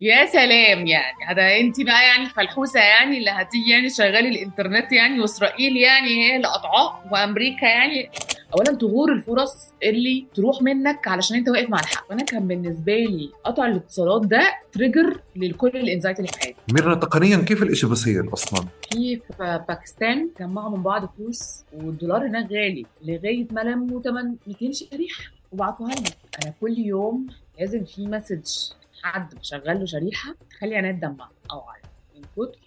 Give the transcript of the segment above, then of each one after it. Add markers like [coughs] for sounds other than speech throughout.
يا سلام يعني. هذا انت بقى يعني الفلحوسه يعني اللي هتيجي يعني شغالي الإنترنت يعني وإسرائيل يعني هي اللي قطعاه وأمريكا يعني. اولا تغور الفرص اللي تروح منك علشان أنت واقف مع الحق. وأنا كان بالنسبة لي قطع الاتصالات ده تريجر لكل الإنزايتي اللي في حياتي. ميرنا تقنيا كيف الإشي بصير أصلا؟ في باكستان جمعوا من بعض فلوس والدولار هناك غالي لغاية ما لموا 8 200 شريحة وبعتوها لي. أنا كل يوم لازم في message حد بشغل له شريحة تخلي عينيا تدمع. أو عيط من كتر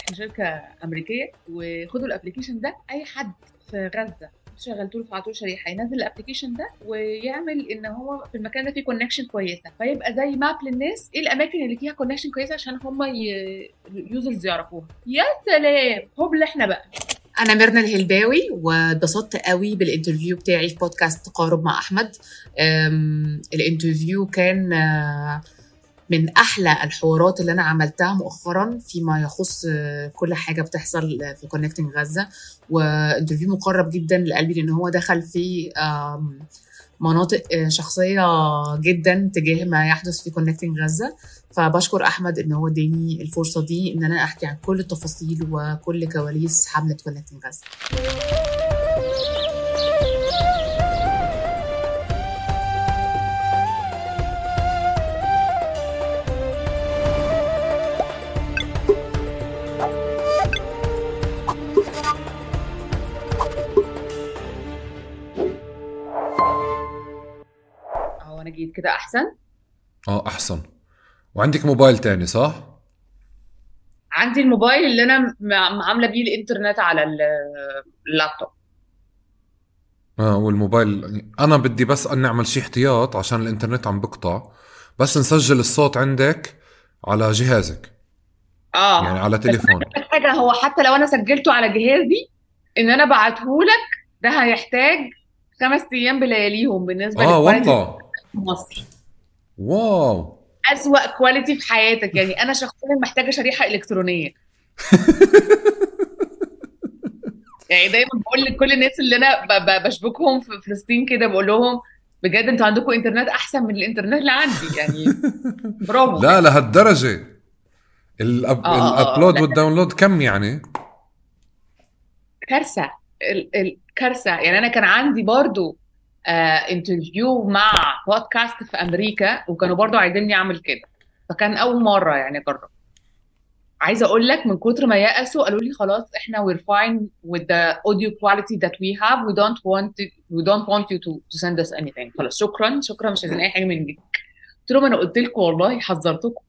إحنا شركة أمريكية وخدوا ال application ده. أي حد في غزة شغلت له فعلت له شريحة ينزل ال application ده ويعمل إن هو في المكان ده فيه connection كويسة. فيبقى زي map للناس إيه الأماكن اللي فيها connection كويسة عشان هم ال users يعرفوها. يا سلام! هبل إحنا بقى. أنا ميرنا الهلباوي واتبسطت قوي بال interview بتاعي في بودكاست تقارب مع أحمد. ال interview كان آه، من أحلى الحوارات اللي أنا عملتها مؤخرا فيما يخص آه، كل حاجة بتحصل في Connecting Gaza. و interview مقرب جدا لقلبي لأن هو دخل في مناطق آه، شخصية جدا تجاه ما يحدث في Connecting Gaza فبشكر أحمد إن هو اداني الفرصة دي إن أنا أحكي عن كل التفاصيل وكل كواليس حملة Connecting Gaza هو أنا جيت كده احسن؟ آه احسن. وعندك موبايل تاني صح؟ عندي الموبايل اللي أنا عاملة بيه الانترنت على ال- اللابتوب. آه والموبايل أنا بدي بس أن نعمل شي احتياط عشان الانترنت عم بقطع. بس نسجل الصوت عندك على جهازك. آه. يعني على تليفون. حاجة هو حتى لو أنا سجلته على جهازي إن أنا بعتهولك ده هيحتاج خمس أيام بلياليهم بالنسبة آه والله في مصر. wow. أسوأ quality في حياتك. يعني أنا شخصيا محتاجة شريحة إلكترونية. [laughs] يعني دايما بقول لكل الناس اللي أنا بشبكهم في فلسطين كده بقول لهم بجد أنتوا عندكم إنترنت أحسن من الإنترنت اللي عندي. يعني [laughs] برافو. لا لهالدرجة. الأب... آه آه آه ال upload لا وال download كم يعني؟ كارثة. ال- الكارثه يعني أنا كان عندي برضو آه انترفيو مع بودكاست في أمريكا وكانوا برضو عايزيني أعمل كده. فكان أول مرة يعني أجرب. عايزة أقول لك من كتر ما يأسوا قالوا لي خلاص إحنا we're fine with the audio quality that we have. We don't want it, we don't want you to, to send us خلاص شكرا شكرا مش عايزين أي حاجة منك قلت لهم أنا قلت لكم والله حذرتكم.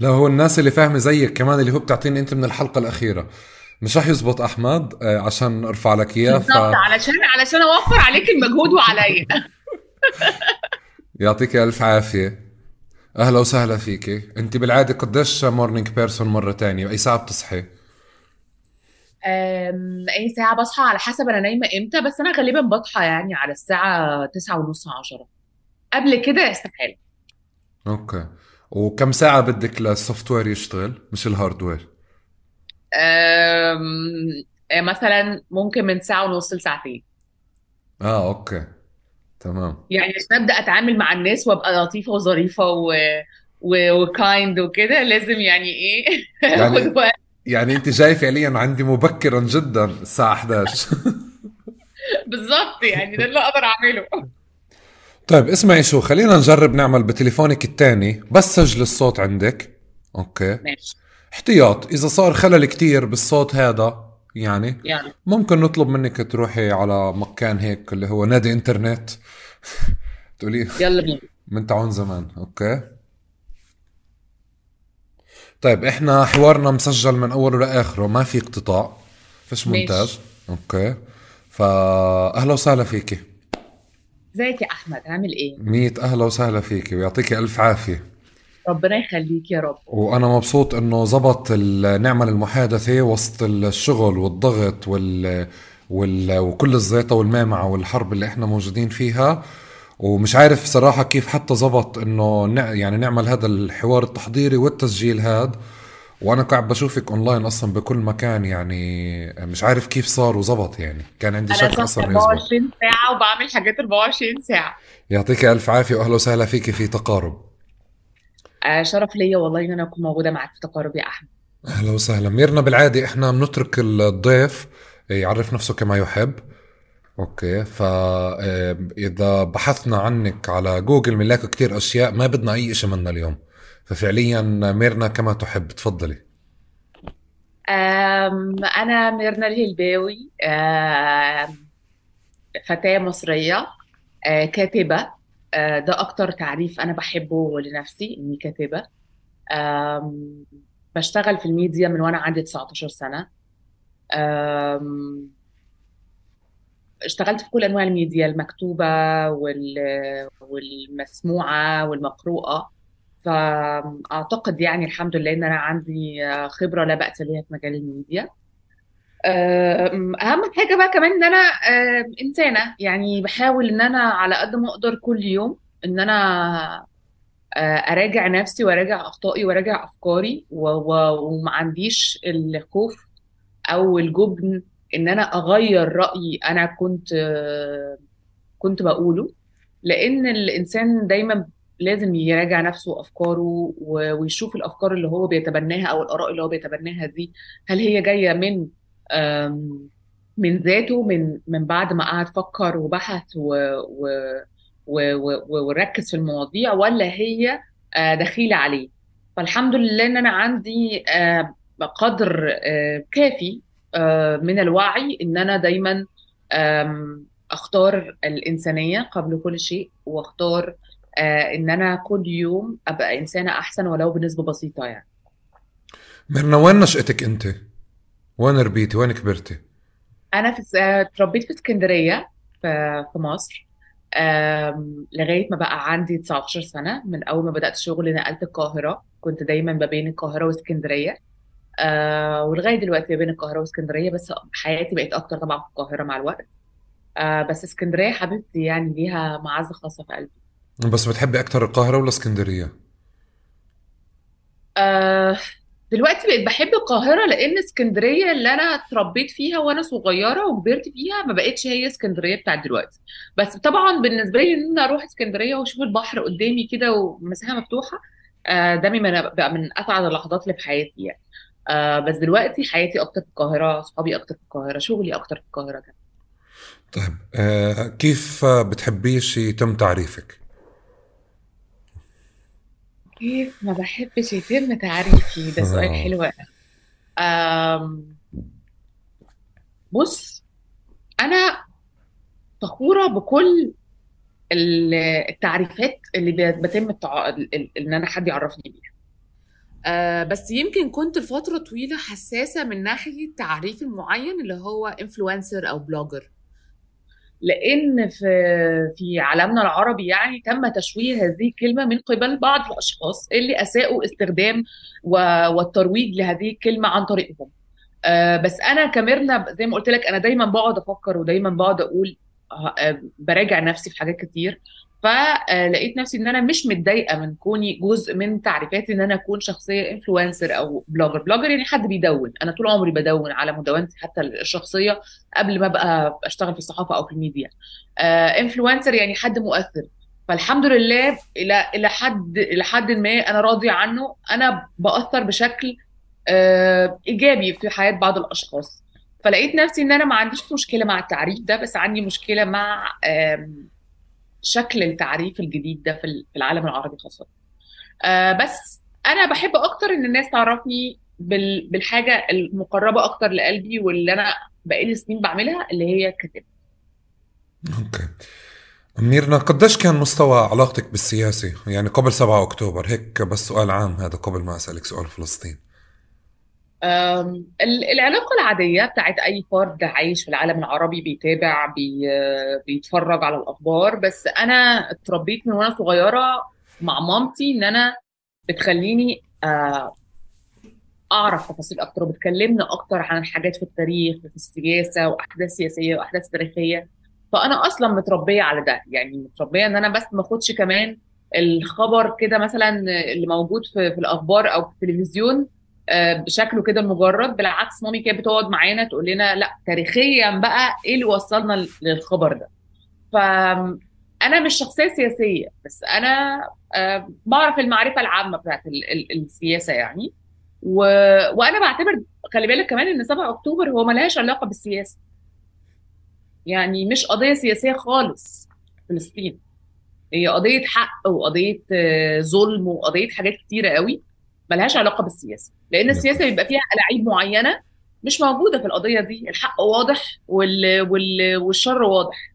لا هو الناس اللي فاهمة زيك كمان اللي هو بتعطيني أنت من الحلقة الأخيرة. مش رح يزبط أحمد آه، عشان أرفع لك إياه ف علشان علشان أوفر عليك المجهود وعليا [laughs] يعطيك ألف عافية. أهلا وسهلا فيكي أنت بالعادة قديش morning person مرة تانية؟ بأي ساعة بتصحي؟ أي ساعة بصحى على حسب أنا نايمة إمتى بس أنا غالبا بصحى يعني على الساعة تسعة ونص عشرة. قبل كده استحالة. okay. وكم ساعة بدك لل software يشتغل؟ مش ال hardware؟ أم، مثلا ممكن من ساعة ونص لساعتين. آه okay. تمام. يعني عشان أبدأ أتعامل مع الناس وأبقى لطيفة وظريفة و... و... و kind وكده لازم يعني إيه؟ [laughs] يعني يعني أنت جاي فعليا عندي مبكرا جدا الساعة 11 [laughs] بالظبط يعني ده اللي أقدر أعمله. طيب اسمعي شو خلينا نجرب نعمل بتليفونك الثاني بس سجل الصوت عندك. okay. ماشي. احتياط. إذا صار خلل كتير بالصوت هذا يعني يعني. ممكن نطلب منك تروحي على مكان هيك اللي هو نادي إنترنت. [laughs] تقولي يلا بينا. من تعون زمان. okay. طيب إحنا حوارنا مسجل من أوله لآخره. ما في اقتطاع. فيش مونتاج. okay. فأهلا وسهلا فيكي. ازيك يا أحمد عامل إيه؟ مية. أهلا وسهلا فيكي. ويعطيكي ألف عافية. ربنا يخليك يا رب. وأنا مبسوط إنه زبط نعمل المحادثة وسط الشغل والضغط وال وال وكل الزيطة والمعمعة والحرب اللي إحنا موجودين فيها. ومش عارف صراحة كيف حتى زبط إنه نع- يعني نعمل هذا الحوار التحضيري والتسجيل هاد. وأنا قاعد بشوفك اونلاين أصلا بكل مكان يعني مش عارف كيف صار وزبط يعني. كان عندي شك أصلا يزبط 24 ساعة وبعمل حاجات 24 ساعة. يعطيك ألف عافية واهلا وسهلا فيكي في تقارب. آه، شرف ليا والله إن أنا أكون موجودة معاك في تقارب يا أحمد. أهلا وسهلا. ميرنا بالعادة إحنا بنترك الضيف يعرف نفسه كما يحب. okay فاذا بحثنا عنك على جوجل بنلاقي كتير أشياء ما بدنا أي إشي منها اليوم. ففعليا ميرنا كما تحب تفضلي. أنا ميرنا الهلباوي فتاة مصرية آه، كاتبة. آه، ده أكتر تعريف أنا بحبه لنفسي إني كاتبة. بشتغل في الميديا من وأنا عندي 19 سنة. اشتغلت في كل أنواع الميديا المكتوبة وال والمسموعة والمقروءة. فأعتقد يعني الحمد لله إن أنا عندي خبرة لا بأس بها في مجال الميديا. أهم حاجة بقى كمان إن أنا أم، إنسانة. يعني بحاول إن أنا على قد ما أقدر كل يوم إن أنا أه، أراجع نفسي وأراجع أخطائي وأراجع أفكاري وما عنديش الخوف أو الجبن إن أنا أغير رأيي أنا كنت كنت بقوله. لأن الإنسان دايما لازم يراجع نفسه وأفكاره ويشوف الأفكار اللي هو بيتبناها أو الآراء اللي هو بيتبناها دي. هل هي جاية من من ذاته من من بعد ما قعد فكر وبحث و و و و وركز في المواضيع ولا هي آه، دخيلة عليه. فالحمد لله إن أنا عندي آه، قدر آه، كافي من الوعي إن أنا دايما أختار الإنسانية قبل كل شيء وأختار إن أنا كل يوم أبقى إنسانة أحسن ولو بنسبة بسيطة يعني. ميرنا وين نشأتك أنت؟ وين ربيتي؟ وين كبرتي؟ أنا في آه، اتربيت في اسكندرية في في مصر. لغاية ما بقى عندي 19 سنة من أول ما بدأت شغل نقلت القاهرة. كنت دايما ما بين القاهرة واسكندرية. آه ولغاية دلوقتي ما بين القاهرة واسكندرية بس حياتي بقت أكتر طبعا في القاهرة مع الوقت. آه بس اسكندرية حبيبتي يعني ليها معزة خاصة في قلبي. بس بتحبي أكثر القاهرة ولا اسكندرية؟ آه دلوقتي بقيت بحب القاهرة لأن اسكندرية اللي أنا اتربيت فيها وأنا صغيرة وكبرت فيها ما بقتش هي اسكندرية بتاعت دلوقتي. بس طبعا بالنسبة لي إن أنا أروح اسكندرية وأشوف البحر قدامي كده ومساحة مفتوحة آه ده من بقى من أسعد اللحظات اللي في حياتي يعني. آه بس دلوقتي حياتي أكتر في القاهرة صحابي أكتر في القاهرة شغلي أكتر في القاهرة كمان. طيب آه كيف بتحبيش يتم تعريفك؟ كيف ما بحبش يتم تعريفي؟ ده سؤال آه. حلو آم بص أنا فخورة بكل ال- التعريفات اللي بتم التع... ال- ال- إن أنا حد يعرفني بيها. آه بس يمكن كنت لفترة طويلة حساسة من ناحية التعريف المعين اللي هو influencer أو blogger لأن في في عالمنا العربي يعني تم تشويه هذه الكلمة من قبل بعض الأشخاص اللي أساءوا استخدام والترويج لهذه الكلمة عن طريقهم. آه، بس أنا كميرنا زي ما قلت لك أنا دايما بقعد أفكر ودايما بقعد أقول آه، آه، براجع نفسي في حاجات كتير. فلقيت نفسي إن أنا مش متضايقة من كوني جزء من تعريفاتي إن أنا أكون شخصية influencer أو blogger blogger يعني حد بيدون. أنا طول عمري بدون على مدونتي حتى الشخصية قبل ما أبقى أشتغل في الصحافة أو في الميديا. influencer يعني حد مؤثر. فالحمد لله إلى إلى حد إلى حد ما أنا راضية عنه. أنا بأثر بشكل آه، إيجابي في حياة بعض الأشخاص. فلقيت نفسي إن أنا ما عنديش مشكلة مع التعريف ده بس عندي مشكلة مع شكل التعريف الجديد ده في ال- في العالم العربي خاصة. آه، بس أنا بحب أكتر إن الناس تعرفني بال- بالحاجة المقربة أكتر لقلبي واللي أنا بقالي سنين بعملها اللي هي كتابه okay. ميرنا قديش كان مستوى علاقتك بالسياسة يعني قبل 7 أكتوبر هيك بس سؤال عام هذا قبل ما أسألك سؤال فلسطين العلاقة العادية بتاعت أي فرد عايش في العالم العربي بيتابع بي بيتفرج على الأخبار. بس أنا اتربيت من وأنا صغيرة مع مامتي إن أنا بتخليني آه، أعرف تفاصيل أكتر وبتكلمني أكتر عن الحاجات في التاريخ وفي السياسة وأحداث سياسية وأحداث تاريخية. فأنا أصلا متربية على ده. يعني متربية إن أنا بس ما أخدش كمان الخبر كده مثلا اللي موجود في, في الأخبار أو في التلفزيون بشكله كده مجرد بالعكس مامي كانت بتقعد معانا تقول لنا لا تاريخيا بقى إيه اللي وصلنا للخبر ده؟ ف أنا مش شخصية سياسية بس أنا آه، بعرف المعرفة العامة بتاعت ال- ال- السياسة يعني. و... وأنا بعتبر خلي بالك كمان إن 7 أكتوبر هو ملهاش علاقة بالسياسة. يعني مش قضية سياسية خالص فلسطين. هي قضية حق وقضية آه، ظلم وقضية حاجات كتيرة قوي. ملهاش علاقة بالسياسة لأن السياسة بيبقى فيها ألاعيب معينة مش موجودة في القضية دي الحق واضح وال... وال... والشر واضح.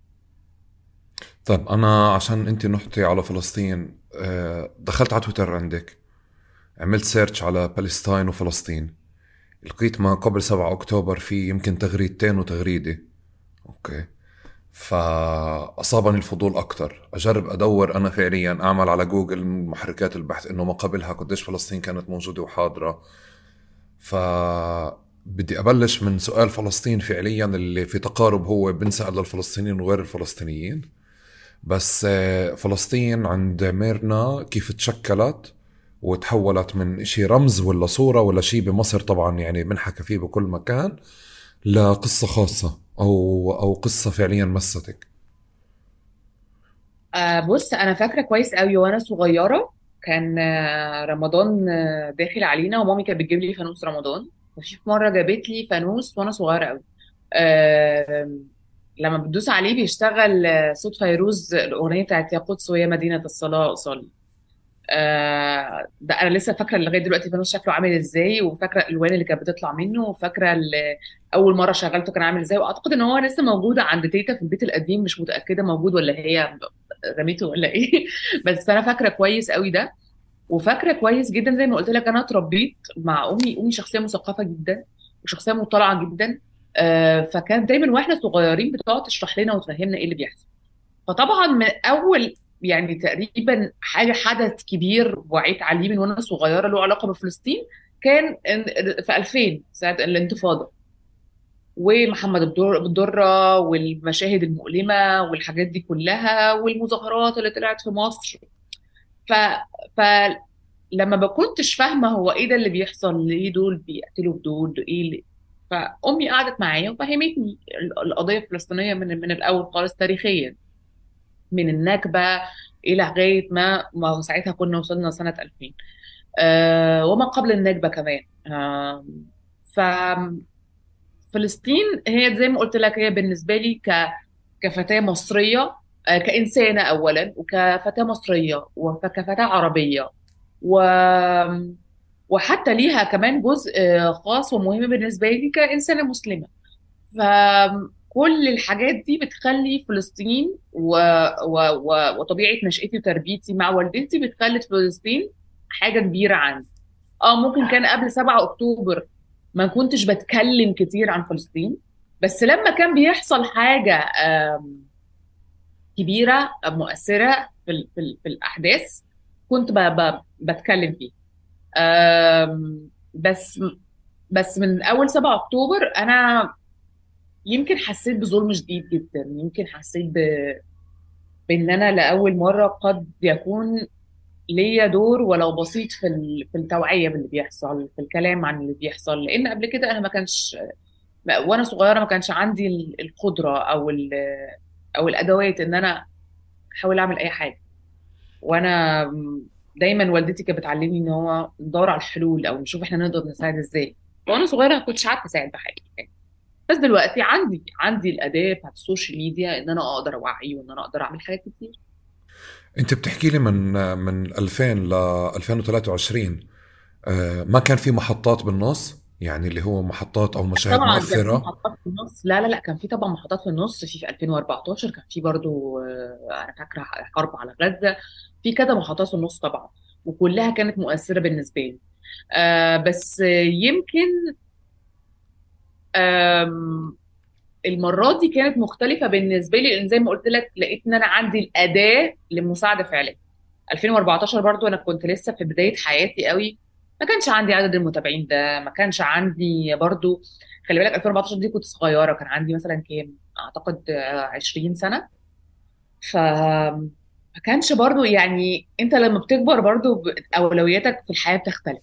طب أنا عشان أنت تحكي على فلسطين آه، دخلت على تويتر عندك عملت search على فلسطين وفلسطين لقيت ما قبل 7 أكتوبر في يمكن تغريدتين وتغريدة. okay. فأصابني الفضول أكثر أجرب أدور أنا فعليا أعمل على جوجل محركات البحث إنه ما قبلها قديش فلسطين كانت موجودة وحاضرة. ف بدي أبلش من سؤال فلسطين فعليا اللي في تقارب هو بنسأل للفلسطينيين وغير الفلسطينيين. بس آه، فلسطين عند ميرنا كيف تشكلت وتحولت من شيء رمز ولا صورة ولا شيء بمصر طبعا يعني بنحكى فيه بكل مكان لقصة خاصة. أو أو قصة فعليا مستك. آه بص أنا فاكرة كويس قوي وأنا صغيرة كان آه، رمضان آه، داخل علينا ومامي كانت بتجيب لي فانوس رمضان. وفي في مرة جابت لي فانوس وأنا صغيرة قوي لما بتدوس عليه بيشتغل صوت فيروز الأغنية بتاعت يا قدس ويا مدينة الصلاة صلي آه ده أنا لسه فاكرة لغاية دلوقتي الفانوس شكله عامل إزاي وفاكرة الألوان اللي كانت بتطلع منه وفاكرة أول مرة شغلته كان عامل إزاي. وأعتقد إن هو لسه موجود عند تيتا في البيت القديم مش متأكدة موجود ولا هي رميته ولا إيه. [laughs] بس أنا فاكرة كويس قوي ده وفاكرة كويس جدا زي ما قلت لك أنا اتربيت مع أمي. أمي شخصية مثقفة جدا وشخصيه مطلعة جدا آه فكانت دايما وإحنا صغيرين بتقعد تشرح لنا وتفهمنا إيه اللي بيحصل. فطبعا من أول يعني تقريبا حاجة حدث كبير وعيت عليه من وأنا صغيرة له علاقة بفلسطين كان في 2000 ساعة الانتفاضة. ومحمد الدر- الدرة والمشاهد المؤلمة والحاجات دي كلها والمظاهرات اللي طلعت في مصر. ف فلما ما كنتش فاهمة هو إيه ده اللي بيحصل ليه دول بيقتلوا دول إيه اللي؟ فأمي قعدت معايا وفهمتني ال- القضية الفلسطينية من من الأول خالص تاريخيا. من النكبة إلى لغايه ما ما ساعتها كنا وصلنا سنة 2000 آه وما قبل النكبة كمان. آه ففلسطين هي زي ما قلت لك هي بالنسبة لي ك كفتاة مصرية آه كإنسانة اولا وكفتاة مصرية وكفتاة عربية. و وحتى ليها كمان جزء آه، خاص ومهم بالنسبة لي كإنسانة مسلمة. فكل الحاجات دي بتخلي فلسطين و... و... و... وطبيعة نشأتي وتربيتي مع والدتي بتخلي فلسطين حاجة كبيرة عندي آه ممكن كان قبل 7 أكتوبر ما كنتش بتكلم كتير عن فلسطين بس لما كان بيحصل حاجة آم، كبيرة مؤثرة في. في. في الأحداث كنت ب... ب... بتكلم فيها بس بس من أول 7 أكتوبر أنا يمكن حسيت بظلم شديد جدا. يمكن حسيت ب... بإن أنا لأول مرة قد يكون ليا دور ولو بسيط في ال... في التوعية باللي بيحصل في الكلام عن اللي بيحصل. لأن قبل كده أنا ما كانش وأنا صغيرة ما كانش عندي ال- القدرة أو ال... أو الأدوات إن أنا أحاول أعمل أي حاجة. وأنا دايما والدتي كانت بتعلمني إن هو ندور على الحلول أو نشوف إحنا نقدر نساعد إزاي. وأنا صغيرة ما كنتش عارفة أساعد بحاجة. بس دلوقتي عندي عندي الأداة بتاعت ال social media إن أنا أقدر اوعي وإن أنا أقدر أعمل حاجات كتير. أنت بتحكي لي من من 2000 ل 2023 آه، ما كان في محطات بالنص؟ يعني اللي هو محطات أو مشاهد طبعا كان في مؤثرة؟ محطات في النص. لا لا لا كان في طبعا محطات في النص. في في 2014 كان في برضو آه، أنا فاكرة حرب على غزة. في كذا محطات في النص طبعا وكلها كانت مؤثرة بالنسبة لي. آه بس يمكن آم، المرة دي كانت مختلفة بالنسبة لي لأن زي ما قلت لك لقيت إن أنا عندي الأداة للمساعدة فعليا 2014 برضو أنا كنت لسه في بداية حياتي قوي. ما كانش عندي عدد المتابعين ده ما كانش عندي برضو خلي بالك 2014 دي كنت صغيرة كان عندي مثلا كام؟ أعتقد آه، 20 سنة. ف ما كانش برضو يعني أنت لما بتكبر برضو أولوياتك في الحياة بتختلف.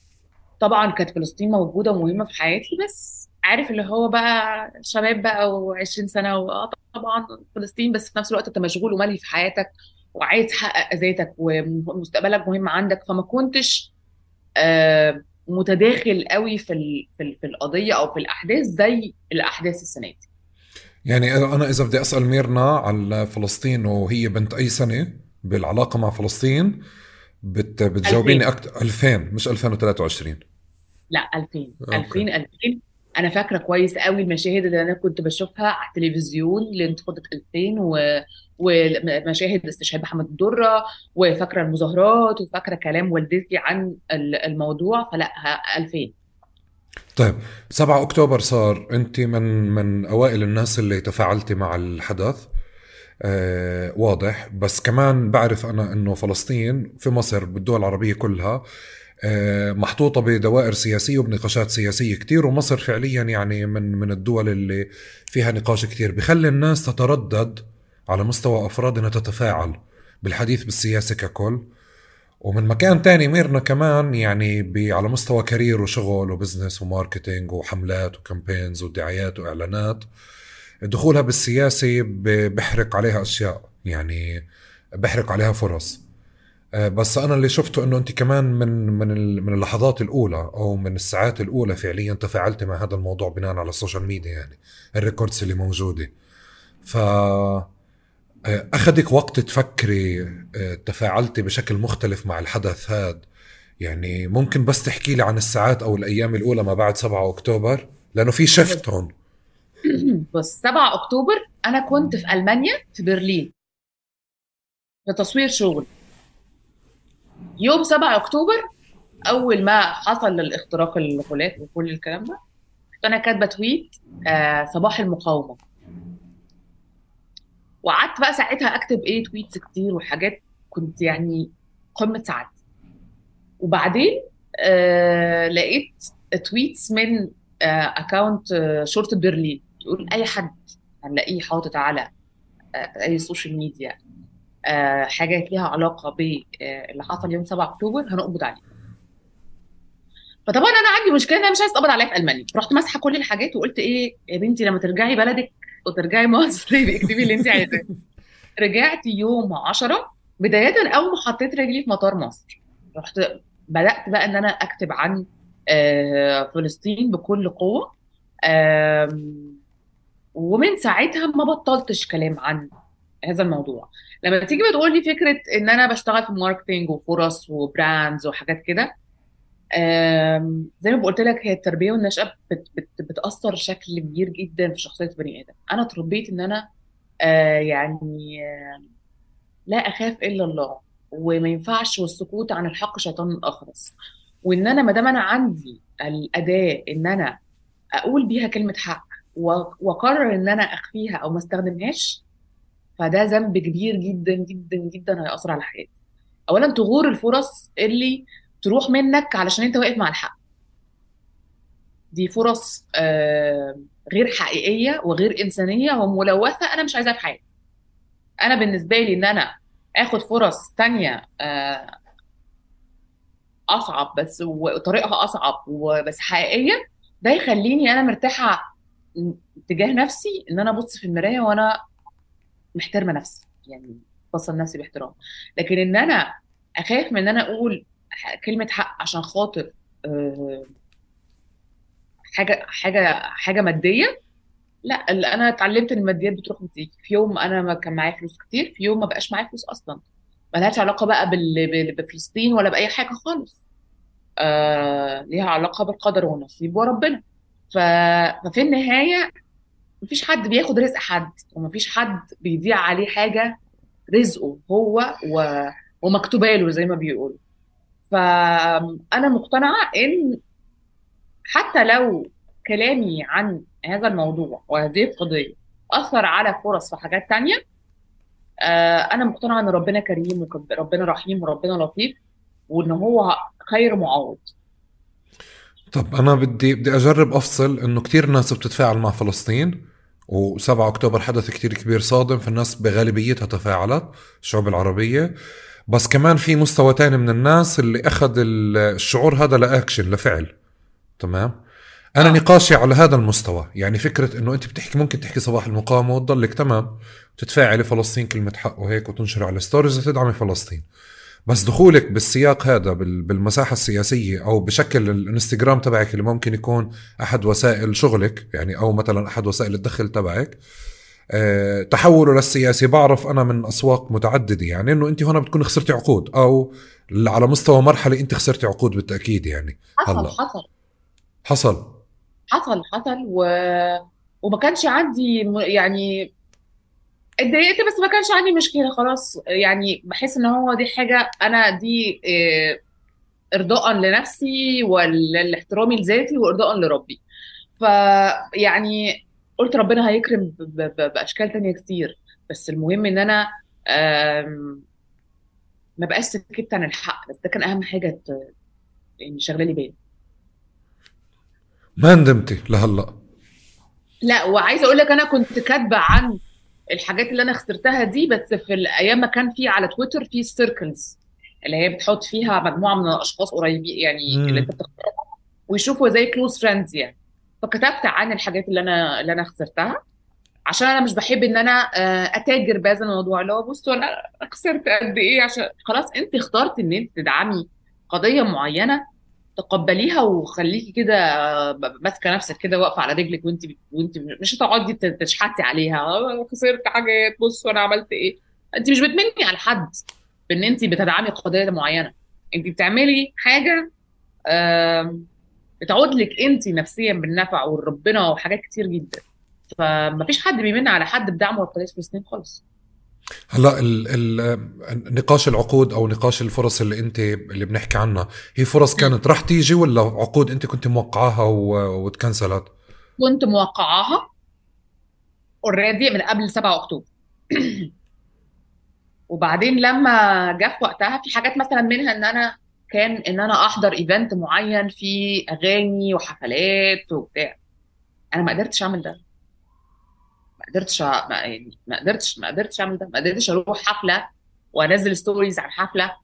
طبعا كانت فلسطين موجودة ومهمة في حياتي بس عارف اللي هو بقى شباب بقى و20 سنة و- طبعا فلسطين بس في نفس الوقت أنت مشغول وملهي في حياتك وعايز تحقق ذاتك ومستقبلك مهم عندك. فما كنتش آه، متداخل قوي في في ال- في القضية أو في الأحداث زي الأحداث السنة دي. يعني أنا إذا بدي أسأل ميرنا على فلسطين وهي بنت أي سنة بالعلاقة مع فلسطين بت بتجاوبيني 2000 أكثر 2000 مش 2023 لا 2000 2000 أوكي 2000 أنا فاكرة كويس قوي المشاهد اللي أنا كنت بشوفها على التلفزيون لانتفاضه 2000 و... ومشاهد استشهاد محمد الدرة وفاكرة المظاهرات وفاكرة كلام والدتي عن ال- الموضوع فلا ه- 2000 طيب 7 أكتوبر صار أنت من من أوائل الناس اللي تفاعلتي مع الحدث. آه واضح. بس كمان بعرف أنا إنه فلسطين في مصر بالدول العربية كلها محطوطة بدوائر سياسية وبنقاشات سياسية كتير ومصر فعليا يعني من من الدول اللي فيها نقاش كتير. بخلي الناس تتردد على مستوى أفراد إنها تتفاعل بالحديث بالسياسة ككل. ومن مكان تاني ميرنا كمان يعني على مستوى career وشغل و business و marketing وحملات و campaigns ودعايات وإعلانات. دخولها بالسياسة ب- بحرق عليها أشياء يعني بحرق عليها فرص. آه، بس أنا اللي شفته إنه أنت كمان من من من اللحظات الأولى أو من الساعات الأولى فعليا تفاعلتي مع هذا الموضوع بناء على ال social media يعني الريكوردز اللي موجودة. ف آه، أخذك وقت تفكري آه، تفاعلتي بشكل مختلف مع الحدث هذا يعني ممكن بس تحكي لي عن الساعات أو الأيام الأولى ما بعد 7 أكتوبر؟ لأنه في شفت هون. [clears throat] بص 7 أكتوبر أنا كنت في ألمانيا في برلين. في تصوير شغل. يوم 7 أكتوبر أول ما حصل الاختراق الغلاف وكل الكلام ده كنت أنا كاتبة tweet آه صباح المقاومة. وقعدت بقى ساعتها أكتب إيه tweets كتير وحاجات كنت يعني قمة سعادتي وبعدين آه لقيت tweets من آه account آه شرطه برلين يقول أي حد هنلاقيه حاطط على آه أي social media حاجات ليها علاقة باللي حصل يوم 7 أكتوبر هنقبض عليه. فطبعا أنا عندي مشكلة إن أنا مش عايز اتقبض عليا في ألمانيا. رحت ماسحة كل الحاجات وقلت إيه يا بنتي لما ترجعي بلدك وترجعي [laughs] مصر اكتبي اللي انت عايزاه. رجعت يوم 10 بداية اول ما حطيت رجلي في مطار مصر. رحت بدأت بقى إن أنا أكتب عن آه، فلسطين بكل قوة. ومن ساعتها ما بطلتش كلام عن هذا الموضوع. لما تيجي بتقول لي فكرة إن أنا بشتغل في marketing وفرص و brands وحاجات كده زي ما قلت لك هي التربية والنشأة بت بت بتأثر بشكل كبير جدا في شخصية بني آدم. أنا اتربيت إن أنا آه يعني لا أخاف إلا الله وما ينفعش والسكوت عن الحق شيطان أخرس. وإن أنا ما دام أنا عندي الأداة إن أنا أقول بيها كلمة حق وأقرر إن أنا أخفيها أو ما أستخدمهاش فده ذنب كبير جدا جدا جدا هيأثر على حياتي. اولا تغور الفرص اللي تروح منك علشان أنت واقف مع الحق. دي فرص غير حقيقية وغير إنسانية وملوثه أنا مش عايزاها في حياتي. أنا بالنسبة لي إن أنا آخد فرص تانية آه، أصعب بس وطريقها أصعب وبس حقيقية ده يخليني أنا مرتاحة تجاه نفسي إن أنا أبص في المراية وأنا محترمة نفسي يعني بصل نفسي باحترام. لكن إن أنا أخاف من إن أنا أقول كلمة حق عشان خاطر آه، حاجة حاجة حاجة مادية لا أنا اتعلمت إن الماديات بتروح وتيجي في يوم أنا ما كان معايا فلوس كتير في يوم ما بقاش معايا فلوس أصلا. ملهاش علاقة بقى بفلسطين ولا بأي حاجة خالص. آه... ليها علاقة بالقدر والنصيب وربنا. ف... ففي النهاية مفيش حد بياخد رزق حد ومفيش حد بيضيع عليه حاجة رزقه هو و... ومكتوبة له زي ما بيقولوا. فأنا مقتنعة إن حتى لو كلامي عن هذا الموضوع وهذه القضية أثر على فرص في حاجات تانية آه، أنا مقتنعة إن ربنا كريم وربنا رحيم وربنا لطيف وإن هو خير معوض. طب أنا بدي بدي أجرب أفصل إنه كتير ناس بتتفاعل مع فلسطين و7 أكتوبر حدث كتير كبير صادم فالناس بغالبيتها تفاعلت الشعوب العربية. بس كمان في مستوى تاني من الناس اللي ال- الشعور هذا لأكشن لفعل. تمام؟ أنا آه. نقاشي على هذا المستوى. يعني فكرة إنه أنت بتحكي ممكن تحكي صباح المقاومه وتضلك تمام. تتفاعلي فلسطين كلمة حق وهيك وتنشر على ستوريز وتدعمي فلسطين. بس دخولك بالسياق هذا بال- بالمساحة السياسية أو بشكل الانستغرام تبعك اللي ممكن يكون أحد وسائل شغلك يعني أو مثلا أحد وسائل الدخل تبعك أه تحوله للسياسي. بعرف أنا من أسواق متعددة يعني إنه أنت هنا بتكون خسرتي عقود أو على مستوى مرحلة أنت خسرتي عقود بالتأكيد يعني. حصل هلا. حصل. حصل. حصل حصل و... وما كانش عندي يعني اتضايقت بس ما كانش عندي مشكلة خلاص. يعني بحس إن هو دي حاجة أنا دي إيه، ارضاء لنفسي والاحترامي لذاتي وارضاء لربي. فيعني قلت ربنا هيكرم بأشكال تانية كتير. بس المهم إن أنا ما بقاش سكت عن الحق. بس ده كان أهم حاجة ت- يعني شغلة لي بالي ما ندمتي لهلا لا وعايزة أقول لك أنا كنت كاتبة عن الحاجات اللي أنا خسرتها دي بس في الأيام ما كان في على تويتر في circles اللي هي بتحط فيها مجموعة من الأشخاص قريبين يعني اللي أنت بتختارهم ويشوفوا زي close friends يعني. فكتبت عن الحاجات اللي أنا اللي أنا خسرتها عشان أنا مش بحب إن أنا آه، أتاجر بهذا الموضوع اللي هو بصوا أنا خسرت قد إيه عشان خلاص أنت اخترت إن أنت تدعمي قضية معينة تقبليها وخليكي كده ماسكة نفسك كده واقفة على رجلك وانت وانت مش هتقعدي تشحتي عليها خسرت حاجات بص وأنا عملت إيه. انت مش بتمني على حد بان انت بتدعمي قضية معينة. انت بتعملي حاجة بتعود لك انت نفسيا بالنفع وربنا وحاجات كتير جدا. فمفيش حد بيمن على حد بدعمه لقضيه فلسطين خالص. هلا ال ال نقاش العقود أو نقاش الفرص اللي انت اللي بنحكي عنها هي فرص. كانت رح تيجي ولا عقود انت كنت موقعاها وتكنسلت كنت موقعاها already من قبل 7 أكتوبر. [clears throat] وبعدين لما جه في وقتها في حاجات مثلا منها إن أنا كان إن أنا أحضر event معين فيه أغاني وحفلات وبتاع. أنا ما قدرتش أعمل ده. قدرتش ما يعني ما قدرتش ما قدرتش أعمل ده ما قدرتش أروح حفلة وأنزل stories عن حفله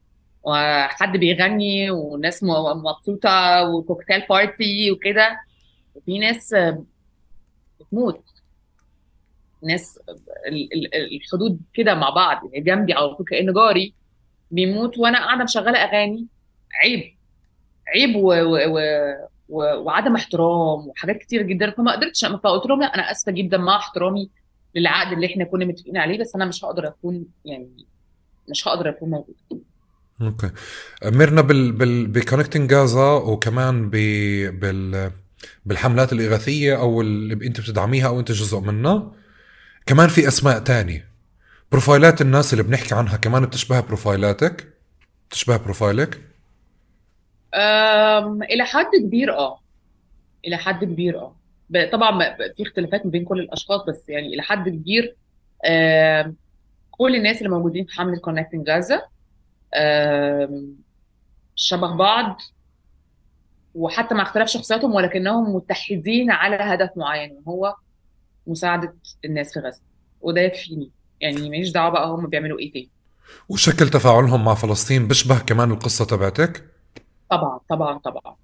وحد بيغني والناس م- مبسوطة و cocktail party وكده. وفي ناس بتموت. ناس ال- ال- الحدود كده مع بعض يعني جنبي على طول كأنه جاري بيموت وأنا قاعدة مشغلة أغاني. عيب. عيب و... و... وعدم احترام وحاجات كتير جدا. فما قدرتش فقلت لهم لا أنا آسفة جدا مع احترامي للعقد اللي إحنا كنا متفقين عليه بس أنا مش هقدر أكون يعني مش هقدر أكون موجود. okay. مرنا بال بال ب Connecting Gaza وكمان ب بال بالحملات الإغاثية أو اللي أنت بتدعميها أو أنت جزء منها. كمان في أسماء تانية. بروفايلات الناس اللي بنحكي عنها كمان بتشبه بروفايلاتك بتشبه بروفايلك. إلى حد كبير آه. إلى حد كبير آه. طبعا في اختلافات ما بين كل الأشخاص بس يعني إلى حد كبير. كل الناس اللي موجودين في حمله كونكتنج غازا أم... شبه بعض وحتى مع اختلاف شخصياتهم ولكنهم متحدين على هدف معين وهو مساعدة الناس في غزة. وده يكفيني. يعني ماليش دعوة بقى هم بيعملوا إيه تاني. وشكل تفاعلهم مع فلسطين بيشبه كمان القصة تبعتك؟ طبعا طبعا طبعا.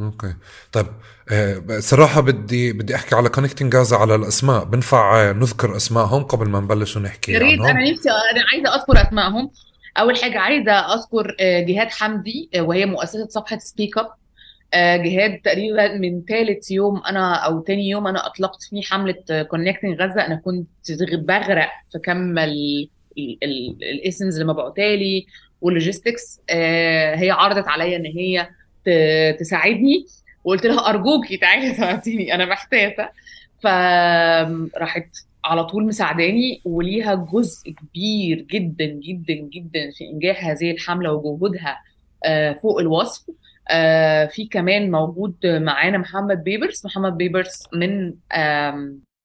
okay. طيب آه، صراحة بدي بدي أحكي على Connecting Gaza على الأسماء. بنفع نذكر أسمائهم قبل ما نبلش يا ونحكي ريت. عنهم؟ أنا نفسي أنا عايزة أذكر أسمائهم. أول حاجة عايزة أذكر آه، جهاد حمدي آه، وهي مؤسسة صفحة Speak Up جهاد تقريبا من ثالث يوم أنا أو تاني يوم أنا أطلقت فيه حملة Connecting غزة أنا كنت بغرق في كم ال eSIMs اللي مبعوتة لي وال logistics آه، هي عرضت عليا إن هي تساعدني. وقلت لها أرجوكي تعالي [laughs] ساعديني أنا محتاجه فراحت على طول مساعداني وليها جزء كبير جدا جدا جدا في إنجاح هذه الحملة وجهودها آه، فوق الوصف. آه، في كمان موجود معانا محمد بيبرس. محمد بيبرس من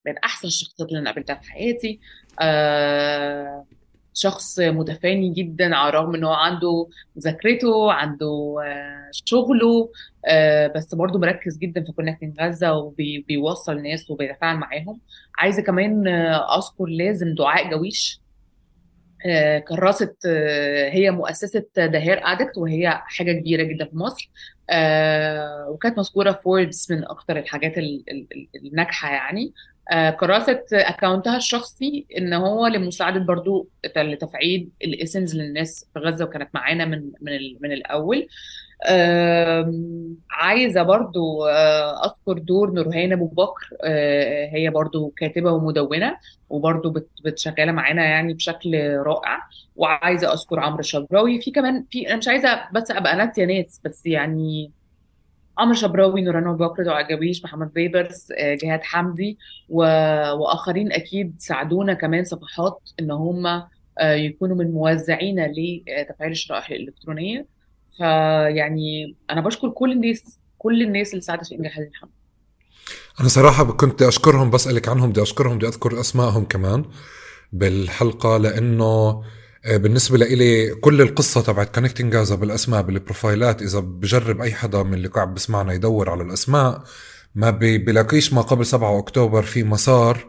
من أحسن الشخصيات اللي أنا قابلتها في حياتي. شخص متفاني جدا على الرغم إن هو عنده مذاكرته عنده آه، شغله آه، بس برضه مركز جدا في Connecting غزة وبيوصل الناس وبيتفاعل معاهم. عايزة كمان آه، أذكر لازم دعاء جويش كرست هي مؤسسة The Hair Addict وهي حاجة كبيرة جدا في مصر وكانت مذكورة في فوربس من أكتر الحاجات ال- ال- ال- الناجحة يعني. آه، كرست أكاونتها الشخصي إن هو لمساعدة برضو لتفعيل الاسمز للناس في غزة وكانت معانا من من من الأول. آم، عايزة برضو آه، أذكر دور نورهان أبو بكر آه، هي برضو كاتبة ومدونة وبرضو بت- بتشغلة معانا يعني بشكل رائع. وعايزة أذكر عمرو شبراوي. في كمان في أنا مش عايزة بس أبقى ناتية ناس بس يعني عمرو شبراوي نوران بكر دعاء جويش محمد بيبرس آه، جهاد حمدي و... وآخرين أكيد ساعدونا كمان صفحات إن هم آه، يكونوا من موزعين لتفعيل الشرائح الإلكترونية. فيعني أنا بشكر كل الناس كل الناس اللي ساعدت في إنجاح هذه الحملة. أنا صراحة كنت بدي أشكرهم بسألك عنهم بدي أشكرهم بدي أذكر أسمائهم كمان بالحلقة لأنه آه، بالنسبة لإلي كل القصة تبعت Connecting Gaza بالأسماء بالبروفايلات إذا بجرب أي حدا من اللي قاعد بسمعنا يدور على الأسماء. ما بي- بلاقيش ما قبل 7 أكتوبر في مسار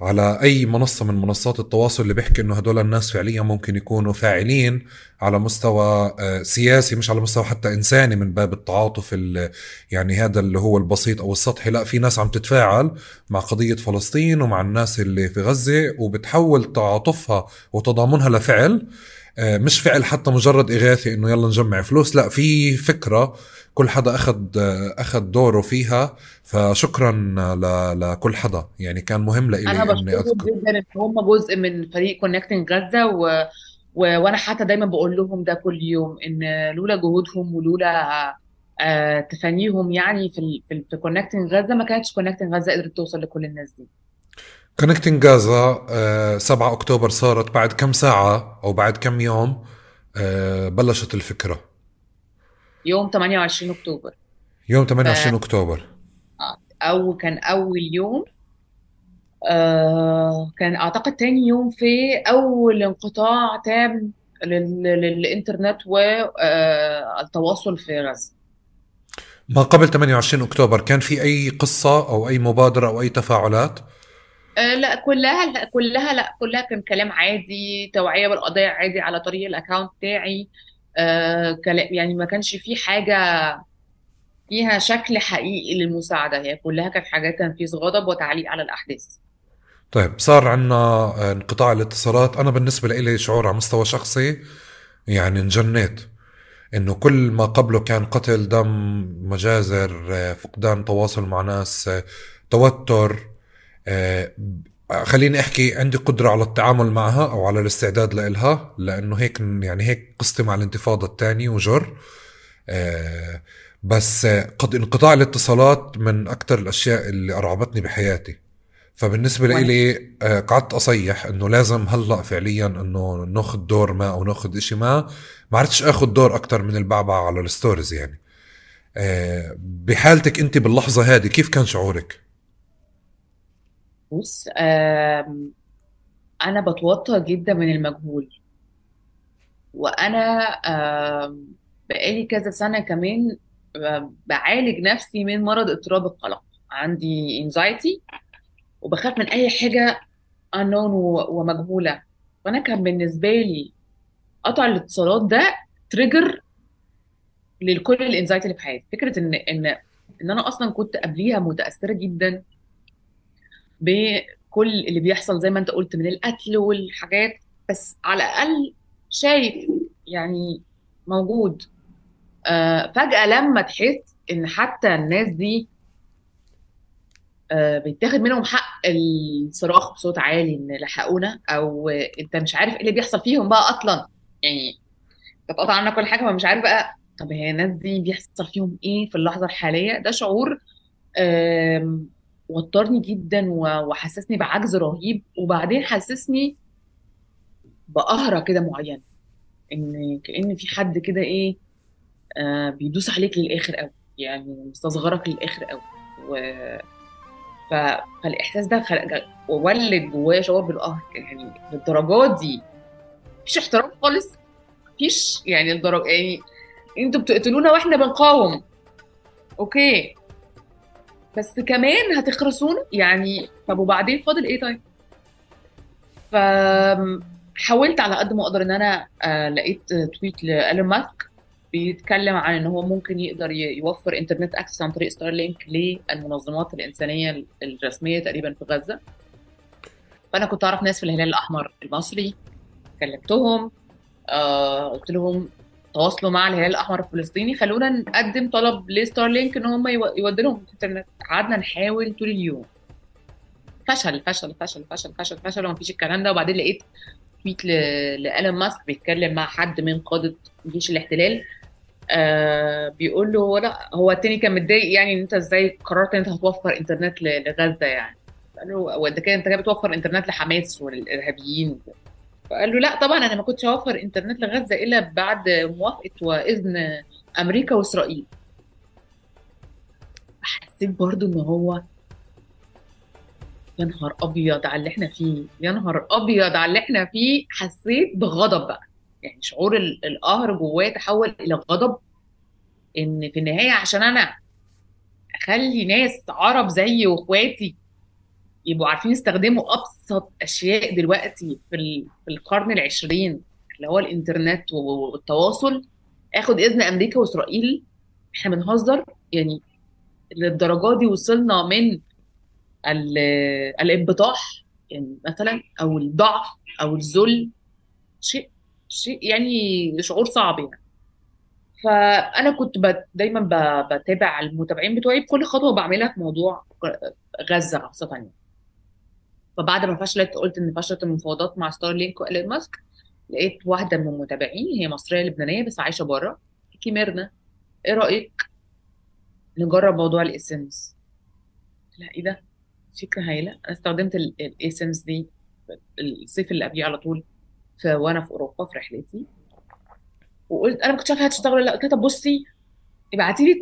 على أي منصة من منصات التواصل اللي بيحكي إنه هدول الناس فعليا ممكن يكونوا فاعلين على مستوى آه، سياسي مش على مستوى حتى إنساني من باب التعاطف ال- يعني هذا اللي هو البسيط أو السطحي. لا في ناس عم تتفاعل مع قضية فلسطين ومع الناس اللي في غزة وبتحول تعاطفها وتضامنها لفعل. مش فعل حتى مجرد إغاثة إنه يلا نجمع فلوس لا في فكرة كل حدا أخذ آه، أخذ دوره فيها فشكرا لكل حدا. يعني كان مهم لإلي أنا بشكرهم أذكر. جدا إن هم جزء من فريق Connecting غزه و... و... وأنا حتى دايما بقول لهم ده كل يوم إن لولا جهودهم ولولا آه تفانيهم يعني في ال... في, ال... في Connecting غزه ما كانتش Connecting غزه قدرت توصل لكل الناس دي. Connecting Gaza 7 أكتوبر صارت بعد كم ساعة أو بعد كم يوم آه، بلشت الفكرة. يوم 28 أكتوبر. يوم ف... 28 أكتوبر. أو كان أول يوم آه كان أعتقد تاني يوم في أول انقطاع تام لل... للإنترنت والتواصل في غزة. ما قبل 28 أكتوبر كان في أي قصة أو أي مبادرة أو أي تفاعلات؟ آه، لا كلها لا كلها لا كلها كان كلام عادي توعية بالقضايا عادي على طريق الاكونت بتاعي. آه كلام يعني ما كانش في حاجة فيها شكل حقيقي للمساعدة. هي كلها كانت حاجات تنفيذ غضب وتعليق على الأحداث. طيب صار عنا انقطاع الاتصالات. أنا بالنسبة لي شعور على مستوى شخصي يعني انجنيت إنه كل ما قبله كان قتل دم مجازر آه، فقدان تواصل مع ناس آه، توتر آه، خليني أحكي عندي قدرة على التعامل معها أو على الاستعداد لإلها لأنه هيك يعني هيك قصتي مع الانتفاضة الثانية وجر. آه، بس آه، قد انقطاع الاتصالات من أكثر الأشياء اللي أرعبتني بحياتي. فبالنسبة وأنا لي قعدت أصيح إنه لازم هلأ فعليا إنه ناخذ دور ما أو ناخذ إشي ما. ما عرفتش اخذ دور أكثر من البعبع على الستوريز يعني. آه، بحالتك أنت باللحظة هذه كيف كان شعورك؟ بص أنا بتوتر جدا من المجهول. وأنا آم، بقالي كذا سنة كمان بعالج نفسي من مرض اضطراب القلق. عندي anxiety وبخاف من أي حاجة unknown و- ومجهولة. فأنا كان بالنسبة لي قطع الاتصالات ده تريجر لكل الانزايتي اللي في حياتي. فكرة ان ان إن أنا أصلا كنت قبليها متأثرة جدا. بكل اللي بيحصل زي ما انت قلت من القتل والحاجات بس على الأقل شايف يعني موجود. آه فجأة لما تحس إن حتى الناس دي آه بيتاخد منهم حق الصراخ بصوت عالي إن لحقونا أو أنت مش عارف إيه اللي بيحصل فيهم بقى أصلا. يعني تتقطع عنك كل حاجة فمش عارف بقى طب هي الناس دي بيحصل فيهم إيه في اللحظة الحالية؟ ده شعور وترني جدا وحسسني بعجز رهيب وبعدين حسسني بقهرة كده معينة إن كأن في حد كده إيه آه بيدوس عليك للآخر قوي يعني مستصغرك للآخر قوي. و... ف... فالإحساس ده خلق... ولد جوايا شعور بالقهر يعني للدرجات دي؟ مفيش احترام خالص مفيش يعني الدرجة يعني أنتوا بتقتلونا وإحنا بنقاوم. أوكي. بس كمان هتخرسونا يعني طب وبعدين فاضل إيه طيب؟ ف حاولت على قد ما أقدر إن أنا آه، لقيت tweet لإيلون ماسك بيتكلم عن إن هو ممكن يقدر يوفر internet access عن طريق Starlink للمنظمات الإنسانية الرسمية تقريبا في غزة. فأنا كنت أعرف ناس في الهلال الأحمر المصري كلمتهم آه قلت لهم تواصلوا مع الهلال الأحمر الفلسطيني. خلونا نقدم طلب ل Starlink إن هم يو- يودوا لهم انترنت قعدنا نحاول طول اليوم. فشل فشل فشل فشل فشل فشل ومفيش الكلام ده. وبعدين لقيت تويت ل- لإيلون ماسك بيتكلم مع حد من قادة جيش الاحتلال. آه بيقول له هو لا هو التاني كان متضايق يعني إن أنت إزاي قررت إن أنت هتوفر إنترنت ل- لغزة يعني. قال له هو انت كده أنت كده بتوفر إنترنت لحماس وللارهابيين فقال له لا طبعا أنا ما كنتش هوفر إنترنت لغزة إلا بعد موافقة وإذن أمريكا وإسرائيل. حسيت برضو إن هو يا نهار أبيض على اللي إحنا فيه يا نهار أبيض على اللي إحنا فيه. حسيت بغضب بقى. يعني شعور ال- القهر جوايا تحول إلى غضب. إن في النهاية عشان أنا أخلي ناس عرب زيي واخواتي يبقوا عارفين يستخدموا أبسط أشياء دلوقتي في في القرن العشرين اللي هو الإنترنت والتواصل. آخد إذن أمريكا وإسرائيل. إحنا بنهزر. يعني للدرجة دي وصلنا من ال- الانبطاح يعني مثلا أو الضعف أو الذل. شيء شيء يعني شعور صعب يعني. فأنا كنت دايما بتابع المتابعين بتوعي. بكل خطوة بعملها في موضوع غزة خاصه يعني فبعد ما فشلت قلت إن فشلت المفاوضات مع Starlink وإيلون ماسك. لقيت واحدة من المتابعين هي مصرية لبنانية بس عايشة بره كي ميرنا. إيه رأيك نجرب موضوع ال eSIMs لا إيه ده؟ فكرة هايلة. أنا استخدمت ال eSIMs دي الصيف اللي قبليه على طول في وأنا في أوروبا في رحلتي. وقلت أنا ما كنتش عارفة هتشتغل ولا لأ. قلت لها طب بصي ابعتي لي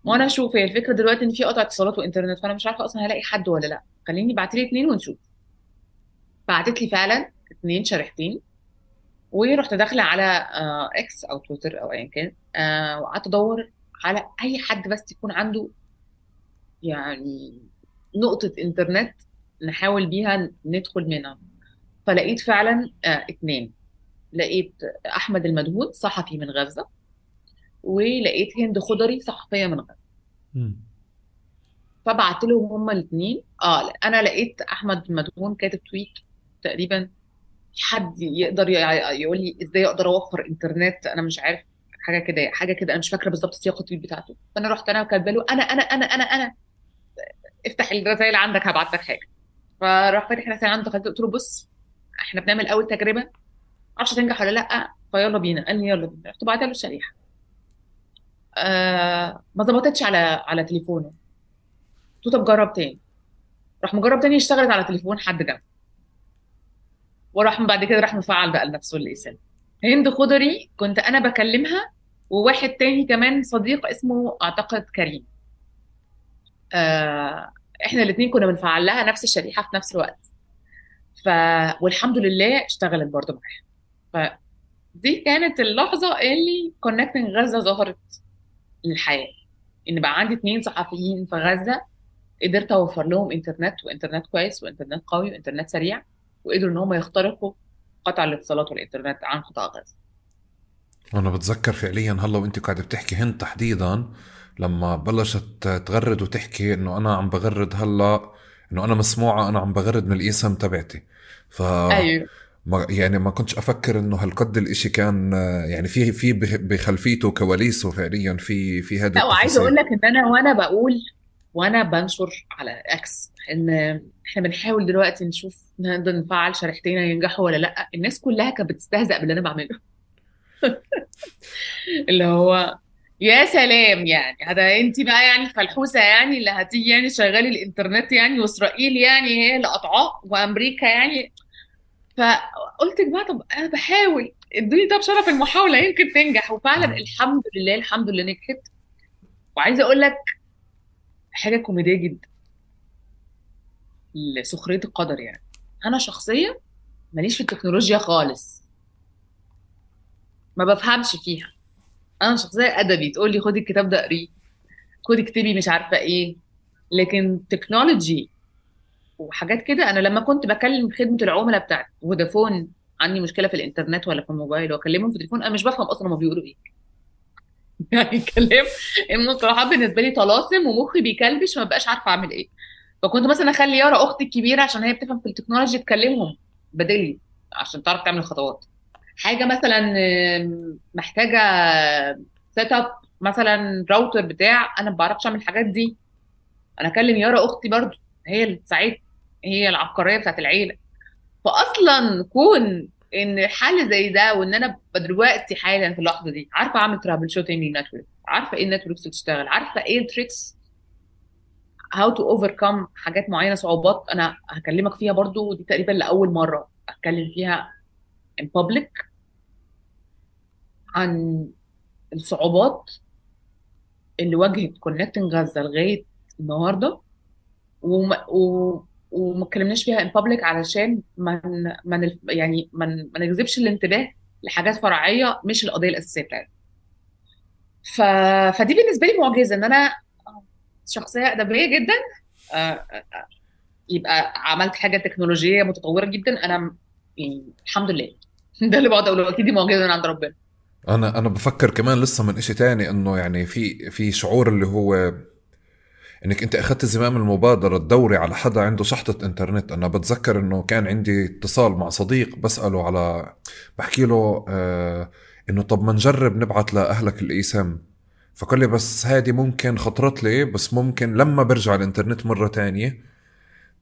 اتنين وأنا أشوف هي الفكرة دلوقتي ان في قطع اتصالات وانترنت فانا مش عارفة أصلا هلاقي حد ولا لا. خليني ابعتي لي اتنين ونشوف. بعتت لي فعلا اتنين شريحتين ورحت داخلة على آه، إكس أو تويتر أو ايا كان آه، وقعدت أدور على أي حد بس يكون عنده يعني نقطة انترنت نحاول بيها ندخل منها. فلقيت فعلا آه، اتنين. لقيت أحمد المدهون صحفي من غزة ولقيت هند خضري صحفية من غزة. فبعت لهم هما الاثنين آه أنا لقيت أحمد مدهون كاتب تويت تقريبا في حد يقدر يقول لي إزاي أقدر أوفر إنترنت أنا مش عارف حاجة كده حاجة كده أنا مش فاكرة بالظبط سياق التويت بتاعته. فأنا رحت أنا كاتبه له أنا أنا أنا أنا أنا افتح الرسائل عندك هبعت لك حاجة. فراح فاتح الرسائل عنده قلت له بص إحنا بنعمل أول تجربة معرفش تنجح ولا لأ فيلا بينا. قال لي يلا بينا. رحت بعت له الشريحة. آه ما ظبطتش على على تليفونه. قلت طب جرب تاني. راح مجرب تاني اشتغلت على تليفون حد جنبه. وراح بعد كده راح مفعل بقى لنفسه الاسم هند خضري كنت أنا بكلمها وواحد تاني كمان صديق اسمه أعتقد كريم. آه إحنا الاثنين كنا بنفعل لها نفس الشريحة في نفس الوقت. ف والحمد لله اشتغلت برضه معاها. فدي كانت اللحظة اللي كونكتنج غزة ظهرت. للحياة. إن بقى عندي اثنين صحفيين في غزة قدرت أوفر لهم إنترنت وإنترنت كويس وإنترنت قوي وإنترنت سريع وقدروا إن هم يخترقوا قطع الاتصالات والإنترنت عن قطاع غزة. أنا بتذكر فعليا هلا وأنت قاعدة بتحكي هند تحديدا لما بلشت تغرد وتحكي إنه أنا عم بغرد هلا إنه أنا مسموعة أنا عم بغرد من الاسم تبعتي. ف أيوه. ما يعني ما كنتش أفكر إنه هالقد الإشي كان يعني في في بخ- بخلفيته كواليسه فعليا في في هذه لا وعايزة أقول لك إن أنا وأنا بقول وأنا بنشر على إكس إن إحنا بنحاول دلوقتي نشوف نقدر نفعل شريحتين ينجحوا ولا لأ. الناس كلها كانت بتستهزأ باللي أنا بعمله. [laughs] اللي هو يا سلام يعني. هذا أنت بقى يعني فلحوسة يعني اللي هتيجي يعني شغالي الإنترنت يعني وإسرائيل يعني هي اللي قطعاه وأمريكا يعني فقلت يا جماعة طب أنا بحاول. ادوني طب شرف المحاولة يمكن تنجح. وفعلا. الحمد لله الحمد لله نجحت. وعايزة أقول لك حاجة كوميدية جدا. لسخرية القدر يعني. أنا شخصيا ماليش في التكنولوجيا خالص. ما بفهمش فيها. أنا شخصيه أدبي. تقول لي خدي الكتاب ده اقريه. خدي اكتبي مش عارفة إيه. لكن تكنولوجي وحاجات كده. أنا لما كنت بكلم خدمة العملاء بتاعت فودافون عندي مشكلة في الإنترنت ولا في الموبايل وأكلمهم في التليفون أنا مش بفهم أصلا هما بيقولوا إيه. [laughs] يعني كلام المصطلحات بالنسبة لي طلاسم ومخي بيكلبش فما بقاش عارفة أعمل إيه. فكنت مثلا أخلي يارا أختي الكبيرة عشان هي بتفهم في ال technology تكلمهم بدلي عشان تعرف تعمل الخطوات. حاجة مثلا محتاجة setup مثلا راوتر بتاع أنا ما بعرفش أعمل الحاجات دي. أنا أكلم يارا أختي برضو هي اللي تساعدني. هي العبقرية بتاعت العيلة. فاصلا كون إن حل زي ده وإن أنا دلوقتي حالا في اللحظة دي عارفة أعمل troubleshooting لل network عارفة إيه ال networks بتشتغل؟ عارفة إيه ال tricks how to overcome حاجات معينة صعوبات أنا هكلمك فيها برضو دي تقريبا لأول مرة أتكلم فيها in public عن الصعوبات اللي واجهت كونكتنج غزه لغاية النهارده. وما و... وما اتكلمناش فيها ان بابليك علشان ما ن- ما نل- يعني ما ن- ما نجذبش الانتباه لحاجات فرعية مش القضية الأساسية بتاعتنا. ف... فدي بالنسبة لي معجزة إن أنا شخصية أدبية جدا آه، آه، آه، يبقى عملت حاجة تكنولوجية متطورة جدا أنا يعني الحمد لله. [laughs] ده اللي بقعد أقوله أكيد دي معجزة من عند ربنا. أنا أنا بفكر كمان لسه من إشي تاني إنه يعني في في شعور اللي هو إنك أنت أخذت زمام المبادرة تدوري على حدا عنده شحطة إنترنت. أنا بتذكر إنه كان عندي اتصال مع صديق بسأله على بحكي له آه إنه طب ما نجرب نبعت لأهلك الايسم فقال لي بس هذه ممكن خطرت لي بس ممكن لما برجع الإنترنت مرة تانية.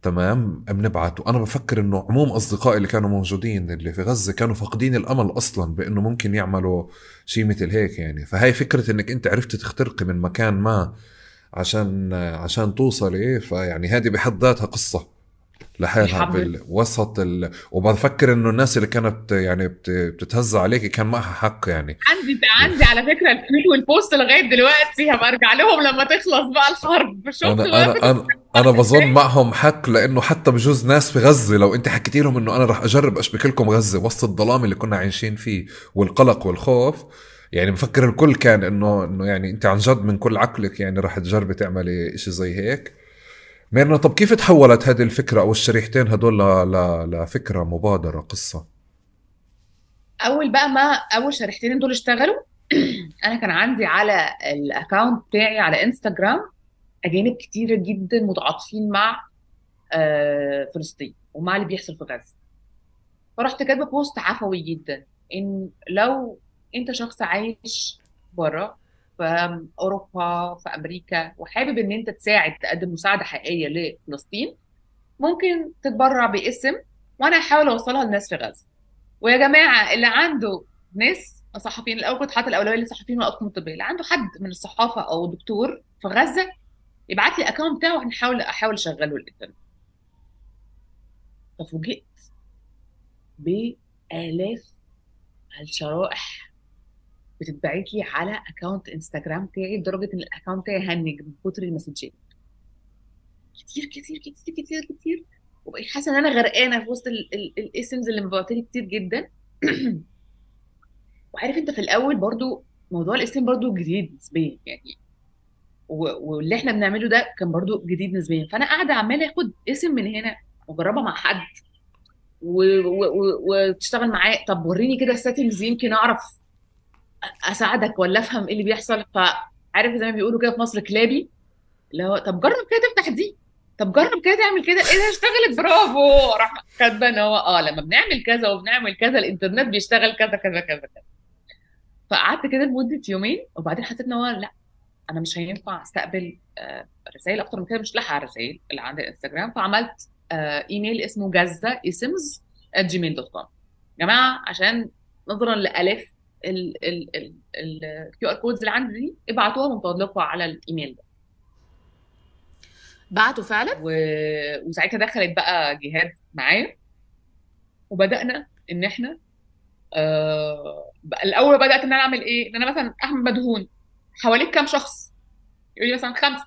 تمام بنبعت وأنا بفكر إنه عموم أصدقائي اللي كانوا موجودين اللي في غزة كانوا فاقدين الأمل أصلا بإنه ممكن يعملوا شيء مثل هيك يعني. فهي فكرة إنك أنت عرفت تخترقي من مكان ما. عشان عشان توصلي فيعني هذه بحد ذاتها قصة. لحالها بالوسط ال... وبفكر إنه الناس اللي كانت يعني بت... بتتهزأ عليك كان معها حق يعني. عندي عندي على فكرة التويت والبوست لغاية دلوقتي هبقى أرجع لهم لما تخلص بقى الحرب. شفت أنا أنا أنا أنا بظن معهم حق لأنه حتى بجوز ناس في غزة لو أنت حكيتي لهم إنه أنا رح أجرب أشبك لكم غزة وسط الظلام اللي كنا عايشين فيه والقلق والخوف يعني بفكر الكل كان إنه إنه يعني أنت عن جد من كل عقلك يعني رح تجربي تعملي إشي زي هيك ميرنا طب كيف تحولت هذه الفكرة أو الشريحتين هدول. لفكرة مبادرة قصة أول بقى ما أول شريحتين دول اشتغلوا [clears throat] أنا كان عندي على الاكونت بتاعي على إنستغرام أجانب كتيرة جدا متعاطفين مع آه، فلسطين ومع اللي بيحصل في غزة فرحت كاتبة بوست عفوي جدا إن لو انت شخص عايش بره في أوروبا في أمريكا وحابب إن أنت تساعد تقدم مساعدة حقيقية لفلسطين ممكن تتبرع باسم وأنا هحاول أوصلها للناس في غزة. ويا جماعة اللي عنده ناس صحفيين الأول كنت حاطة الأولوية للصحفيين والاطقم الطبيه اللي عنده حد من الصحافة أو دكتور في غزة يبعت لي ال account بتاعه وهنحاول أحاول أشغله الانترنت ففوجئت بآلاف الشرائح بتتبعت لي على account انستغرام بتاعي لدرجة إن ال account بتاعي هنج من كتر المسجات. كتير كتير كتير كتير كتير. وبقيت حاسة إن أنا غرقانة في وسط ال eSIMs اللي مبعوته لي كتير جدا. [clears throat] وعارف أنت في الأول برضو موضوع الاسم برضو جديد نسبيا يعني. واللي إحنا بنعمله ده كان برضو جديد نسبيا. فأنا قاعدة عمالة آخد اسم من هنا واجربها مع حد. وتشتغل معاه. طب وريني كده السيتنجز يمكن أعرف أساعدك ولا أفهم إيه اللي بيحصل؟ فعارف زي ما بيقولوا كده في مصر كلابي اللي هو طب جرب كده تفتح دي طب جرب كده تعمل كده إيه ده؟ اشتغلت برافو! راح كاتبة إن هو آه لما بنعمل كذا وبنعمل كذا الإنترنت بيشتغل كذا كذا كذا كذا. فقعدت كده لمدة يومين وبعدين حسيت إن هو لأ أنا مش هينفع أستقبل آه، رسائل أكتر من كده مش لاحقة على الرسائل اللي عند الإنستجرام. فعملت آه، إيميل اسمه Gaza eSIMs Gmail dot com جماعة عشان نظرا لالاف ال QR codes اللي عندي دي ابعتوها من فضلكم على الإيميل ده. بعتوا فعلا؟ و... وساعتها دخلت بقى جهاد معايا. وبدأنا إن إحنا آه... الأول بدأت إن أنا أعمل إيه؟ إن أنا مثلا احمد مدهون. حواليك كام شخص؟ يقول لي مثلا خمسة.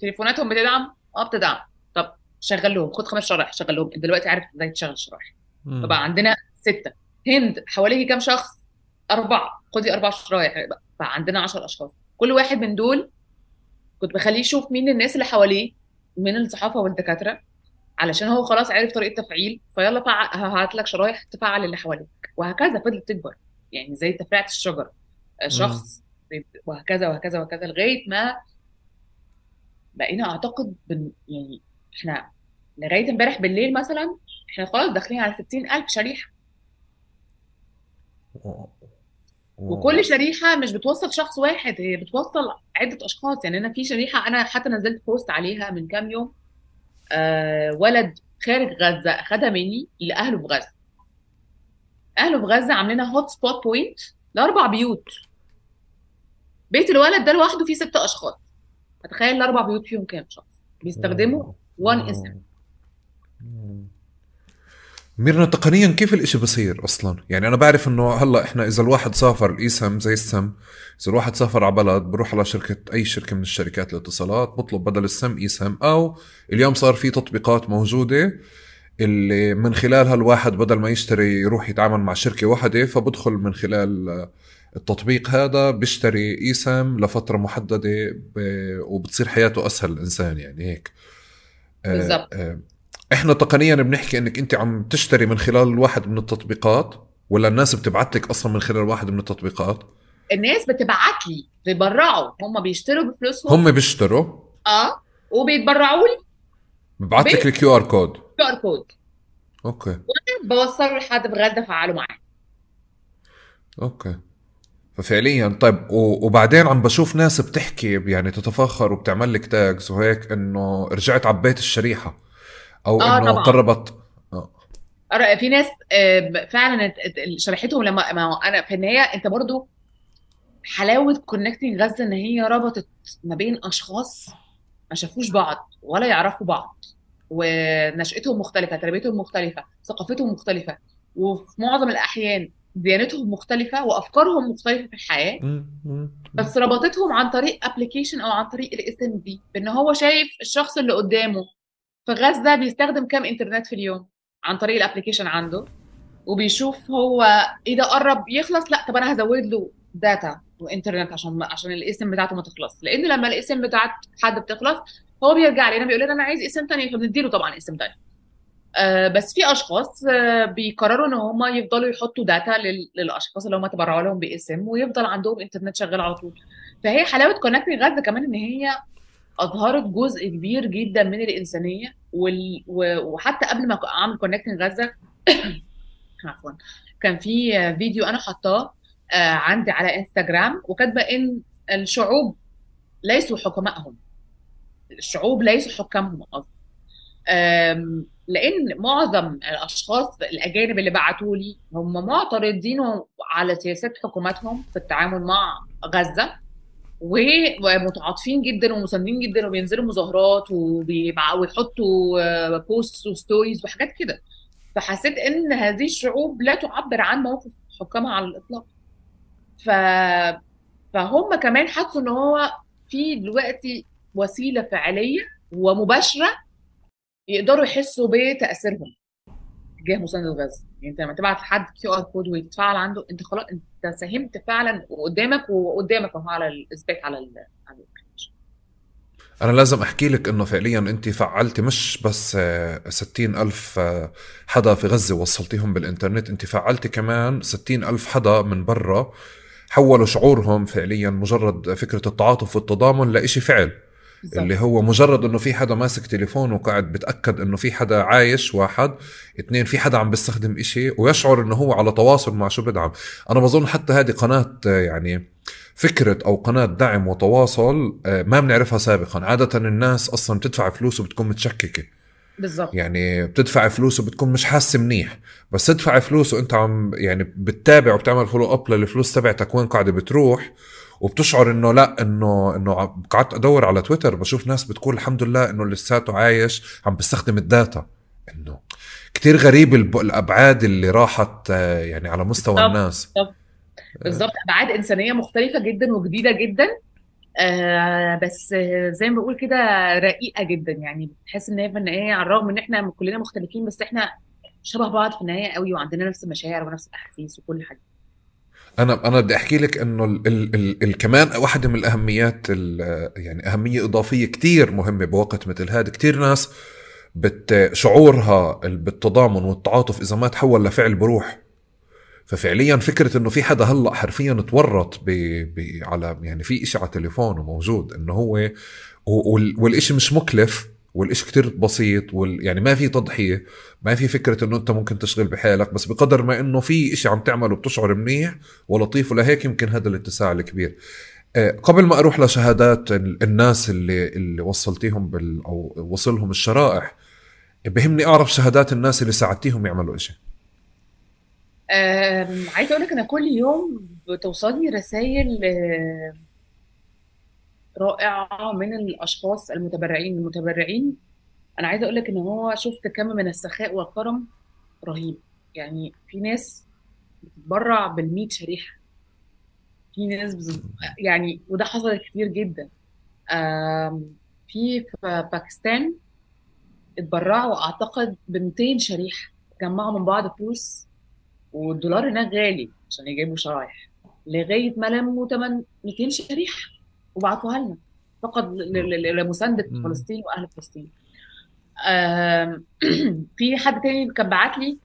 تليفوناتهم بتدعم؟ آه بتدعم. طب شغلهم خد خمس شرايح شغلهم انت دلوقتي عارف إزاي تشغل الشرايح فبقى عندنا ستة. هند حواليكي كام شخص؟ اربعه خدي أربع شرايح بقى عندنا 10 أشخاص. كل واحد من دول كنت بخليه يشوف مين الناس اللي حواليه من الصحافة والدكاترة علشان هو خلاص عرف طريقة تفعيل فيلا فع... هات لك شرايح تفعل اللي حواليك. وهكذا فضلت تكبر. يعني زي تفريعة الشجر. مم. شخص وهكذا وهكذا وهكذا لغاية ما بقينا أعتقد بن... يعني إحنا لغاية امبارح بالليل مثلا إحنا خلاص داخلين على 60000 شريحة. وكل شريحة مش بتوصل شخص واحد هي بتوصل عدة أشخاص يعني أنا في شريحة أنا حتى نزلت post عليها من كام يوم آه ولد خارج غزة اخدها مني لأهله في غزة أهله في غزة عاملينها hotspot point لأربع بيوت بيت الولد ده لوحده فيه ست أشخاص فتخيل الأربع بيوت فيهم كام شخص بيستخدموا. وان. wow. ميرنا تقنيا كيف الإشي بصير أصلا؟ يعني أنا بعرف إنه هلأ إحنا إذا الواحد سافر ال eSIM زي ال SIM إذا الواحد سافر على بلد بروح على شركة أي شركة من الشركات الاتصالات بطلب بدل السم ايسم أو اليوم صار في تطبيقات موجودة اللي من خلالها الواحد بدل ما يشتري يروح يتعامل مع شركة واحدة فبدخل من خلال التطبيق هذا بيشتري ايسم لفترة محددة ب- وبتصير حياته أسهل الإنسان يعني هيك. آه، بالظبط آه، إحنا تقنيا بنحكي إنك أنت عم تشتري من خلال واحد من التطبيقات ولا الناس بتبعت لك أصلا من خلال واحد من التطبيقات؟ الناس بتبعت لي بيتبرعوا. هم بيشتروا بفلوسهم؟ هم بيشتروا. آه وبيتبرعوا لي. ببعت لك ال QR code QR code okay. بوصله لحد بغزة فعله معاه okay. ففعليا طيب وبعدين عم بشوف ناس بتحكي يعني تتفاخر وبتعمل لك tags وهيك إنه رجعت عبيت الشريحة. أو آه إنه طبعا. قربت. آه. أرى- في ناس آه، فعلا شرحتهم لما ما أنا في النهاية أنت برضو حلاوة Connecting Gaza إن هي ربطت ما بين أشخاص ما شافوش بعض ولا يعرفوا بعض ونشأتهم مختلفة تربيتهم مختلفة ثقافتهم مختلفة وفي معظم الأحيان ديانتهم مختلفة وأفكارهم مختلفة في الحياة. بس ربطتهم عن طريق application أو عن طريق ال eSIM دي بإن هو شايف الشخص اللي قدامه في غزة بيستخدم كام انترنت في اليوم عن طريق ال application عنده وبيشوف هو إيه ده قرب يخلص لأ طب أنا هزود له data وانترنت عشان عشان ال eSIM بتاعته ما تخلص. لأن لما ال eSIM بتاعت حد بتخلص هو بيرجع لنا بيقول لنا أنا عايز eSIM تاني فبنديله طبعا eSIM تاني. آه بس في أشخاص آه بيقرروا إن هم يفضلوا يحطوا data لل- للأشخاص اللي هم تبرعوا لهم ب eSIM ويفضل عندهم انترنت شغال على طول. فهي حلاوة Connecting Gaza كمان إن هي أظهرت جزء كبير جدا من الإنسانية وال... وحتى قبل ما أعمل كونكتنج غزة [coughs] عفوا كان في فيديو أنا حطاه آه، عندي على انستغرام وكاتبة إن الشعوب ليسوا حكمائهم. الشعوب ليسوا حكامهم قصدي. لأن معظم الأشخاص الأجانب اللي بعتوا لي هم معترضين على سياسات حكوماتهم في التعامل مع غزة. ومتعاطفين جدا ومساندين جدا وبينزلوا مظاهرات ويحطوا post و stories وحاجات كده. فحسيت إن هذه الشعوب لا تعبر عن موقف حكامها على الإطلاق. ف فهم كمان حسوا إن هو في دلوقتي وسيلة فعلية ومباشرة يقدروا يحسوا بتأثيرهم. تجاه مساندة غزه يعني انت لما تبعت لحد QR code ويتفعل عنده انت خلاص انت ساهمت فعلا وقدامك وقدامك اهو على الاثبات على ال على أنا لازم أحكي لك إنه فعليا أنت فعلتي مش بس آه، ستين ألف آه، حدا في غزة وصلتيهم بالإنترنت أنت فعلتي كمان ستين ألف حدا من برا حولوا شعورهم فعليا مجرد فكرة التعاطف والتضامن لإشي فعل. اللي بالظبط هو مجرد إنه في حدا ماسك تليفون وقاعد بتأكد إنه في حدا عايش واحد اثنين في حدا عم بيستخدم إشي ويشعر إنه هو على تواصل مع شو بدعم. أنا بظن حتى هذه قناة آه، يعني فكرة أو قناة دعم وتواصل آه، ما بنعرفها سابقا. عادة الناس أصلا بتدفع فلوس وبتكون متشككة. بالظبط يعني بتدفع فلوس وبتكون مش حاسة منيح. بس تدفع فلوس وأنت عم يعني بتتابع وبتعمل follow up للفلوس تبعتك وين قاعدة بتروح وبتشعر إنه لا إنه إنه قعدت أدور على تويتر بشوف ناس بتقول الحمد لله إنه لساته عايش عم بيستخدم ال data. إنه كتير غريب الأبعاد اللي راحت آه، يعني على مستوى بالظبط الناس. بالظبط بالظبط أبعاد إنسانية مختلفة جدا وجديدة جدا. آه بس آه، زي ما بقول كده رقيقة جدا يعني بتحس إن هي في النهاية على الرغم إن إحنا كلنا مختلفين بس إحنا شبه بعض في النهاية قوي وعندنا نفس المشاعر ونفس الأحاسيس وكل حاجة. أنا أنا بدي أحكي لك إنه ال ال ال ال كمان واحدة من الأهميات ال- يعني أهمية إضافية كتير مهمة بوقت مثل هذا. كتير ناس بت شعورها بالتضامن والتعاطف إذا ما تحول لفعل بروح. ففعليا فكرة إنه في حدا هلأ حرفيا تورط ب... ب... على يعني في إشي على تليفونه موجود إنه هو وال... والإشي مش مكلف. والإشي كتير بسيط وال... يعني ما في تضحية ما في فكرة إنه أنت ممكن تشغل بحالك بس بقدر ما إنه في إشي عم تعمله بتشعر منيح ولطيف ولهيك يمكن هذا الاتساع الكبير. آه، قبل ما أروح لشهادات الناس اللي اللي وصلتيهم بال أو وصلهم الشرائح بهمني أعرف شهادات الناس اللي ساعدتيهم يعملوا إشي. عايزة أقول لك أنا كل يوم بتوصلني رسائل رائعة من الأشخاص المتبرعين. المتبرعين أنا عايزة أقول لك إن هو شفت كم من السخاء والكرم رهيب. يعني في ناس بتتبرع بال شريحة. في ناس. يعني وده حصل كتير جدا. في في باكستان اتبرعوا أعتقد ب 200 شريحة. جمعوا من بعض فلوس والدولار هناك غالي عشان يجيبوا شرايح. لغاية ما لموا ثمن 200 شريحة. وبعتوها لنا. فقط لمساندة فلسطين وأهل فلسطين. [clears throat] في حد تاني كان بعت لي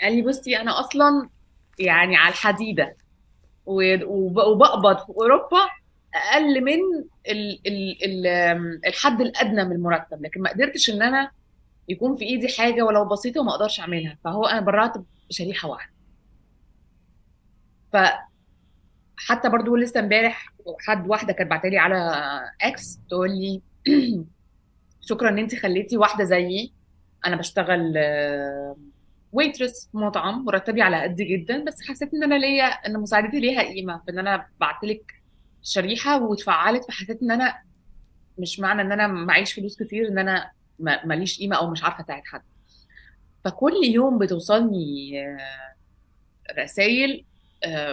قال لي بصي أنا أصلا يعني على الحديدة وبقبض في أوروبا أقل من ال ال ال الحد الأدنى من المرتب. لكن ما قدرتش إن أنا يكون في إيدي حاجة ولو بسيطة وما أقدرش أعملها. فهو أنا برعت بشريحة واحدة. ف حتى برضو لسه امبارح حد واحدة كانت بعتلي على إكس تقول لي [clears throat] شكرا إن انت خليتي واحدة زيي. أنا بشتغل ويترس في مطعم مرتبي على قدي جدا بس حسيت إن أنا ليا إن مساعدتي ليها قيمة في إن أنا بعت لك شريحة واتفعلت فحسيت إن أنا مش معنى إن أنا معيش فلوس كتير إن أنا ماليش قيمة أو مش عارفة أساعد حد. فكل يوم بتوصلني آه، رسائل آه،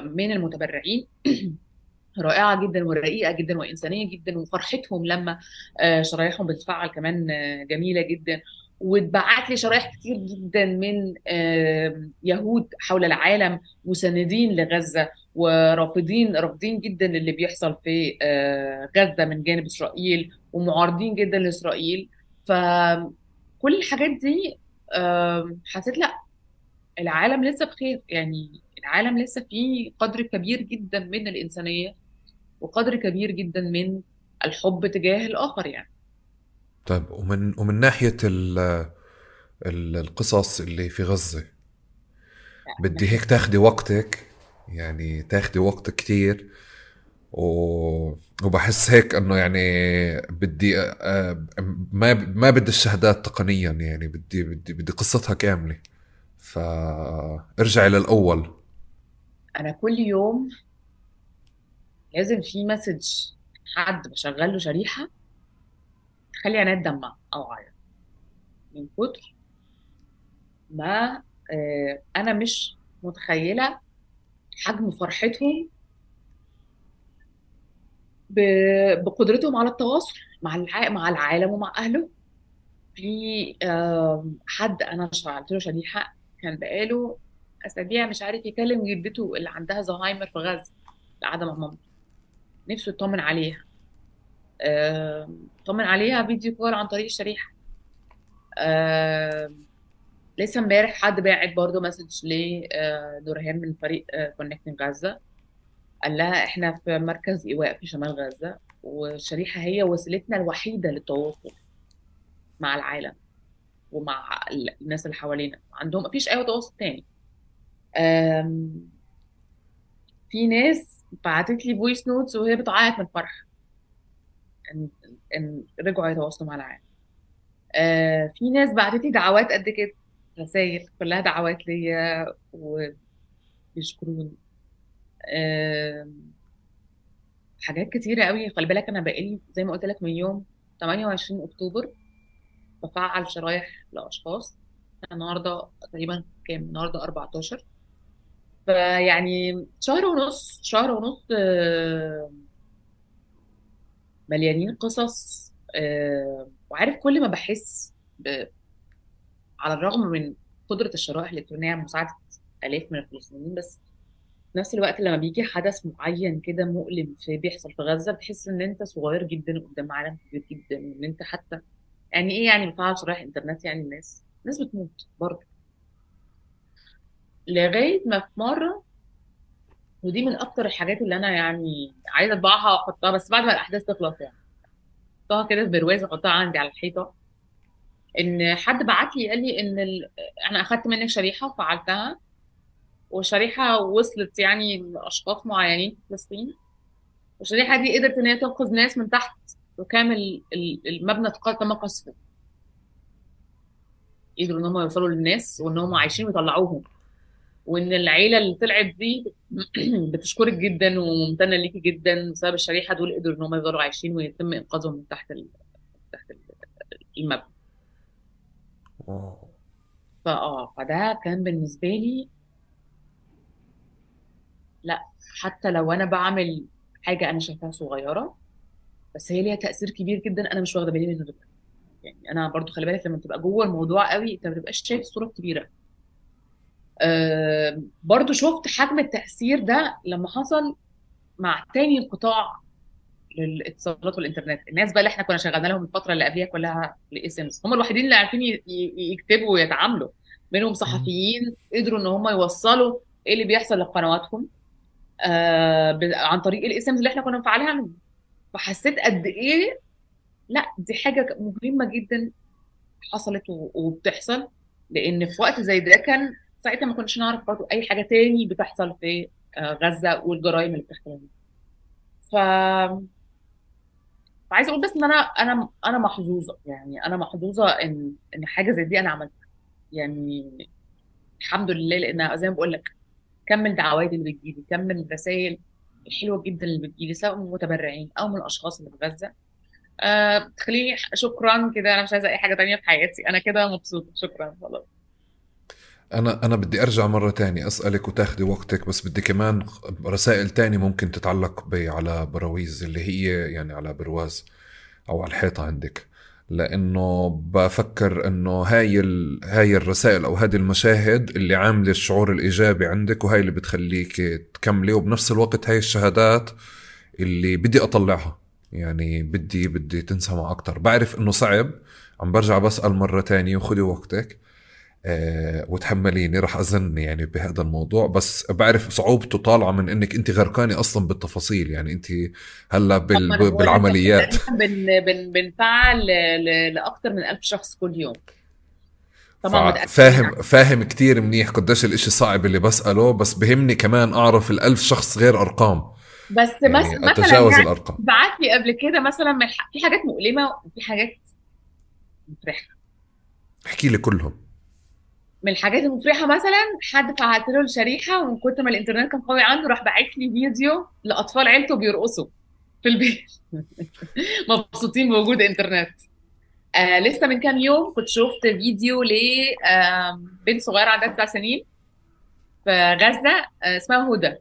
من المتبرعين. [clears throat] رائعة جدا ورقيقة جدا وإنسانية جدا وفرحتهم لما آه، شرايحهم بتتفعل كمان جميلة جدا. واتبعت لي شرايح كتير جدا من يهود حول العالم مساندين لغزة ورافضين رافضين جدا اللي بيحصل في غزة من جانب إسرائيل ومعارضين جدا لإسرائيل. فكل الحاجات دي حسيت لا العالم لسه بخير. يعني العالم لسه فيه قدر كبير جدا من الإنسانية وقدر كبير جدا من الحب تجاه الآخر يعني. طيب ومن ومن ناحية ال القصص اللي في غزة يعني بدي هيك تاخدي وقتك يعني تاخدي وقت كتير و... وبحس هيك إنه يعني بدي آه، ما ما بدي الشهادات تقنيا يعني بدي بدي بدي قصتها كاملة. فارجعي للأول. أنا كل يوم لازم في مسج حد بشغل له شريحة تخلي عينيا تدمع أو أعيط. من كتر ما آه، أنا مش متخيلة حجم فرحتهم بقدرتهم على التواصل مع مع العالم ومع أهله. في حد أنا شرعت له شريحة كان بقاله أسابيع مش عارف يكلم جدته اللي عندها زهايمر في غزة قاعدة مع مامته. نفسه يطمن عليها. طمن عليها video call عن طريق الشريحة. لسه امبارح حد باعت برضه message لنورهان من فريق Connecting Gaza. قال لها إحنا في مركز إيواء في شمال غزة والشريحة هي وسيلتنا الوحيدة للتواصل مع العالم ومع الناس اللي حوالينا. عندهم مفيش أي تواصل تاني. في ناس بعتت لي voice notes وهي بتعيط من الفرح. إن إن رجعوا يتواصلوا مع العالم آه، في ناس بعتت لي دعوات قد كده رسائل كلها دعوات ليا وبيشكروني. حاجات كتيرة قوي. خلي بالك أنا بقالي زي ما قلت لك من يوم 28 أكتوبر بفعل شرايح لأشخاص. النهارده تقريبا كام؟ النهارده 14 فيعني شهر ونص شهر ونص مليانين قصص وعارف كل ما بحس على الرغم من قدرة الشرائح الإلكترونية مساعدة آلاف من الفلسطينيين بس في نفس الوقت لما بيجي حدث معين كده مؤلم في بيحصل في غزة بتحس إن أنت صغير جدا قدام عالم كبير جدا وإن أنت حتى يعني إيه يعني بفعل شرايح انترنت يعني الناس الناس بتموت برضه. لغاية ما في مرة ودي من أكتر الحاجات اللي أنا يعني عايزة أطبعها وأحطها بس بعد ما الأحداث تخلص يعني. احطها كده في برواز وأحطها عندي على الحيطة. إن حد بعت لي قال لي إن ال... أنا أخدت منك شريحة وفعلتها والشريحة وصلت يعني لأشخاص معينين في فلسطين. والشريحة دي قدرت إن هي تنقذ ناس من تحت وكامل ال- المبنى تم قصفه. قدروا إن هم يوصلوا للناس وإن هم عايشين ويطلعوهم. وإن العيلة اللي طلعت دي [clears throat] بتشكرك جدا وممتنة ليكي جدا بسبب الشريحة دول قدروا إن هم يفضلوا عايشين ويتم إنقاذهم من تحت ال... تحت ال- المبنى. فآه فده كان بالنسبة لي لا حتى لو أنا بعمل حاجة أنا شايفاها صغيرة بس هي ليها تأثير كبير جدا أنا مش واخدة بالي منه دلوقتي. يعني أنا برضو خلي بالك لما تبقى جوه الموضوع قوي أنت ما بتبقاش شايف الصورة الكبيره أه برضو شفت حجم التأثير ده لما حصل مع تاني انقطاع للاتصالات والإنترنت. الناس بقى اللي إحنا كنا شغالين لهم الفترة اللي قبلها كلها ال eSIM هم الوحيدين اللي عارفين يكتبوا ويتعاملوا. منهم صحفيين قدروا إن هم يوصلوا إيه اللي بيحصل لقنواتهم آه عن طريق ال eSIM اللي إحنا كنا مفعلينها فحسيت قد إيه لأ دي حاجة مهمة جدا حصلت وبتحصل. لأن في وقت زي ده كان ساعتها ما كناش نعرف برضه أي حاجة تاني بتحصل في آه، غزة والجرائم اللي بتحصل. هنا. ف فعايزه أقول بس إن أنا أنا أنا محظوظة يعني أنا محظوظة إن إن حاجة زي دي أنا عملتها. يعني الحمد لله لأن زي ما بقول لك كم الدعوات اللي بتجيلي كم الرسائل الحلوة جدا اللي بتجيلي سواء من المتبرعين أو من الأشخاص اللي في غزة. بتخليني شكرا كده أنا مش عايزة أي حاجة تانية في حياتي. أنا كده مبسوطة. شكرا خلاص. أنا أنا بدي أرجع مرة تانية أسألك وتاخدي وقتك بس بدي كمان رسائل تانية ممكن تتعلق ب- على براويز اللي هي يعني على برواز أو على الحيطة عندك. لأنه بفكر إنه هاي ال... هاي الرسائل أو هذه المشاهد اللي عاملة الشعور الإيجابي عندك وهاي اللي بتخليك تكملي وبنفس الوقت هاي الشهادات اللي بدي أطلعها. يعني بدي بدي تنسمع أكتر. بعرف إنه صعب عم برجع بسأل مرة تانية وخدي وقتك. آه، وتحمليني رح أزن يعني بهذا الموضوع. بس بعرف صعوبته طالعة من إنك أنت غرقانة أصلا بالتفاصيل. يعني أنت هلأ بال... بالعمليات. بن بن بنفعل ل- ل- لاكثر من 1000 شخص كل يوم. طبعا فاهم فاهم كتير منيح قديش الإشي صعب اللي بسأله. بس بهمني كمان أعرف الألف شخص غير أرقام. بس يعني مثلا أتجاوز يعني الأرقام. بعت لي قبل كده مثلا من في حاجات مؤلمة وفي حاجات مفرحة؟ احكي لي كلهم. من الحاجات المفرحة مثلا حد فعلت له الشريحة ومن كتر ما الإنترنت كان قوي عنده راح باعت لي فيديو لأطفال عيلته بيرقصوا في البيت. [laughs] مبسوطين بوجود إنترنت. آه لسه من كام يوم كنت شفت فيديو لبنت صغيرة عندها تسع سنين في غزة آه اسمها هدى.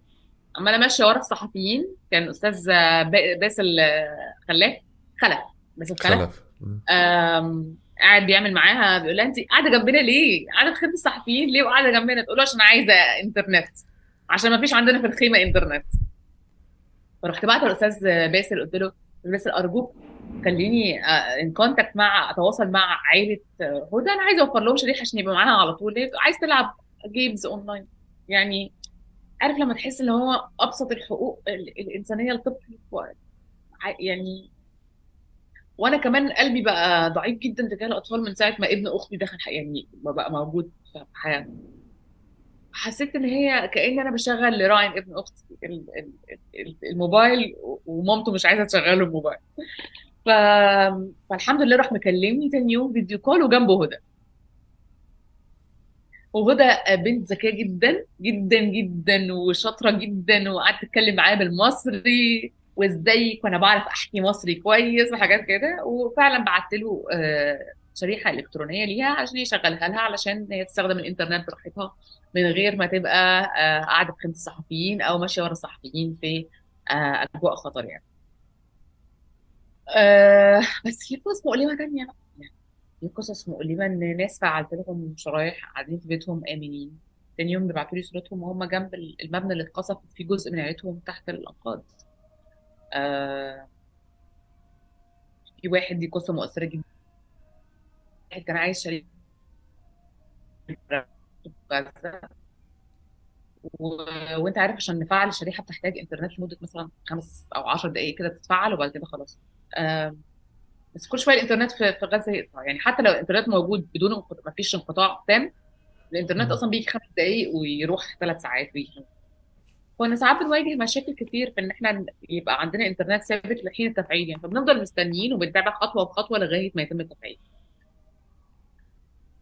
عمالة ماشية ورا الصحفيين. كان أستاذ آه، با- باسل آه، خلاف. خلف. باسل خلف خلف قاعد بيعمل معاها بيقول لها أنت قاعدة جنبنا ليه؟ قاعدة في خدمه الصحفيين ليه وقاعدة جنبنا؟ تقول له عشان عايزة انترنت عشان ما فيش عندنا في الخيمة انترنت فرحت بعت الأستاذ باسل قلت له باسل أرجوك خليني in contact مع أتواصل مع عائله آه، هدى. أنا عايزة أوفر لهم شريحة عشان يبقى معاها على طول. عايز تلعب games online يعني عارف لما تحس إن هو أبسط الحقوق ال- الإنسانية ع- يعني وأنا كمان قلبي بقى ضعيف جدا تجاه الأطفال من ساعة ما ابن أختي دخل يعني بقى موجود في حياتي حسيت إن هي كأن أنا بشغل لراين ابن أختي ال- ال- ال- الموبايل ومامته مش عايزة تشغله الموبايل. ف... فالحمد لله راح مكلمني تاني يوم فيديو كول وجنبه هدى. وهدى بنت ذكية جدا جدا جدا وشاطرة جدا وقعدت تتكلم معايا بالمصري. وازيك وأنا بعرف احكي مصري كويس وحاجات كده. وفعلا بعت له آه، شريحة إلكترونية ليها عشان يشغلها لها علشان هي تستخدم الإنترنت براحتها من غير ما تبقى آه، قاعدة في خدمه الصحفيين أو ماشية ورا الصحفيين في آه، أجواء خطر يعني. بس في قصص مؤلمة تانية بقى. يعني في قصص مؤلمة إن ناس فعلت لهم شرايح قاعدين في بيتهم آمنين. تاني يوم بيبعتوا لي صورتهم وهم جنب المبنى اللي اتقصف في جزء من عيلتهم تحت الأنقاض. آه، في واحد دي قصة مؤثرة جدا. كان عايز شريحه غزه و... وانت عارف عشان نفعل الشريحة بتحتاج انترنت لمدة مثلا خمس أو 10 دقائق كده تتفعل وبعد كده خلاص. بس كل شوية الانترنت في في غزة يقطع. يعني حتى لو الانترنت موجود بدون ما فيش انقطاع تام الانترنت. أصلا بيجي خمس دقائق ويروح ثلاث ساعات ويجي. كنا ساعات بنواجه مشاكل كتير في إن إحنا يبقى عندنا إنترنت ثابت لحين التفعيل يعني فبنفضل مستنيين وبنتابع خطوة بخطوة لغاية ما يتم التفعيل.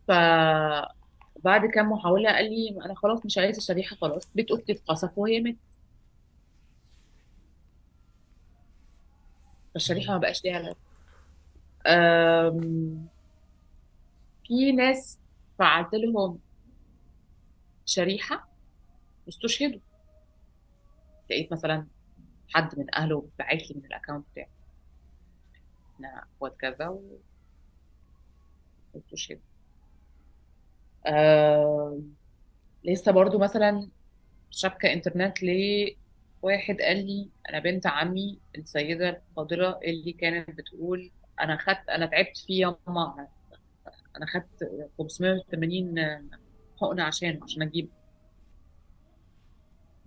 فبعد كام محاولة قال لي أنا خلاص مش عايز الشريحة خلاص بيت أختي اتقصف وهي ماتت. فالشريحة ما بقاش ليها أم، في ناس فعلت لهم شريحة واستشهدوا لقيت مثلا حد من أهله باعت لي من الاكونت بتاعي. إحنا أخوات كذا و- واستشهدوا أم، لسه برضو مثلا شبكة إنترنت لواحد قال لي أنا بنت عمي السيدة الفاضلة اللي كانت بتقول أنا خدت أنا تعبت فيه يا ماما أنا خدت 580 حقنة عشان عشان أجيب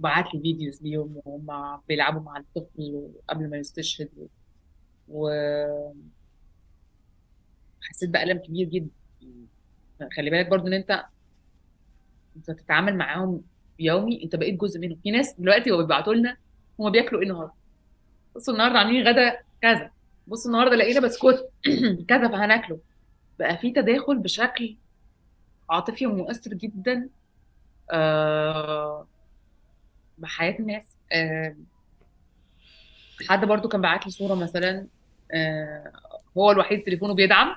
بعت لي فيديوز ليهم وهم بيلعبوا مع الطفل قبل ما يستشهد وحسيت بألم كبير جدا. خلي بالك برضو إن أنت أنت تتعامل معاهم يومي أنت بقيت جزء منهم. في ناس دلوقتي هو بيبعتوا لنا هما بياكلوا إيه النهارده؟ بصوا النهارده عاملين غدا كذا. بصوا النهارده لقينا بسكوت [clears throat] كذا فهناكله. بقى في تداخل بشكل عاطفي ومؤثر جدا. آه، بحياة الناس. آه، حد برضو كان بعت لي صورة مثلا آه، هو الوحيد تليفونه بيدعم.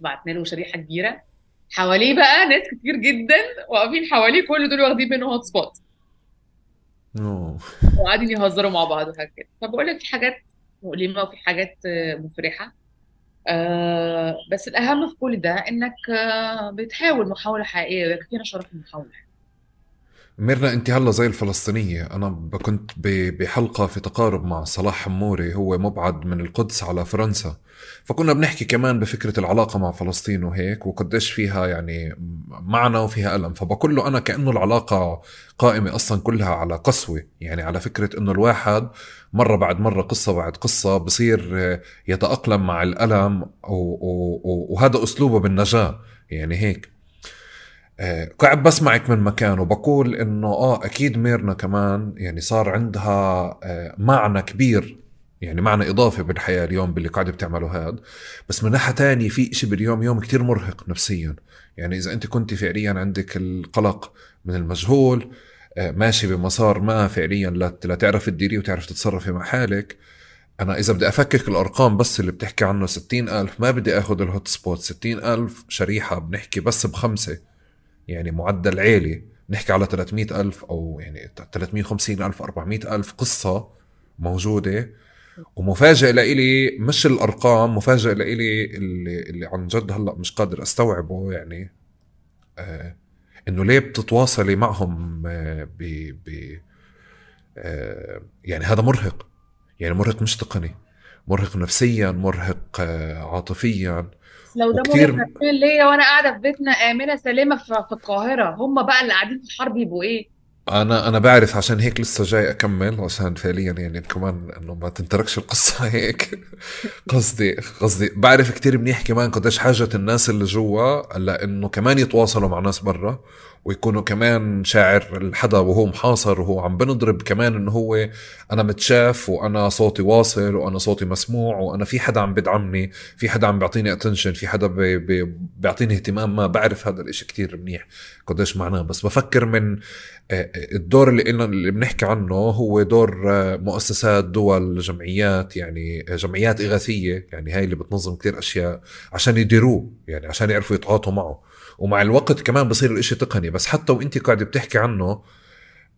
بعتنا له شريحة كبيرة. حواليه بقى ناس كتير جدا واقفين حواليه كل دول واخدين منه هوت سبوت. وقاعدين يهزروا مع بعض وحاجات كده. فبقول لك في حاجات مؤلمة وفي حاجات آه، مفرحة. آه بس الأهم في كل ده إنك آه بتحاول محاولة حقيقية ويكفينا شرف المحاولة. ميرنا أنت هلا زي الفلسطينية. أنا كنت ب- بحلقة في تقارب مع صلاح حموري هو مبعد من القدس على فرنسا. فكنا بنحكي كمان بفكرة العلاقة مع فلسطين وهيك وقديش فيها يعني معنى وفيها ألم. فبقول له أنا كأنه العلاقة قائمة أصلا كلها على قسوة. يعني على فكرة أنه الواحد مرة بعد مرة قصة بعد قصة بصير يتأقلم مع و- وهذا أسلوبه بالنجاة. يعني هيك. قاعد بسمعك من مكان وبقول إنه آه أكيد ميرنا كمان يعني صار عندها آه، معنى كبير يعني معنى إضافي بالحياة اليوم باللي قاعدة بتعمله هاد. بس من ناحية تانية في إشي باليوم يوم كتير مرهق نفسيا. يعني إذا أنت كنت فعليا عندك القلق من المجهول آه، ماشي بمسار ما فعليا لا تعرف تديريه وتعرف تتصرفي مع حالك. أنا إذا بدي أفكك الأرقام بس اللي بتحكي عنه ستين ألف ما بدي أخذ ال hotspot ستين ألف شريحة بنحكي بس بخمسة. يعني معدل عالي. نحكي على 300 ألف أو يعني 350 ألف 400 ألف قصة موجودة. ومفاجئ لإلي مش الأرقام مفاجئ لإلي اللي, اللي عن جد هلأ مش قادر أستوعبه يعني. آه إنه ليه بتتواصلي معهم آه ب ب آه يعني هذا مرهق. يعني مرهق مش تقني. مرهق نفسيا مرهق آه عاطفيا. لو ده وكتير. مرهق نفسيا ليا وأنا قاعدة في بيتنا آمنة سليمة في في القاهرة؟ هم بقى اللي قاعدين في الحرب يبقوا إيه؟ أنا أنا بعرف عشان هيك لسه جاي أكمل عشان فعليا يعني كمان إنه ما تنتركش القصة [laughs] هيك. قصدي قصدي بعرف كتير منيح كمان قديش حاجة الناس اللي جوا لأنه كمان يتواصلوا مع ناس برا ويكونوا كمان شاعر الحدا وهو محاصر وهو عم بنضرب كمان إنه هو أنا متشاف وأنا صوتي واصل وأنا صوتي مسموع وأنا في حدا عم بدعمني في حدا عم بيعطيني attention في حدا بي بي بيعطيني اهتمام ما بعرف هذا الإشي كتير منيح. قديش معناه. بس بفكر من آه، الدور اللي إلنا اللي بنحكي عنه هو دور آه، مؤسسات دول جمعيات يعني آه، جمعيات إغاثية. يعني هاي اللي بتنظم كتير أشياء عشان يديروه يعني عشان يعرفوا يتعاطوا معه. ومع الوقت كمان بصير الإشي تقني. بس حتى وإنت قاعدة بتحكي عنه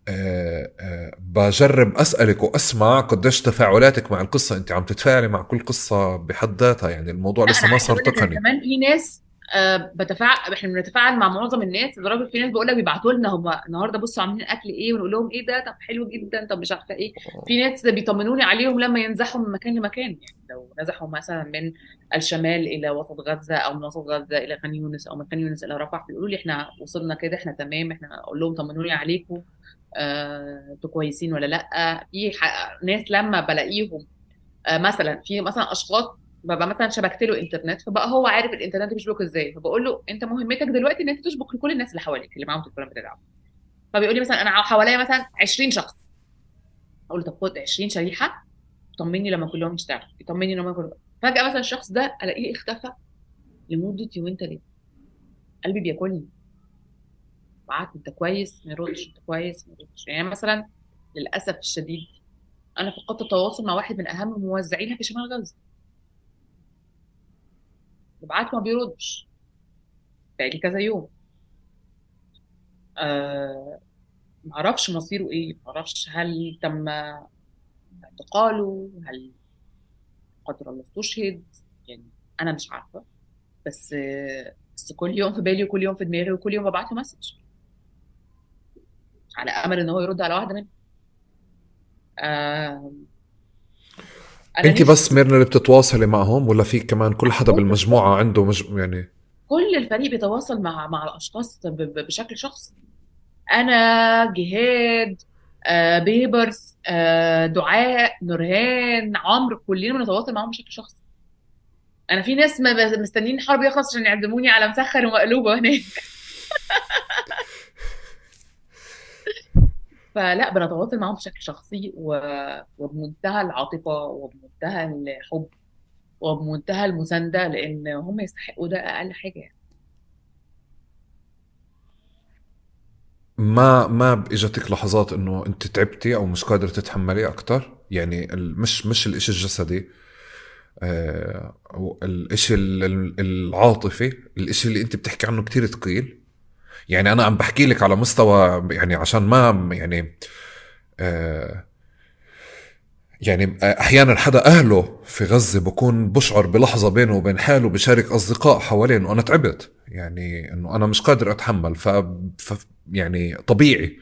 آه، آه، بجرب أسألك وأسمع قديش تفاعلاتك مع القصة. أنت عم تتفاعلي مع كل قصة بحد ذاتها. يعني الموضوع لسه ما صار تقني. كمان في ناس أه بتفاعل إحنا بنتفاعل مع معظم الناس لدرجة في ناس بقول لك بيبعتوا لنا هم النهارده بصوا عاملين أكل إيه ونقول لهم إيه ده؟ طب حلو جدا طب مش عارفة إيه. في ناس بيطمنوني عليهم لما ينزحوا من مكان لمكان يعني لو نزحوا مثلا من الشمال إلى وسط غزة أو من وسط غزة إلى خان يونس أو من خان يونس إلى رفح بيقولوا لي إحنا وصلنا كده إحنا تمام إحنا أقول لهم طمنوني عليكم آه، أنتوا كويسين ولا لأ؟ في ناس لما بلاقيهم آه، مثلا في مثلا أشخاص ببقى مثلا شبكت له إنترنت فبقى هو عارف الإنترنت بيشبك إزاي فبقول له أنت مهمتك دلوقتي إن أنت تشبك لكل الناس اللي حواليك اللي معاهم تليفون بتاعهم فبيقول لي مثلا أنا حواليا مثلا 20 شخص. أقول له طب خد 20 شريحة طمني لما كلهم يشتغلوا يطمني لما كلهم. فجأة مثلا الشخص ده ألاقيه اختفى لمدة يومين ثلاثة قلبي بياكلني. بعت أنت كويس؟ ما يردش. أنت كويس؟ ما يردش. يعني مثلا للأسف الشديد أنا فقدت التواصل مع واحد من أهم موزعينها في شمال غزة. ببعت ما بيردش. بقالي كذا يوم. آه معرفش مصيره إيه معرفش هل تم اعتقاله هل قدر الله استشهد يعني أنا مش عارفة. بس بس كل يوم في بالي وكل يوم في دماغي وكل يوم ببعت له مسج على أمل إن هو يرد على واحدة منهم. آه انت بس ميرنا اللي بتتواصلي معهم ولا في كمان كل حدا بالمجموعة عنده مج... يعني؟ كل الفريق بيتواصل مع مع الأشخاص بشكل شخصي. أنا جهاد آه بيبرز آه دعاء نورهان عمرو كلنا بنتواصل معاهم بشكل شخصي. أنا في ناس مستنيين الحرب يخلص عشان يعزموني على مسخر ومقلوبة هناك. [laughs] فلا بنتواصل معاهم بشكل شخصي وبمنتهى العاطفة وبمنتهى الحب وبمنتهى المساندة لأن هم يستحقوا ده أقل حاجة يعني. ما ما إجتك لحظات إنه أنت تعبتي أو مش قادرة تتحملي أكثر يعني مش مش الإشي الجسدي آه الإشي العاطفي الإشي اللي أنت بتحكي عنه كتير ثقيل يعني أنا عم بحكي لك على مستوى يعني عشان ما يعني آه يعني أحيانا حدا أهله في غزة بكون بشعر بلحظة بينه وبين حاله بشارك أصدقاء حواليه انه أنا تعبت يعني إنه أنا مش قادر أتحمل. ف, ف يعني طبيعي.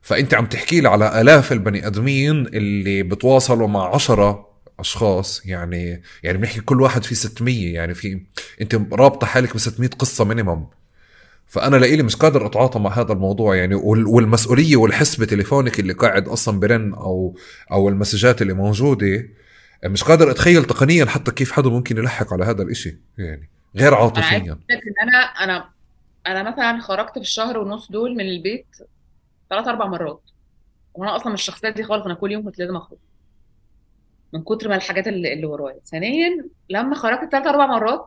فأنت عم تحكي لي على آلاف البني آدمين اللي بتواصلوا مع عشرة أشخاص. يعني يعني بنحكي كل واحد في 600 يعني في أنت رابطة حالك ب 600 قصة minimum فأنا لإلي مش قادر أتعاطى مع هذا الموضوع يعني والمسؤولية والحس بتليفونك اللي قاعد أصلا برن أو أو ال messages اللي موجودة مش قادر أتخيل تقنيا حتى كيف حدا ممكن يلحق على هذا الإشي يعني غير عاطفيا. أنا إن أنا أنا أنا مثلا خرجت في الشهر ونص دول من البيت ثلاث أربع مرات وأنا أصلا مش الشخصية دي خالص أنا كل يوم كنت لازم أخرج. من كتر ما الحاجات اللي, اللي ورايا. ثانيا لما خرجت ثلاث أربع مرات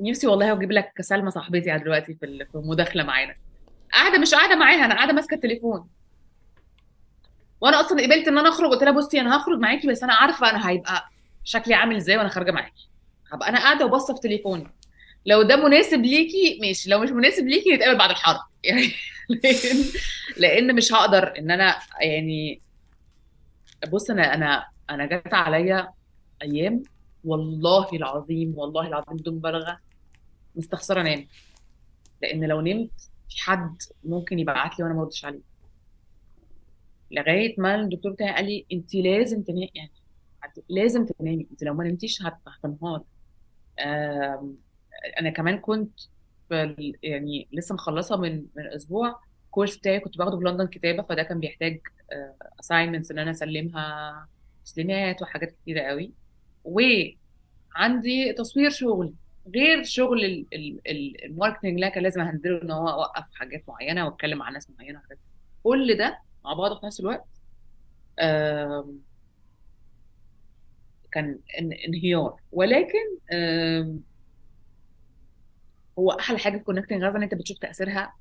نفسي والله أجيب لك سلمى صاحبتي دلوقتي في في المداخلة معانا. قاعدة مش قاعدة معاها أنا قاعدة ماسكة التليفون. وأنا أصلا قبلت إن أنا أخرج قلت لها بصي أنا هخرج معاكي بس أنا عارفة أنا هيبقى شكلي عامل إزاي وأنا خارجة معاكي. هبقى أنا قاعدة وباصة في تليفوني. لو ده مناسب ليكي ماشي. لو مش مناسب ليكي نتقابل بعد الحرب. [laughs] يعني لأن لأن مش هقدر إن أنا يعني بص أنا أنا أنا جت عليا أيام والله العظيم والله العظيم بدون مبالغه مستخسرة انام لأن لو نمت في حد ممكن يبعت لي وأنا ما ردش عليه. لغاية ما الدكتور بتاعي قال لي انت لازم تنامي يعني لازم تنامي انت لو ما نمتيش هتنهار. أنا كمان كنت يعني لسه مخلصة من من أسبوع course بتاعي كنت باخده في لندن كتابة فده كان بيحتاج assignments إن أنا أسلمها تسليمات وحاجات كتيرة قوي. وعندي تصوير شغل. غير شغل ال marketing اللي كان لازم أ handle ه إن هو أوقف حاجات معينة وأتكلم مع ناس معينة حاجات كل ده مع بعضه في نفس الوقت كان انهيار. ولكن هو أحلى حاجة في Connecting إن أنت بتشوف تأثيرها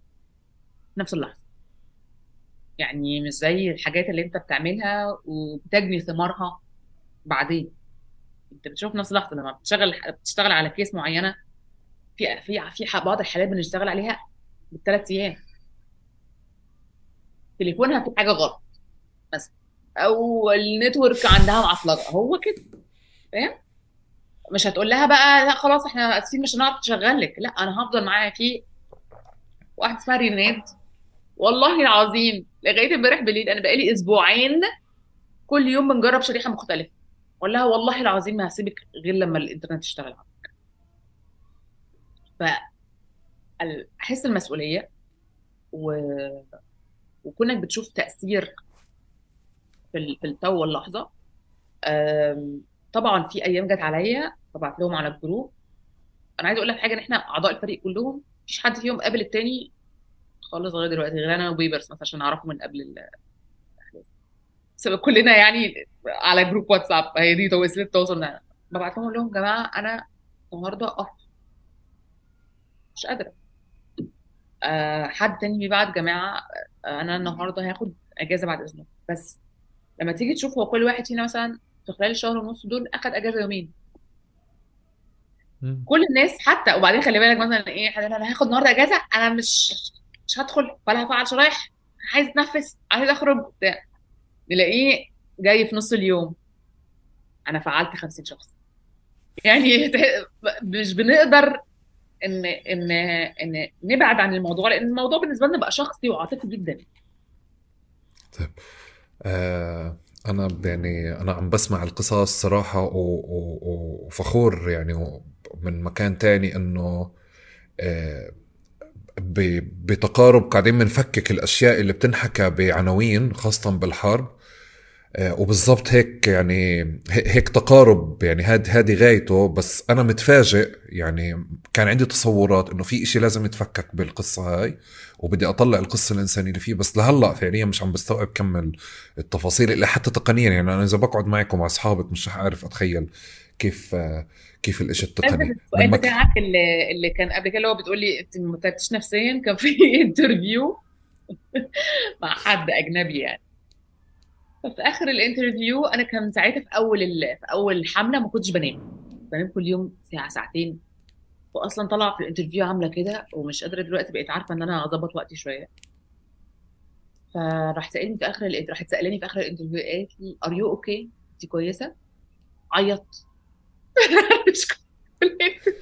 في نفس اللحظة. يعني مش زي الحاجات اللي أنت بتعملها وبتجني ثمارها بعدين. انت بتشوف نفس اللحظه لما بتشتغل بتشتغل على case معينة في في في بعض الحالات بنشتغل عليها بالثلاث أيام. تليفونها في حاجة غلط مثلا أو ال network عندها معصلجة هو كده فاهم؟ مش هتقول لها بقى لا خلاص إحنا آسفين مش هنعرف نشغل لك لا أنا هفضل معاها في واحدة اسمها ريناد. والله العظيم لغاية امبارح بالليل أنا بقالي أسبوعين كل يوم بنجرب شريحة مختلفة. أقول لها والله العظيم ما هسيبك غير لما الإنترنت يشتغل فاحس المسؤولية و... وكونك بتشوف تأثير في. في التو واللحظة. طبعا في أيام جت عليا ببعت لهم على ال group أنا عايزة أقول لك حاجة ان احنا أعضاء الفريق كلهم مفيش حد فيهم قابل التاني خالص لغاية دلوقتي غير أنا وبيبرس مثلا عشان أعرفه من قبل كلنا يعني على group واتساب. هي دي وسيله التواصل معانا. ببعت لهم أقول لهم يا جماعة أنا النهارده off مش قادرة. أه حد تاني بيبعت جماعة آه، أنا النهارده هاخد إجازة بعد اذنكم بس لما تيجي تشوف هو كل واحد فينا مثلا في خلال الشهر ونص دول أخد إجازة يومين. مم. كل الناس حتى وبعدين خلي بالك مثلا إيه حد أنا هاخد النهارده إجازة أنا مش مش هدخل ولا هفعل شرايح عايز أتنفس عايز أخرج بتاع. نلاقيه جاي في نص اليوم. أنا فعلت 50 شخص. يعني [laughs] مش بنقدر إن إن إن نبعد عن الموضوع لأن الموضوع بالنسبة لنا بقى شخصي وعاطفي جدا. طيب. آه أنا يعني أنا عم بسمع القصص و- وفخور يعني من مكان تاني إنه آه بتقارب قاعدين بنفكك الأشياء اللي بتنحكى بعناوين خاصة بالحرب. وبالضبط هيك يعني هي- هيك تقارب يعني هاد هادي غايته. بس أنا متفاجئ يعني كان عندي تصورات إنه في إشي لازم يتفكك بالقصة هاي وبدي أطلع القصة الإنسانية اللي فيه. بس لهلأ فعليا مش عم بستوعب كم التفاصيل اللي حتى تقنيا. يعني أنا إذا بقعد معكم مع أصحابك مش رح أعرف أتخيل كيف آه، كيف الإشي التقني. السؤال مك... بتاعك اللي, اللي كان قبل كده اللي هو بتقول لي أنت ما تعبتيش نفسيا؟ كان في [laughs] interview [laughs] مع حد أجنبي يعني. ففي آخر ال interview أنا كان ساعتها في أول. في أول حملة ما كنتش بنام. بنام كل يوم ساعة ساعتين. واصلا طالعة في ال interview عاملة كده ومش قادرة دلوقتي بقيت عارفة إن أنا اظبط وقتي شوية. فراح سألني في آخر ال interview راحت سألاني في آخر ال interview قالت لي are you okay انت كويسة؟ عيطت. [laughs] مش كويسة.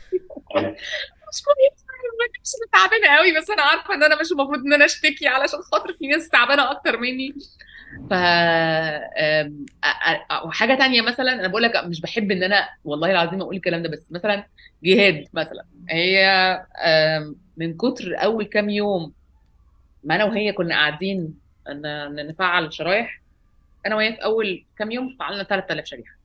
مش تعبانة قوي بس أنا عارفة إن أنا مش المفروض إن أنا أشتكي علشان خاطر في ناس تعبانة أكتر مني. ف وحاجة تانية مثلا أنا بقول لك مش بحب إن أنا والله العظيم أقول الكلام ده بس مثلا جهاد مثلا. هي من كتر أول كام يوم ما أنا وهي كنا قاعدين نفعل شرايح أنا وهي في أول كام يوم فعلنا 3000 شريحة.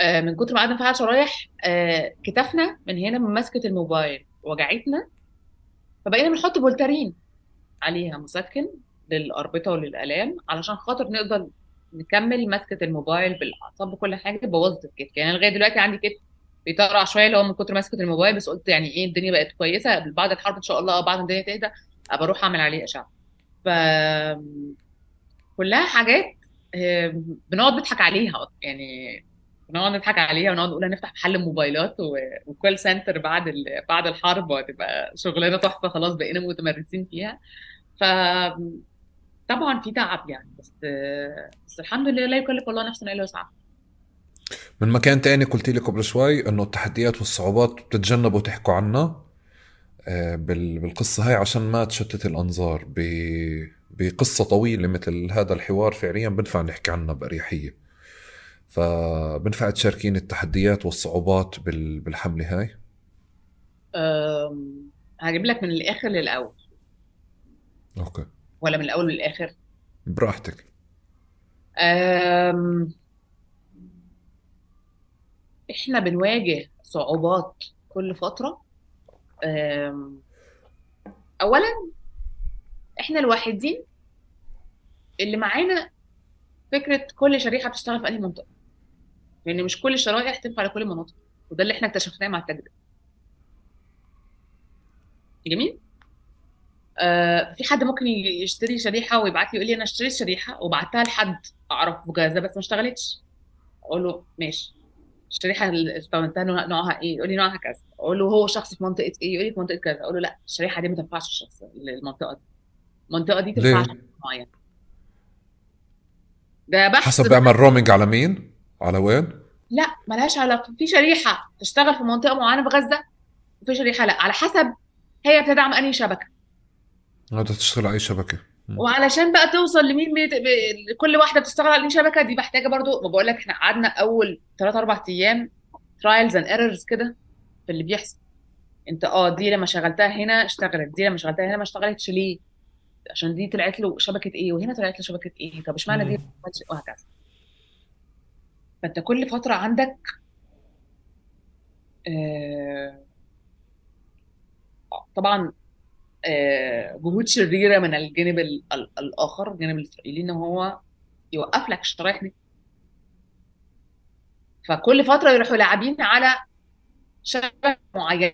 آه، من كتر ما قعدنا نفعل شرايح آه، كتفنا من هنا من مسكة الموبايل وجعتنا فبقينا بنحط فولتارين عليها مسكن للأربطة وللآلام علشان خاطر نقدر نكمل مسكة الموبايل بالأعصاب بكل حاجة بوظت الكتف. يعني أنا لغاية دلوقتي عندي كتف بيطرقع شوية اللي هو من كتر مسكة الموبايل بس قلت يعني إيه الدنيا بقت كويسة. بعد الحرب إن شاء الله أو بعد الدنيا تهدى أبقى أروح أعمل عليه أشعة. ف كلها حاجات آه، بنقعد نضحك عليها. يعني بنقعد نضحك عليها ونقعد نقول هنفتح محل موبايلات وكول سنتر بعد. بعد الحرب وهتبقى شغلانة تحفة خلاص بقينا متمرسين فيها. ف طبعا في تعب يعني بس بس الحمد لله لا يكلف الله نفسا إلا وسعها. من مكان تاني قلت لي قبل شوي إنه التحديات والصعوبات بتتجنبوا تحكوا عنها آه، بال- بالقصة هاي عشان ما تشتت الأنظار. بقصة طويلة مثل هذا الحوار فعليا بنفع نحكي عنها بأريحية. فبنفع تشاركين التحديات والصعوبات بال- بالحملة هاي؟ هجيب لك من الآخر للأول. أوكي. ولا من الأول للآخر؟ براحتك. أم، إحنا بنواجه صعوبات كل فترة. أم، اولا إحنا الوحيدين اللي معانا فكرة كل شريحة بتشتغل في انهي منطقة. لأن مش كل الشرائح تنفع لكل المناطق وده اللي إحنا اكتشفناه مع التجربة. جميل؟ في حد ممكن يشتري شريحة ويبعت لي يقول لي أنا اشتريت شريحة وبعتها لحد أعرفه جاهزه بس ما اشتغلتش؟ أقول له ماشي. الشريحة اللي استخدمتها نوع- نوعها إيه؟ يقول لي نوعها كذا. أقول له هو شخص في منطقة إيه؟ يقول لي في منطقة كذا. أقول له لأ الشريحة دي ما تنفعش الشخص المنطقة دي. المنطقة دي تنفع؟ شخص معين. ده بحث حسب بيعمل roaming على مين؟ على وين؟ لأ ملهاش علاقة. في شريحة تشتغل في منطقة معينة في غزة وفي شريحة لأ. على حسب هي بتدعم أنهي شبكة. بدها تشتغل على أي شبكة. وعلشان بقى توصل لمين بيت... ب... كل واحدة بتشتغل على انهي شبكة دي محتاجة برضو ما بقول لك إحنا قعدنا أول 3 4 أيام trials and errors كده في اللي بيحصل. أنت آه دي لما شغلتها هنا اشتغلت دي لما شغلتها هنا ما اشتغلتش ليه؟ عشان دي طلعت له شبكة إيه وهنا طلعت له شبكة إيه؟ طب اشمعنى دي. وهكذا. فأنت كل فترة عندك آه طبعا جهود شريرة من الجانب ال ال الآخر الجانب الإسرائيلي إن هو يوقف لك الشرايح دي فكل فترة يروحوا لاعبين على شبكه معينه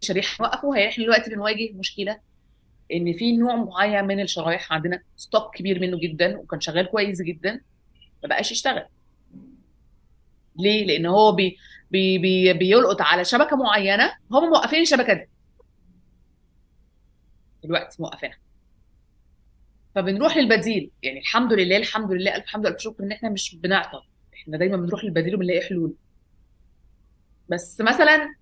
شريحه وقفوها إحنا دلوقتي بنواجه مشكلة إن في نوع معين من الشرايح عندنا stock كبير منه جدا وكان شغال كويس جدا ما بقاش يشتغل. ليه؟ لأن هو بي بي بي بيلقط على شبكة معينة هم موقفين الشبكة دي. دلوقتي موقفينها. فبنروح للبديل. يعني الحمد لله الحمد لله ألف حمد ألف شكر إن إحنا مش بنعطل. إحنا دايما بنروح للبديل وبنلاقي حلول. بس مثلا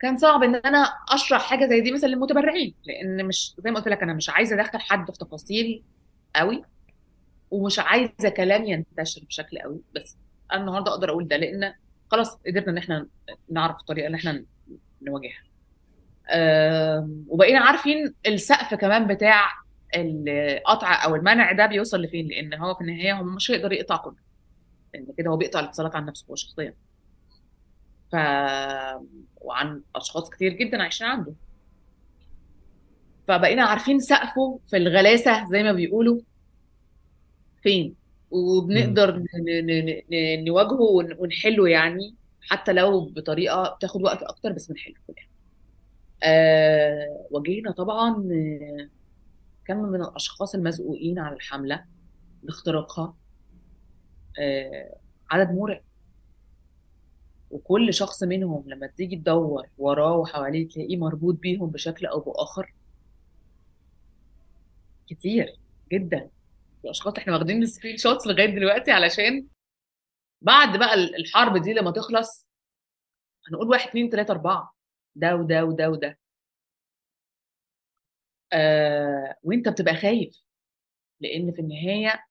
كان صعب إن أنا أشرح حاجة زي دي مثلا للمتبرعين لأن مش زي ما قلت لك أنا مش عايزة أدخل حد في تفاصيل قوي ومش عايزة كلام ينتشر بشكل قوي بس أنا النهارده أقدر أقول ده لأن خلاص قدرنا إن إحنا نعرف الطريقة اللي إحنا نواجهها. وبقينا عارفين السقف كمان بتاع القطع أو المنع ده بيوصل لفين لأن هو في النهاية هو مش هيقدر يقطع كله. لأن كده هو بيقطع الاتصالات عن نفسه هو شخصيا. ف وعن أشخاص كتير جدا عايشين عنده. فبقينا عارفين سقفه في الغلاسة زي ما بيقولوا فين. وبنقدر نواجهه ون- ونحله يعني حتى لو بطريقة بتاخد وقت أكتر بس بنحله في الآخر. آه واجهنا طبعا آه، كم من الأشخاص المزقوقين على الحملة لاختراقها آه عدد مرعب. وكل شخص منهم لما تيجي تدور وراه وحواليه تلاقيه مربوط بيهم بشكل أو بآخر كتير جدا. في اشخاص إحنا واخدين ال screenshots لغاية دلوقتي علشان بعد بقى الحرب دي لما تخلص هنقول واحد اتنين تلاتة أربعة. ده وده وده وده. آه وانت بتبقى خايف لأن في النهاية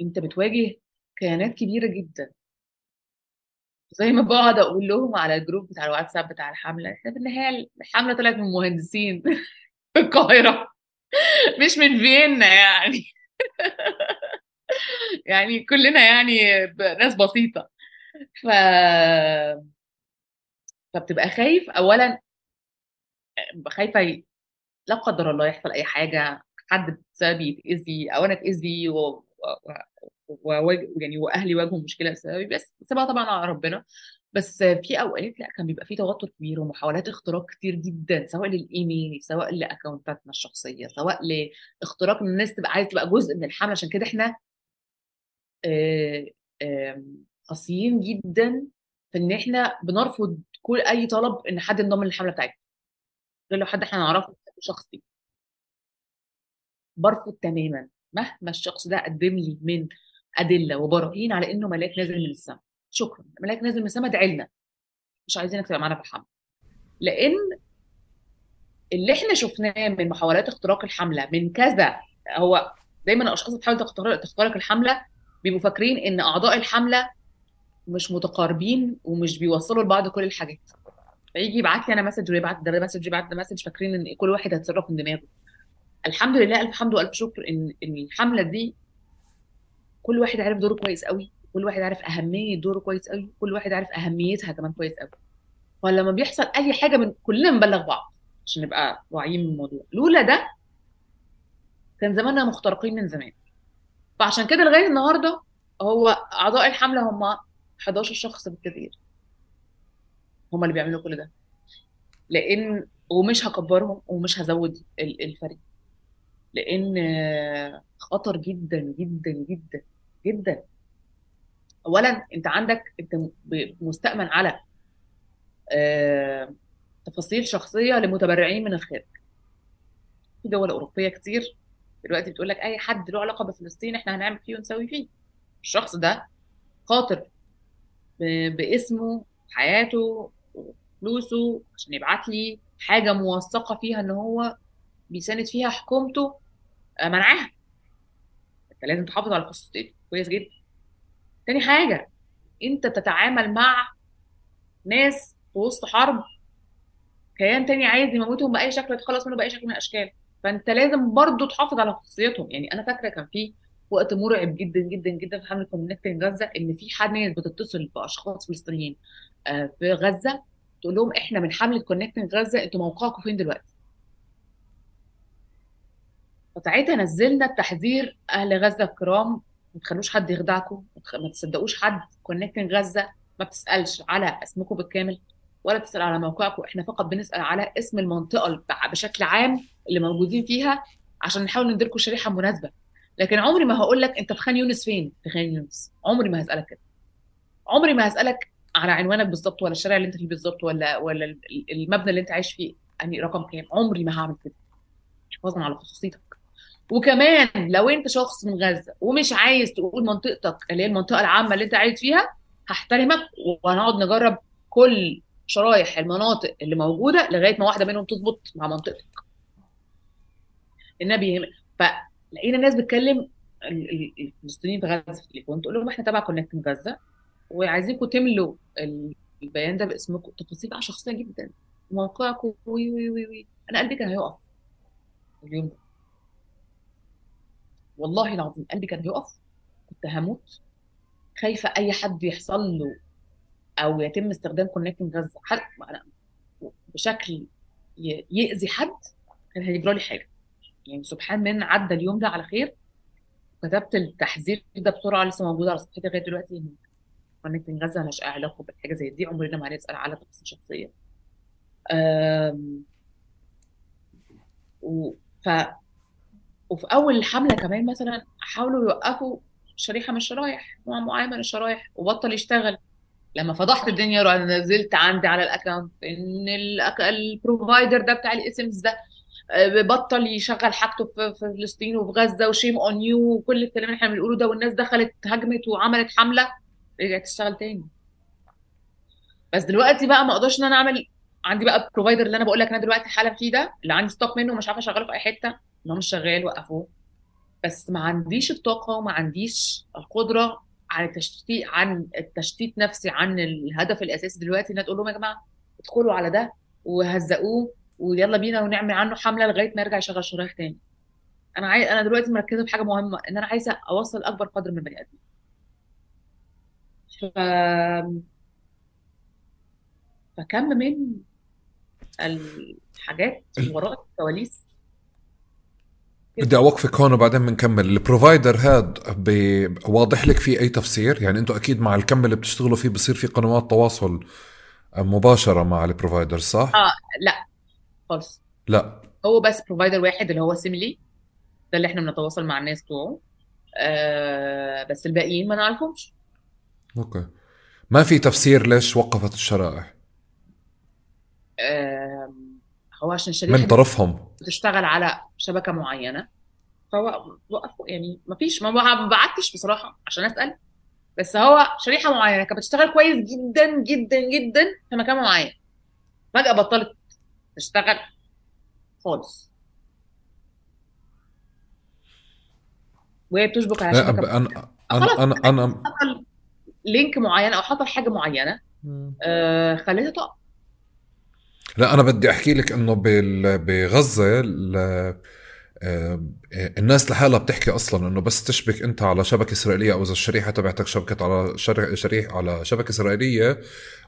انت بتواجه كيانات كبيرة جدا. زي ما بقعد أقول لهم على الجروب بتاع الواتساب بتاع الحملة إحنا في النهاية الحملة طلعت من مهندسين [laughs] في القاهرة مش من فيينا يعني. [laughs] يعني كلنا يعني ناس بسيطة. ف فبتبقى خايف. اولا خايفة ي- لا قدر الله يحصل أي حاجة حد بسببي يتأذي أو أنا أتأذي و... و... و... و... يعني وأهلي واجهوا مشكلة بسببي بس سيبها طبعا على ربنا. بس في أوقات لا كان بيبقى في توتر كبير ومحاولات اختراق كتير جدا سواء للإيميل سواء لأكونتاتنا الشخصية سواء لاختراق إن الناس تبقى عايزه تبقى جزء من الحمله عشان كده إحنا آه، قاسيين جدا في إن إحنا بنرفض كل أي طلب إن حد ينضم للحملة بتاعتنا. غير لو حد إحنا نعرفه شخصي. برفض تماما. مهما الشخص ده قدم لي من أدلة وبراهين على إنه ملاك نازل من السماء شكرا. ملاك نازل من السماء ادعي لنا مش عايزينك تبقى معانا في الحمله لأن اللي إحنا شفناه من محاولات اختراق الحملة من كذا هو دايما الأشخاص اللي بتحاول تخترق الحملة بيبقوا فاكرين إن أعضاء الحملة مش متقاربين ومش بيوصلوا لبعض كل الحاجات. فيجي يبعت لي أنا message ويبعت ده message يبعت ده message فاكرين إن كل واحد هيتصرف من دماغه. الحمد لله ألف حمد وألف شكر ان إن الحملة دي كل واحد عارف دوره كويس قوي كل واحد عارف أهمية دوره كويس قوي كل واحد عارف أهميتها كمان كويس قوي. فلما بيحصل أي حاجة من كلنا بنبلغ بعض عشان نبقى واعيين من الموضوع. لولا ده كان زماننا مخترقين من زمان. فعشان كده لغاية النهارده هو أعضاء الحملة هم 11 شخص بالكثير. هم اللي بيعملوا كل ده. لأن ومش هكبرهم ومش هزود ال- الفريق. لأن خطر جدا جدا جدا. جدا. اولا أنت عندك أنت مستأمن على آه، تفاصيل شخصية لمتبرعين من الخارج. في دول أوروبية كتير دلوقتي بتقول لك أي حد له علاقة بفلسطين إحنا هنعمل فيه ونسوي فيه. الشخص ده خاطر باسمه حياته وفلوسه عشان يبعت لي حاجة موثقة فيها إن هو بيساند فيها حكومته آه، منعاها أنت لازم تحافظ على خصوصيتك كويس جدا. تاني حاجة أنت بتتعامل مع ناس في وسط حرب كيان تاني عايز يموتهم بأي شكل يتخلص منه بأي شكل من الأشكال. فأنت لازم برضو تحافظ على خصوصيتهم. يعني أنا فاكرة كان في وقت مرعب جدا جدا جدا في حملة Connecting غزة إن في حد ناس بتتصل بأشخاص فلسطينيين آه، في غزة تقول لهم إحنا من حملة Connecting غزة أنتوا موقعكم فين دلوقتي؟ فساعتها نزلنا التحذير أهل غزة الكرام ما تخلوش حد يخدعكم ما تصدقوش حد. Connecting غزة ما بتسألش على اسمكم بالكامل ولا بتسأل على موقعكم. إحنا فقط بنسأل على اسم المنطقة بشكل عام اللي موجودين فيها عشان نحاول نديركم شريحة مناسبة. لكن عمري ما هقول لك أنت في خان يونس فين؟ في خان يونس. عمري ما هسألك كده. عمري ما هسألك على عنوانك بالظبط ولا الشارع اللي أنت فيه بالظبط ولا ولا ال- المبنى اللي أنت عايش فيه. انهي رقم كام؟ عمري ما هعمل كده. حفاظا على خصوصيتك وكمان لو انت شخص من غزة ومش عايز تقول منطقتك اللي هي المنطقة العامة اللي انت عايش فيها هحترمك وهنقعد نجرب كل شرايح المناطق اللي موجودة لغاية ما واحدة منهم تظبط مع منطقتك. النبي يهم فلقينا الناس بتكلم ال- ال- الفلسطينيين في غزة في التليفون تقول لهم إحنا تبع كونكتنج غزة وعايزينكم تملوا ال- البيان ده باسمكم. تفاصيل بقى شخصية جدا. موقعكم وي وي وي وي. أنا قلبي كان هيقف اليوم ده. والله العظيم قلبي كان هيقف كنت هموت. خايفة أي حد يحصل له أو يتم استخدام Connecting حد بشكل يأذي حد كان هيجرى لي حاجة. يعني سبحان من عدى اليوم ده على خير كتبت التحذير ده بسرعة لسه موجود على صفحتي لغاية دلوقتي. ان Connecting غزة ملهاش أي علاقة بالحاجة زي دي عمرنا ما هنسأل على تفاصيل شخصية. أم... و... ف... وفي أول الحمله كمان مثلا حاولوا يوقفوا شريحة من الشرايح نوع معين من الشرايح وبطل يشتغل. لما فضحت الدنيا رحت نزلت عندي على ال account إن ال provider ده بتاع ال eSIMs ده آه، بطل يشغل حاجته في فلسطين وفي غزة و shame on you وكل الكلام اللي إحنا بنقوله ده والناس دخلت هجمت وعملت حملة رجعت تشتغل تاني. بس دلوقتي بقى ما أقدرش إن أنا أعمل عندي بقى ال provider اللي أنا بقول لك أنا دلوقتي حالا فيه ده اللي عندي stock منه ومش عارفة أشغله في أي حتة. إن هو مش شغال وقفوه. بس ما عنديش الطاقة وما عنديش القدرة على التشتيت عن التشتيت نفسي عن الهدف الأساسي دلوقتي إن تقول لهم يا جماعة ادخلوا على ده وهزقوه ويلا بينا ونعمل عنه حملة لغاية ما يرجع يشغل شرايح تاني. أنا عايز أنا دلوقتي مركزة في حاجة مهمة إن أنا عايزة أوصل أكبر قدر من البني آدمين. ف... فكم من الحاجات وراء الكواليس بدي أوقفك هون وبعدين بنكمل. البروفايدر هاد واضح لك فيه أي تفسير؟ يعني أنتم أكيد مع الكم اللي بتشتغلوا فيه بصير في قنوات تواصل مباشرة مع ال provider صح؟ آه لا خالص. لا. هو بس provider واحد اللي هو Simly ده اللي إحنا بنتواصل مع الناس بتوعه. آه بس الباقيين ما نعرفهمش. okay. ما في تفسير ليش وقفت الشرائح؟ آه هو عشان من طرفهم. بتشتغل على شبكة معينة. فهو وقفوا يعني ما فيش ما بعتش بصراحة عشان أسأل. بس هو شريحة معينة كانت بتشتغل كويس جدا جدا جدا في مكان معين. فجأة بطلت تشتغل خالص. وهي بتشبك على لا شبكة أنا أنا أنا حصل لينك معين أو حصل حاجة معينة آه خليتها تقف. لا أنا بدي أحكي لك بغزة ال- آه، الناس لحالها بتحكي أصلا إنه بس تشبك أنت على شبكة إسرائيلية أو إذا الشريحة تبعتك شبكت على شر- شريحه على شبكة إسرائيلية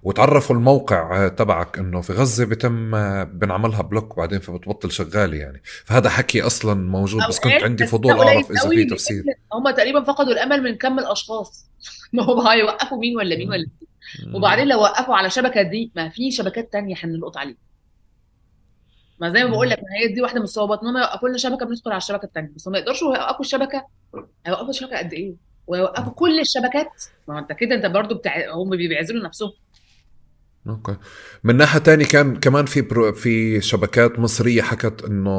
وتعرفوا الموقع تبعك إنه في غزة بتم آه، بنعملها بلوك بعدين فبتبطل شغاله يعني. فهذا حكي أصلا موجود بس كنت عندي فضول أعرف إذا في تفسير. هم تقريبا فقدوا الأمل من كم الأشخاص. [laughs] ما هو هيوقفوا مين ولا مين ولا مين. وبعدين لو وقفوا على الشبكه دي ما في شبكات تانية هنلقط عليها. ما زي ما بقول لك ما هي دي واحدة من الصعوبات إن هم يوقفوا لنا شبكة بندخل على الشبكة الثانية بس ما يقدرش يوقفوا الشبكة هيوقفوا الشبكة قد إيه؟ ويوقفوا كل الشبكات؟ ما هو أنت كده أنت برضو بتاع هم بيعزلوا نفسهم. okay. من ناحية تانية كان كمان في برو في شبكات مصرية حكت إنه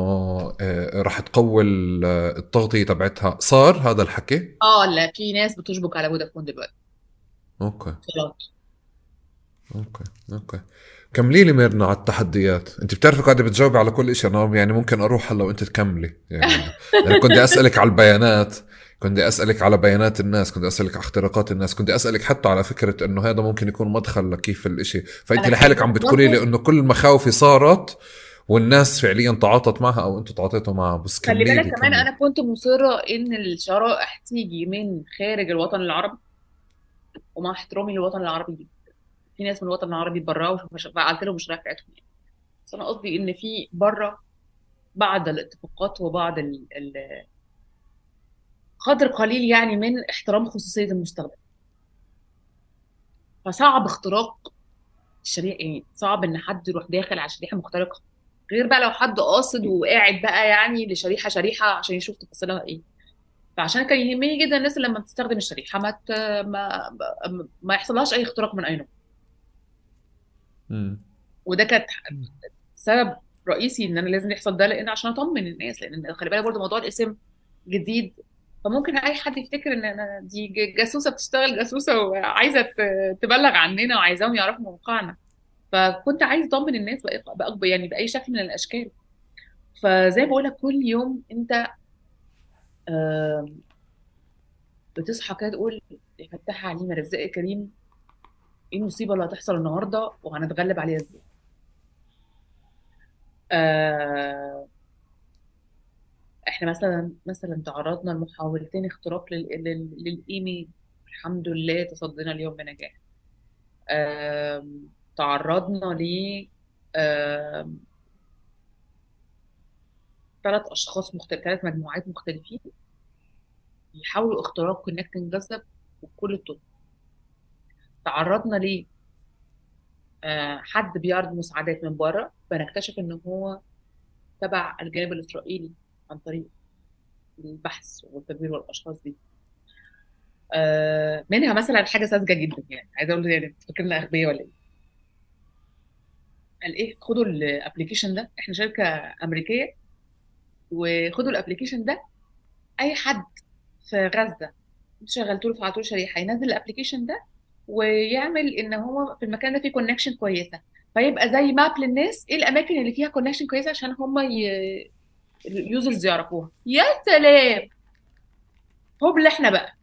آه، راح تقوي ال- التغطية تبعتها. صار هذا الحكي؟ آه لا في ناس بتشبك على فودافون دلوقتي. okay. خلاص okay okay. كملي لي ميرنا على التحديات؟ أنت بتعرفي قاعدة بتجاوبي على كل شيء أنا يعني ممكن أروح هلأ وأنت تكملي يعني. [laughs] أنا كنت أسألك على البيانات كنت أسألك على بيانات الناس كنت أسألك على اختراقات الناس كنت أسألك حتى على فكرة إنه هذا ممكن يكون مدخل لكيف الإشي. فأنت لحالك عم بتقولي لي إنه كل مخاوفي صارت والناس فعليا تعاطت معها أو أنتم تعاطيتوا معها بس خلي بالك كمان أنا كنت مصرة إن الشرائح تيجي من خارج الوطن العربي ومع احترامي للوطن العربي. في ناس من الوطن العربي اتبرعوا فعلت لهم الشرائح بتاعتهم يعني. بس أنا قصدي إن في بره بعض الاتفاقات وبعض ال... ال... قدر قليل يعني من احترام خصوصية المستخدم. فصعب اختراق الشريحة يعني صعب إن حد يروح داخل على شريحة مخترقة. غير بقى لو حد قاصد وقاعد بقى يعني لشريحة شريحة عشان يشوف تفاصيلها إيه. فعشان كان يهمني جدا الناس اللي لما بتستخدم الشريحة. ما ما, ما يحصلهاش أي اختراق من أي نوع. وده كانت سبب رئيسي إن أنا لازم يحصل ده لأن عشان أطمن الناس لأن خلي بالك برضه موضوع الاسم جديد فممكن أي حد يفتكر إن أنا دي جاسوسة بتشتغل جاسوسة وعايزة تبلغ عننا وعايزاهم يعرفوا موقعنا. فكنت عايز أطمن الناس بأكبر يعني بأي شكل من الأشكال. فزي ما بقول لك كل يوم أنت بتصحى كده تقول يا فتاح رزاق يا كريم إيه المصيبة اللي هتحصل النهارده وهنتغلب عليها إزاي؟ آه، إحنا مثلا مثلا تعرضنا لمحاولتين اختراق لل- لل- للإيميل. الحمد لله تصدينا اليوم بنجاح. آم، تعرضنا ل ثلاث أشخاص مختلف ثلاث مجموعات مختلفين يحاولوا اختراق كونكتنج جذب وكل الطرق. تعرضنا ل آه، حد بيعرض مساعدات من بره فنكتشف إن هو تبع الجانب الإسرائيلي عن طريق البحث والتدوير والأشخاص دي. آه، منها مثلا حاجة ساذجة جدا يعني عايزه أقول يعني فاكرنا اغبياء ولا إيه؟ قال إيه خدوا ال application ده إحنا شركة أمريكية وخدوا ال application ده أي حد في غزة أنتوا شغلتوا له فعلتوا شريحة ينزل ال application ده ويعمل إن هو في المكان ده فيه connection كويسة. فيبقى زي map للناس إيه الأماكن اللي فيها connection كويسة عشان هم ي... ال users يعرفوها؟ يا سلام! هبل إحنا بقى.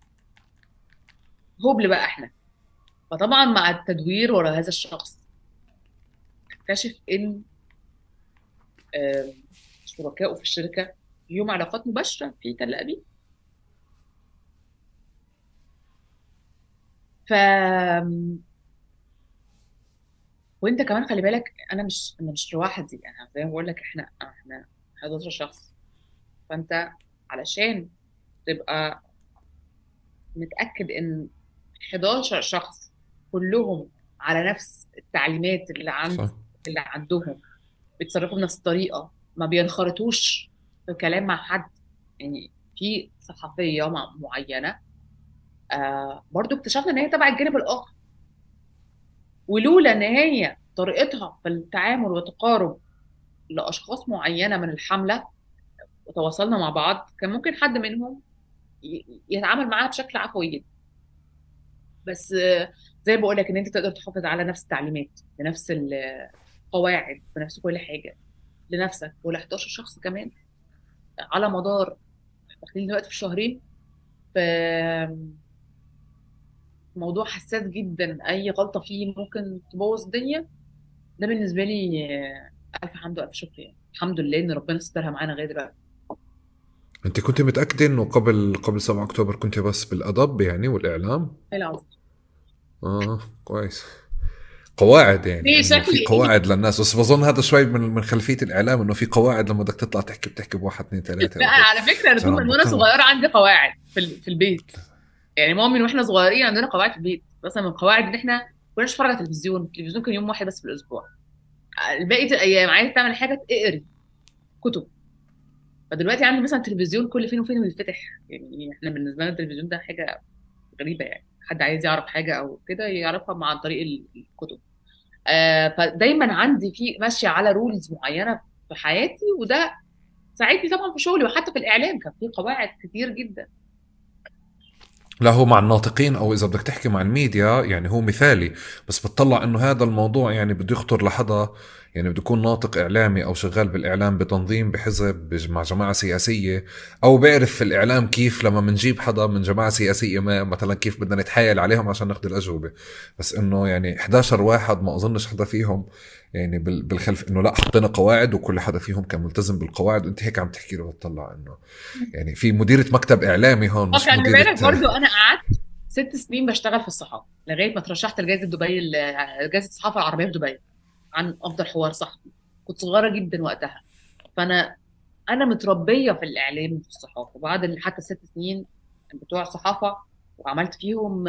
هبل بقى إحنا. فطبعا مع التدوير ورا هذا الشخص اكتشف إن آم، شركائه في الشركة ليهم علاقات مباشرة في تل أبيب. ف وانت كمان خلي بالك أنا مش أنا مش لوحدي يعني زي ما بقول لك إحنا إحنا 11 شخص. فأنت علشان تبقى متأكد إن 11 شخص كلهم على نفس التعليمات اللي عند صح. اللي عندهم بيتصرفوا بنفس الطريقة ما بينخرطوش في كلام مع حد. يعني في صحفية مع- معينة آه برضو اكتشفنا إن هي تبع الجانب الآخر. ولولا إن هي طريقتها في التعامل والتقارب لأشخاص معينة من الحملة وتواصلنا مع بعض كان ممكن حد منهم يتعامل معاها بشكل عفوي جدا. بس زي ما بقول لك إن أنت تقدر تحافظ على نفس التعليمات بنفس القواعد بنفس كل حاجة لنفسك. وال 11 شخص كمان على مدار داخلين دلوقتي في شهرين في موضوع حساس جدا أي غلطة فيه ممكن تبوظ الدنيا. ده بالنسبة لي آه، ألف حمد وألف شكر يعني. الحمد لله إن ربنا سترها معانا لغاية دلوقتي. أنت كنت متأكدة إنه قبل قبل 7 أكتوبر كنت بس بالأدب يعني والإعلام؟ العظيم. آه كويس. قواعد يعني في إيه قواعد للناس. بس بظن هذا شوي من من خلفية الإعلام إنه في قواعد لما بدك تطلع تحكي بتحكي بواحد اثنين ثلاثة لا على فكرة أنا من وأنا صغيرة عندي قواعد في في البيت. يعني ماما من وإحنا صغيرين عندنا قواعد في البيت. مثلا من القواعد إن إحنا كنا نتفرج على التلفزيون التلفزيون كان يوم واحد بس في الأسبوع. بقية الأيام عايز تعمل حاجة اقري كتب. فدلوقتي عندي مثلا تلفزيون كل فين وفين بيتفتح. يعني إحنا بالنسبة لنا التلفزيون ده حاجة غريبة يعني. حد عايز يعرف حاجة أو كده يعرفها مع عن طريق ال- الكتب. آه فدايما عندي في ماشية على رولز معينة في حياتي وده ساعدني طبعا في شغلي وحتى في الإعلام كان في قواعد كتير جدا. لا هو مع الناطقين أو إذا بدك تحكي مع الميديا يعني هو مثالي. بس بتطلع إنه هذا الموضوع يعني بده يخطر لحدا يعني بده يكون ناطق إعلامي أو شغال بالإعلام بتنظيم بحزب مع جماعة سياسية. أو بيعرف في الإعلام كيف لما بنجيب حدا من جماعة سياسية ما مثلا كيف بدنا نتحايل عليهم عشان ناخذ الأجوبة. بس إنه يعني 11 واحد ما أظنش حدا فيهم يعني بالخلف إنه لا حطينا قواعد وكل حدا فيهم كان ملتزم بالقواعد. وانت هيك عم تحكي له بتطلع إنه يعني في مديرة مكتب إعلامي هون مش خلي بالك برضه أنا قعدت ست سنين بشتغل في الصحافة لغاية ما ترشحت لجائزة دبي جائزة الصحافة العربية في دبي عن أفضل حوار صحفي. كنت صغيرة جدا وقتها. فأنا أنا متربية في الإعلام وفي الصحافة. وبعد حتى ست سنين بتوع الصحافة وعملت فيهم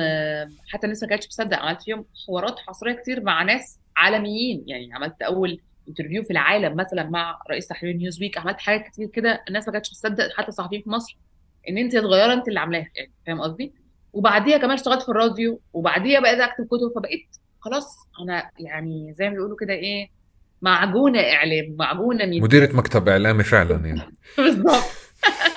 حتى الناس ما كانتش مصدق عملت فيهم حوارات حصرية كتير مع ناس عالميين. يعني عملت أول interview في العالم مثلا مع رئيس تحرير Newsweek عملت حاجات كتير كده الناس ما كانتش مصدق حتى الصحفيين في مصر إن أنت صغيره أنت اللي عاملاها يعني فاهم قصدي؟ وبعديها كمان اشتغلت في الراديو وبعديها بقيت أكتب كتب فبقيت خلاص أنا يعني زي ما بيقولوا كده إيه معجونة إعلام معجونة مديرة مكتب إعلامي فعلا يعني. [laughs] بالظبط. [laughs]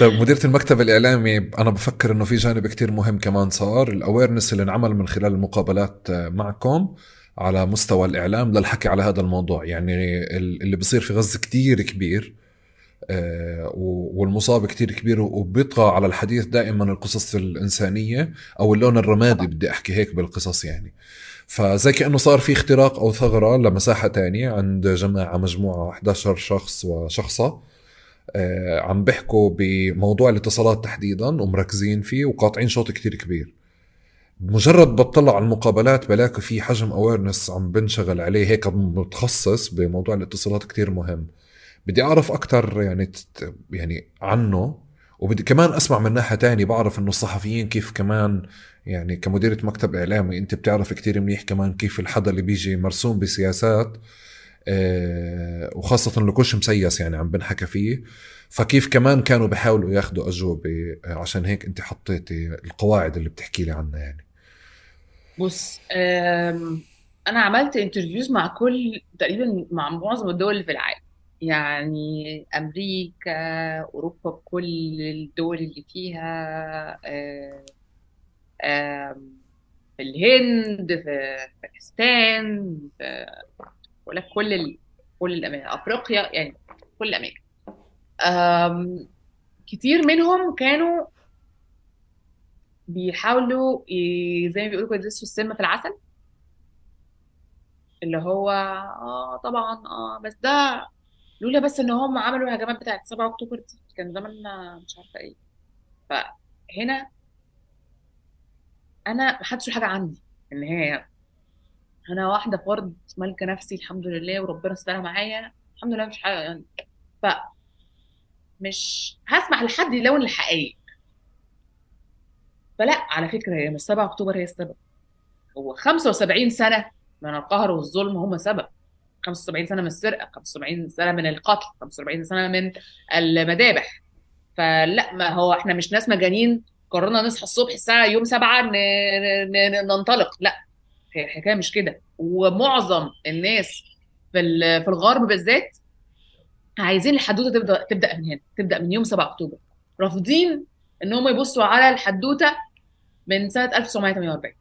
طيب مديرة المكتب الإعلامي أنا بفكر إنه في جانب كتير مهم كمان صار ال awareness اللي انعمل من خلال المقابلات معكم على مستوى الإعلام للحكي على هذا الموضوع. يعني اللي بصير في غزة كتير كبير آه، والمصاب كتير كبير وبيطغى على الحديث دائما القصص الإنسانية أو اللون الرمادي بدي أحكي هيك بالقصص يعني. فزي كأنه صار في اختراق أو ثغرة لمساحة تانية عند جماعة مجموعة 11 شخص وشخصة. آه، عم بيحكوا بموضوع الاتصالات تحديدا ومركزين فيه وقاطعين شوط كتير كبير. مجرد بطلع على المقابلات بلاقي في حجم اويرنس عم بنشغل عليه هيك متخصص بموضوع الاتصالات كتير مهم. بدي أعرف أكثر يعني يعني عنه وبدي كمان أسمع من ناحية تانية بعرف إنه الصحفيين كيف كمان يعني كمديرة مكتب إعلامي أنت بتعرف كتير منيح كمان كيف الحدا اللي بيجي مرسوم بسياسات. آه وخاصة لكوش مسيس يعني عم بنحكى فيه. فكيف كمان كانوا بيحاولوا ياخذوا أجوبة عشان هيك أنت حطيتي القواعد اللي بتحكي لي عنها يعني. بص أنا عملت انترفيوز مع كل تقريبا مع معظم الدول اللي في العالم. يعني أمريكا أوروبا بكل الدول اللي فيها في الهند في باكستان في بقول لك كل ال... كل الأماكن أفريقيا يعني كل الأماكن. كتير منهم كانوا بيحاولوا زي ما بيقولوا كده يدسوا السم في العسل. اللي هو آه طبعا آه بس ده لولا بس إن هم عملوا الهجمات بتاعت 7 أكتوبر دي كان زماننا مش عارفة إيه. فهنا أنا محدش حاجة عندي في النهايه أنا واحدة فرد مالكه نفسي الحمد لله وربنا استر معايا. الحمد لله مش حاجة يعني. ف مش هسمح لحد يلون الحقائق فلا على فكرة هي مش 7 أكتوبر هي السبب. هو 75 سنة من القهر والظلم هم سبب. 75 سنة من السرقة 75 سنة من القتل 75 سنة من المذابح. فلا ما هو إحنا مش ناس مجانين. قررنا نصحى الصبح الساعة يوم 7 ننطلق. لا. الحكاية مش كده. ومعظم الناس في في الغرب بالذات عايزين الحدوتة تبدا تبدأ من هنا تبدأ من يوم 7 أكتوبر. رافضين إن هم يبصوا على الحدوتة من سنة 1948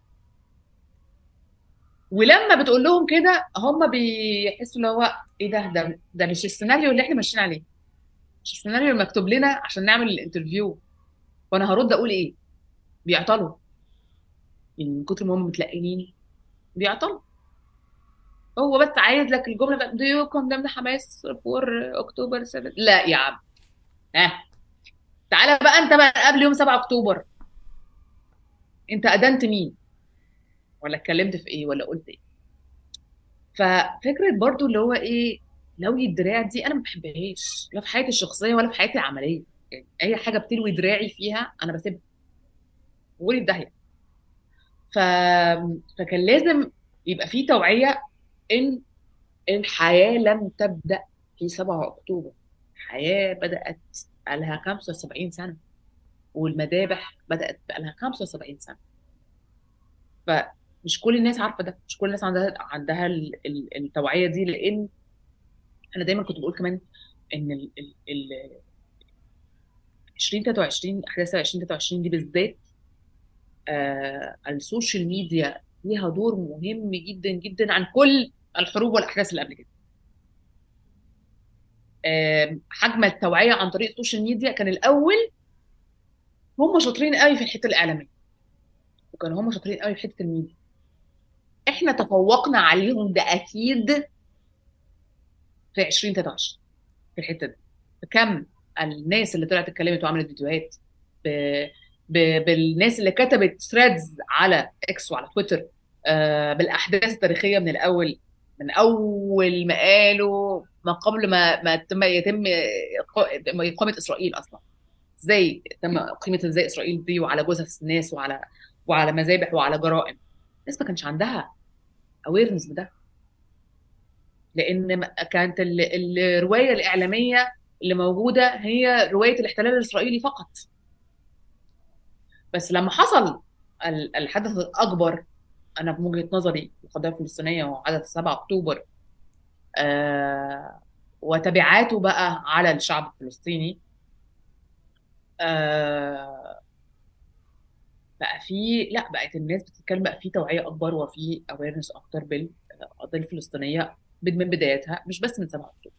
ولما بتقول لهم كده هم بيحسوا اللي هو إيه ده؟ ده ده مش السيناريو اللي إحنا ماشيين عليه. مش السيناريو المكتوب لنا عشان نعمل الانترفيو. وأنا هرد أقول إيه؟ بيعطلوا. يعني من كتر ما هم متلقنين بيعطلوا هو بس عايز لك الجملة بتاعت do you condemn حماس for اكتوبر 7 لا يا عم. ها. تعالى بقى انت بقى قبل يوم 7 أكتوبر. انت ادنت مين؟ ولا اتكلمت في إيه؟ ولا قلت إيه؟ ففكرة برضو اللي هو إيه لوي الدراع دي أنا ما بحبهاش. لا في حياتي الشخصية ولا في حياتي العملية. يعني أي حاجة بتلوي دراعي فيها أنا بسيبها. قولي في داهية. ف... فكان لازم يبقى في توعية إن الحياة لم تبدأ في 7 أكتوبر. الحياة بدأت بقالها 75 سنة والمذابح بدأت بقالها 75 سنة. ف مش كل الناس عارفة ده مش كل الناس عندها عندها ال- ال- التوعية دي لأن أنا دايما كنت بقول كمان إن ال ال ال 2023 أحداث 2023 دي بالذات ال social media ليها دور مهم جدا جدا عن كل الحروب والأحداث اللي قبل كده. آه حجم التوعية عن طريق ال social media كان الأول هم شاطرين قوي في الحتة الإعلامية وكانوا هم شاطرين قوي في حتة الميديا. إحنا تفوقنا عليهم ده أكيد في 2023 في الحتة دي. بكم الناس اللي طلعت اتكلمت وعملت فيديوهات ب... بالناس اللي كتبت threads على إكس وعلى تويتر آه بالأحداث التاريخية من الأول من أول ما قالوا ما قبل ما ما تم يتم إقامة إسرائيل أصلا. إزاي تم قيمه إزاي إسرائيل دي وعلى جثث الناس وعلى وعلى مذابح وعلى جرائم؟ الناس ما كانش عندها اويرنس بده. لأن كانت ال- الرواية الإعلامية اللي موجودة هي رواية الاحتلال الإسرائيلي فقط. بس لما حصل ال- الحدث الأكبر أنا بوجهه نظري القضية الفلسطينية وعدد 7 أكتوبر آه وتبعاته بقى على الشعب الفلسطيني آه بقى في لا بقت الناس بتتكلم بقى في توعية أكبر وفي اويرنس أكتر بالقضية الفلسطينية من بدايتها مش بس من 7 أكتوبر.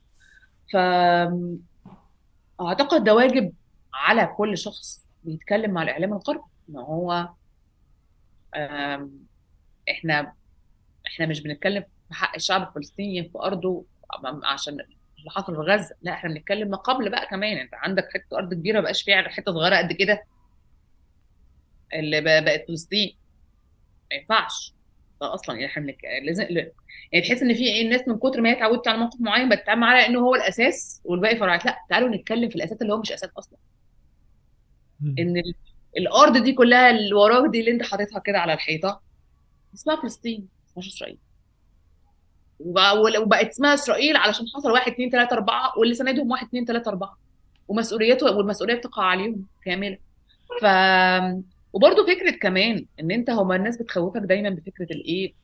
فاعتقد ده واجب على كل شخص بيتكلم مع الإعلام الغربي إن هو إحنا إحنا مش بنتكلم في حق الشعب الفلسطيني في أرضه عشان اللي حصل في غزة لا إحنا بنتكلم ما قبل بقى كمان. أنت عندك حتة أرض كبيرة ما بقاش فيها حتة صغيرة قد كده اللي بقت فلسطين. ما ينفعش. ده أصلا يعني إحنا لازم يعني تحس إن في إيه الناس من كتر ما هي اتعودت على موقف معين بتتعامل على انه هو الأساس والباقي فرعات لا تعالوا نتكلم في الأساس اللي هو مش أساس أصلا. إن ال- الأرض دي كلها اللي وراك دي اللي أنت حاططها كده على الحيطة اسمها فلسطين اسمهاش إسرائيل. وبقت اسمها إسرائيل علشان حصل واحد اتنين تلاتة أربعة واللي ساندهم واحد اتنين تلاتة أربعة. ومسؤوليته والمسؤولية بتقع عليهم كاملة. ف وبرضه فكرة كمان إن أنت هما الناس بتخوفك دايما بفكرة الإيه؟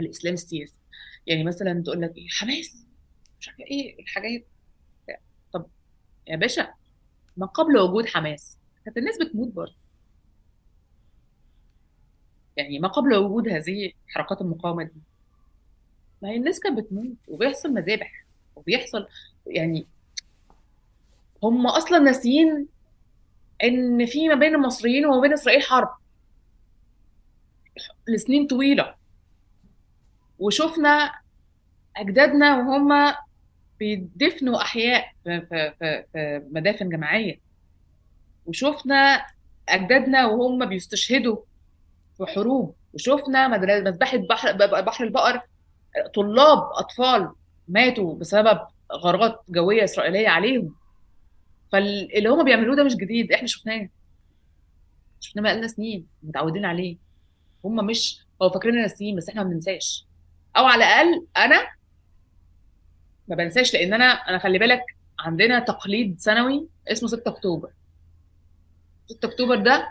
الإسلام السياسي. يعني مثلا تقول لك إيه؟ حماس مش عارفة إيه الحاجات. طب يا باشا ما قبل وجود حماس. كانت الناس بتموت برضه. يعني ما قبل وجود هذه حركات المقاومة دي. ما هي الناس كانت بتموت وبيحصل مذابح وبيحصل يعني هم أصلا ناسيين إن في ما بين المصريين وما بين إسرائيل حرب. لسنين طويلة. وشفنا أجدادنا وهم بيدفنوا أحياء في, في, في, في مدافن جماعية. وشفنا أجدادنا وهم بيستشهدوا في حروب. وشفنا مذبحه بحر بحر البقر طلاب أطفال ماتوا بسبب غارات جوية إسرائيلية عليهم. فاللي هم بيعملوه ده مش جديد إحنا شفناه. شفناه بقالنا سنين متعودين عليه. هم مش هو فاكريننا ناسيين بس إحنا ما بننساش. أو على الأقل أنا ما بنساش لأن أنا أنا خلي بالك عندنا تقليد سنوي اسمه 6 أكتوبر. 6 أكتوبر ده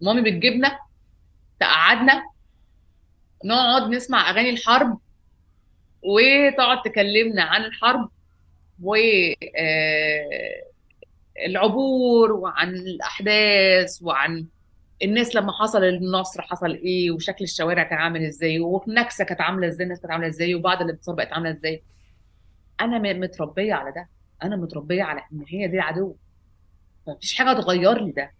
مامي بتجيبنا تقعدنا نقعد نسمع أغاني الحرب وتقعد تكلمنا عن الحرب و آه، العبور وعن الأحداث وعن الناس لما حصل النصر حصل إيه وشكل الشوارع كان عامل إزاي والنكسه كانت عاملة إزاي الناس كانت عاملة إزاي وبعد الانتصار بقت عاملة إزاي. أنا متربية على ده. أنا متربية على إن هي دي العدو. مفيش حاجة تغير لي ده.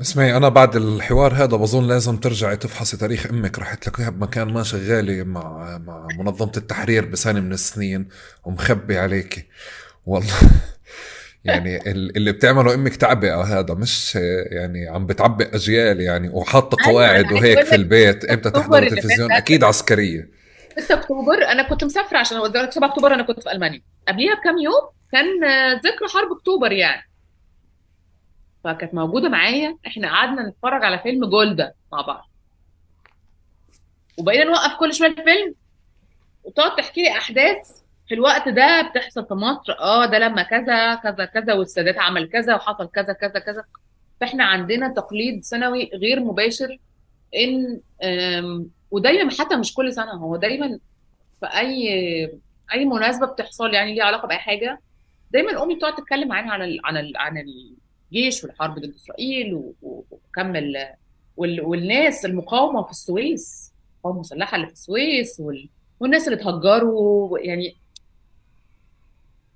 اسمعي أنا بعد الحوار هذا بظن لازم ترجعي تفحصي تاريخ أمك. رحت لك اياها بمكان ما شغالة مع مع منظمة التحرير بسنه من السنين ومخبي عليكي والله [laughs] يعني ال- اللي بتعمله أمك تعبئة هذا مش يعني عم بتعبئ أجيال يعني وحاطة أيوه قواعد وهيك في البيت. إمتى تحضر اللي تلفزيون فات أكيد عسكرية. 6 أكتوبر. أنا كنت مسافرة عشان أقول لك 7 أكتوبر أنا كنت في ألمانيا. قبليها بكام يوم كان ذكرى حرب أكتوبر يعني. فكانت موجودة معايا. إحنا قعدنا نتفرج على فيلم جولدا مع بعض. وبقينا نوقف كل شوية الفيلم. وتقعد تحكي لي أحداث في الوقت ده بتحصل في مصر. آه ده لما كذا كذا كذا والسادات عمل كذا وحصل كذا كذا كذا. فإحنا عندنا تقليد سنوي غير مباشر إن ودايما حتى مش كل سنة هو دايما في أي أي مناسبة بتحصل يعني ليها علاقة بأي حاجة دايما امي بتقعد تتكلم معانا عن ال عن ال عن الجيش والحرب ضد إسرائيل و- و- وكمل وال والناس المقاومة في السويس المقاومة المسلحة اللي في السويس وال والناس اللي اتهجروا يعني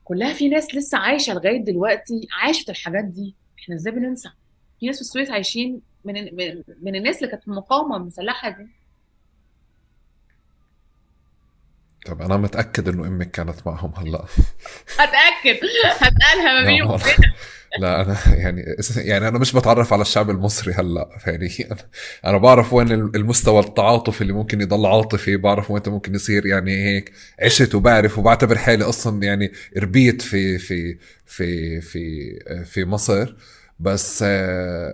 كلها في ناس لسه عايشة لغاية دلوقتي عاشت الحاجات دي. إحنا إزاي بننسى؟ في ناس في السويس عايشين من, من الناس اللي كانت في المقاومة المسلحة دي. طب أنا متأكد إنه أمك كانت معهم هلأ. هتأكد. هتقالها ما بيني لا أنا يعني يعني أنا مش بتعرف على الشعب المصري هلأ. يعني [laughs] أنا بعرف وين المستوى التعاطف اللي ممكن يضل عاطفي. بعرف وين ممكن يصير يعني هيك عشت وبعرف وبعتبر حالي أصلا يعني ربيت في في في في في مصر. بس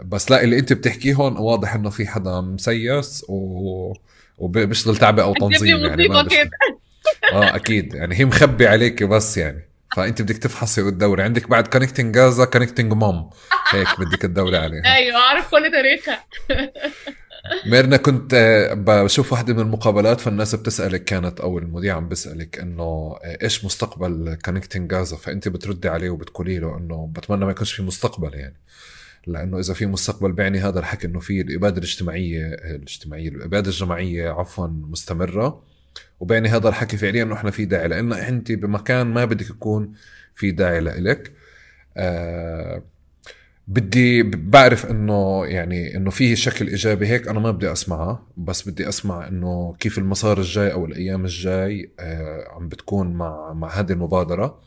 بس لا اللي أنت بتحكيه هون واضح إنه في حدا مسيس و وبيشتغل تعبئة أو تنظيم يعني ما آه أكيد. يعني هي مخبي عليك بس يعني. فانت بدك تفحصي وتدوري. عندك بعد Connecting Gaza Connecting مام هيك بدك تدوري عليها. [laughs] أيوه عارف كل تاريخها ميرنا كنت آه، بشوف واحدة من المقابلات فالناس بتسألك كانت أو المذيع عم بسألك إنه آه، إيش مستقبل Connecting Gaza فأنت بتردي عليه وبتقولي له إنه بتمنى ما يكونش في مستقبل يعني. لأنه إذا في مستقبل بيعني هذا الحكي إنه في الإبادة الاجتماعية الاجتماعية الإبادة الجماعية عفوا مستمرة. وبيعني هذا الحكي فعليا إنه إحنا في داعي لأن أنت بمكان ما بدك يكون في داعي لإلك. آه بدي بعرف إنه يعني إنه فيه شكل إيجابي هيك أنا ما بدي اسمعها بس بدي أسمع إنه كيف المسار الجاي أو الأيام الجاي آه عم بتكون مع مع هذه المبادرة.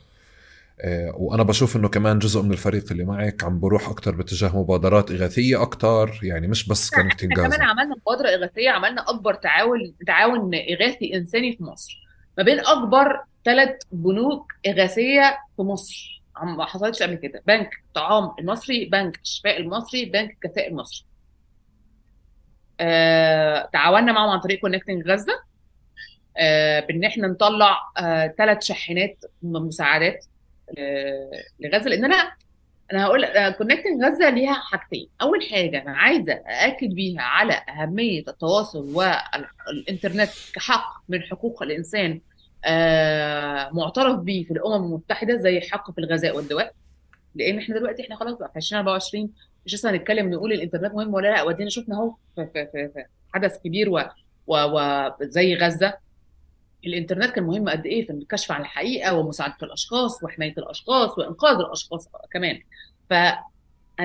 وأنا بشوف إنه كمان جزء من الفريق اللي معك عم بروح أكثر باتجاه مبادرات إغاثية أكثر يعني مش بس connecting إحنا كمان عملنا مبادرة إغاثية عملنا أكبر تعاون تعاون إغاثي إنساني في مصر. ما بين أكبر ثلاث بنوك إغاثية في مصر. ما حصلتش قبل كده. بنك الطعام المصري بنك الشفاء المصري بنك الكساء المصري. آه، تعاوننا معهم عن طريق Connecting غزه آه، بإن إحنا نطلع ثلاث شاحنات من مساعدات. آه، لغزة لأن أنا أنا هقول كونكتنج غزة ليها حاجتين. أول حاجة أنا عايزة أأكد بيها على أهمية التواصل والإنترنت كحق من حقوق الإنسان آه، معترف به في الأمم المتحدة زي حق في الغذاء والدواء. لأن إحنا دلوقتي إحنا خلاص في 2024 مش لسه هنتكلم نقول الإنترنت مهم ولا لأ ودينا شفنا أهو في, حدث كبير و, غزة. الإنترنت كان مهم قد إيه في الكشف عن الحقيقة ومساعدة الأشخاص وحماية الأشخاص وإنقاذ الأشخاص كمان. فانا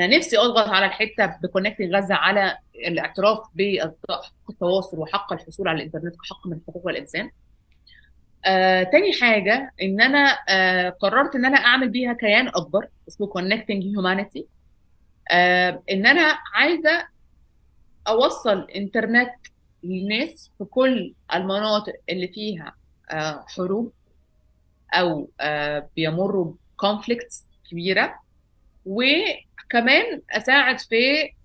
نفسي أضغط على الحتة بكونكتنج غزة على الاعتراف بحق التواصل وحق الحصول على الإنترنت كحق من حقوق الإنسان. آه، تاني حاجة إن أنا آه، قررت إن أنا أعمل بيها كيان أكبر اسمه Connecting Humanity. آه، إن أنا عايزة أوصل إنترنت للناس في كل المناطق اللي فيها آه، حروب أو آه، بيمروا بكونفليكتس كبيرة. وكمان أساعد في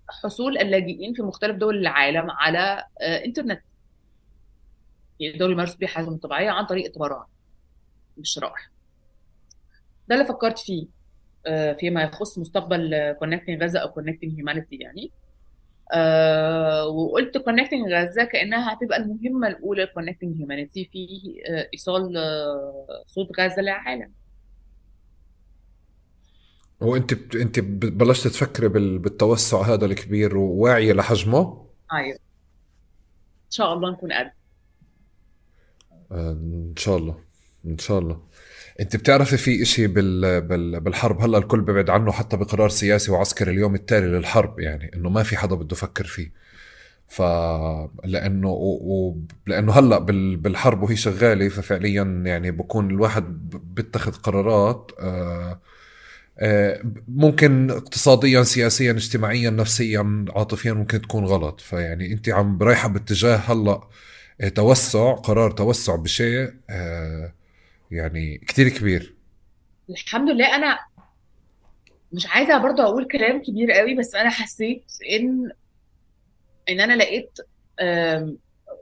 حصول اللاجئين في مختلف دول العالم على آه، إنترنت يقدروا يمارسوا بيه حياتهم الطبيعية عن طريق التبرع بالشرائح ده اللي فكرت فيه آه، فيما يخص مستقبل Connecting غزه أو Connecting Humanity يعني. آه، وقلت Connecting غزة كأنها هتبقى المهمة الأولى Connecting Humanity في آه، إيصال آه، صوت غزة للعالم. وأنت بت... أنت بلشت تفكري بال... بالتوسع هذا الكبير وواعيه لحجمه؟ أيوه. إن شاء الله نكون قد. إن شاء الله. إن شاء الله. انت بتعرفي في إشي بال... بال... بالحرب؟ هلأ الكل بيبعد عنه حتى بقرار سياسي وعسكري اليوم التالي للحرب يعني إنه ما في حدا بده يفكر فيه. ف لأنه و... لأنه هلأ بال... بالحرب وهي شغالة ففعليا يعني بكون الواحد بيتخذ قرارات آه... آه، ممكن اقتصاديا سياسيا اجتماعيا نفسيا عاطفيا ممكن تكون غلط. فيعني أنت عم رايحه باتجاه هلأ آه، توسع قرار توسع بشيء آه، يعني كتير كبير. الحمد لله أنا مش عايزة برضه أقول كلام كبير قوي بس أنا حسيت إن إن أنا لقيت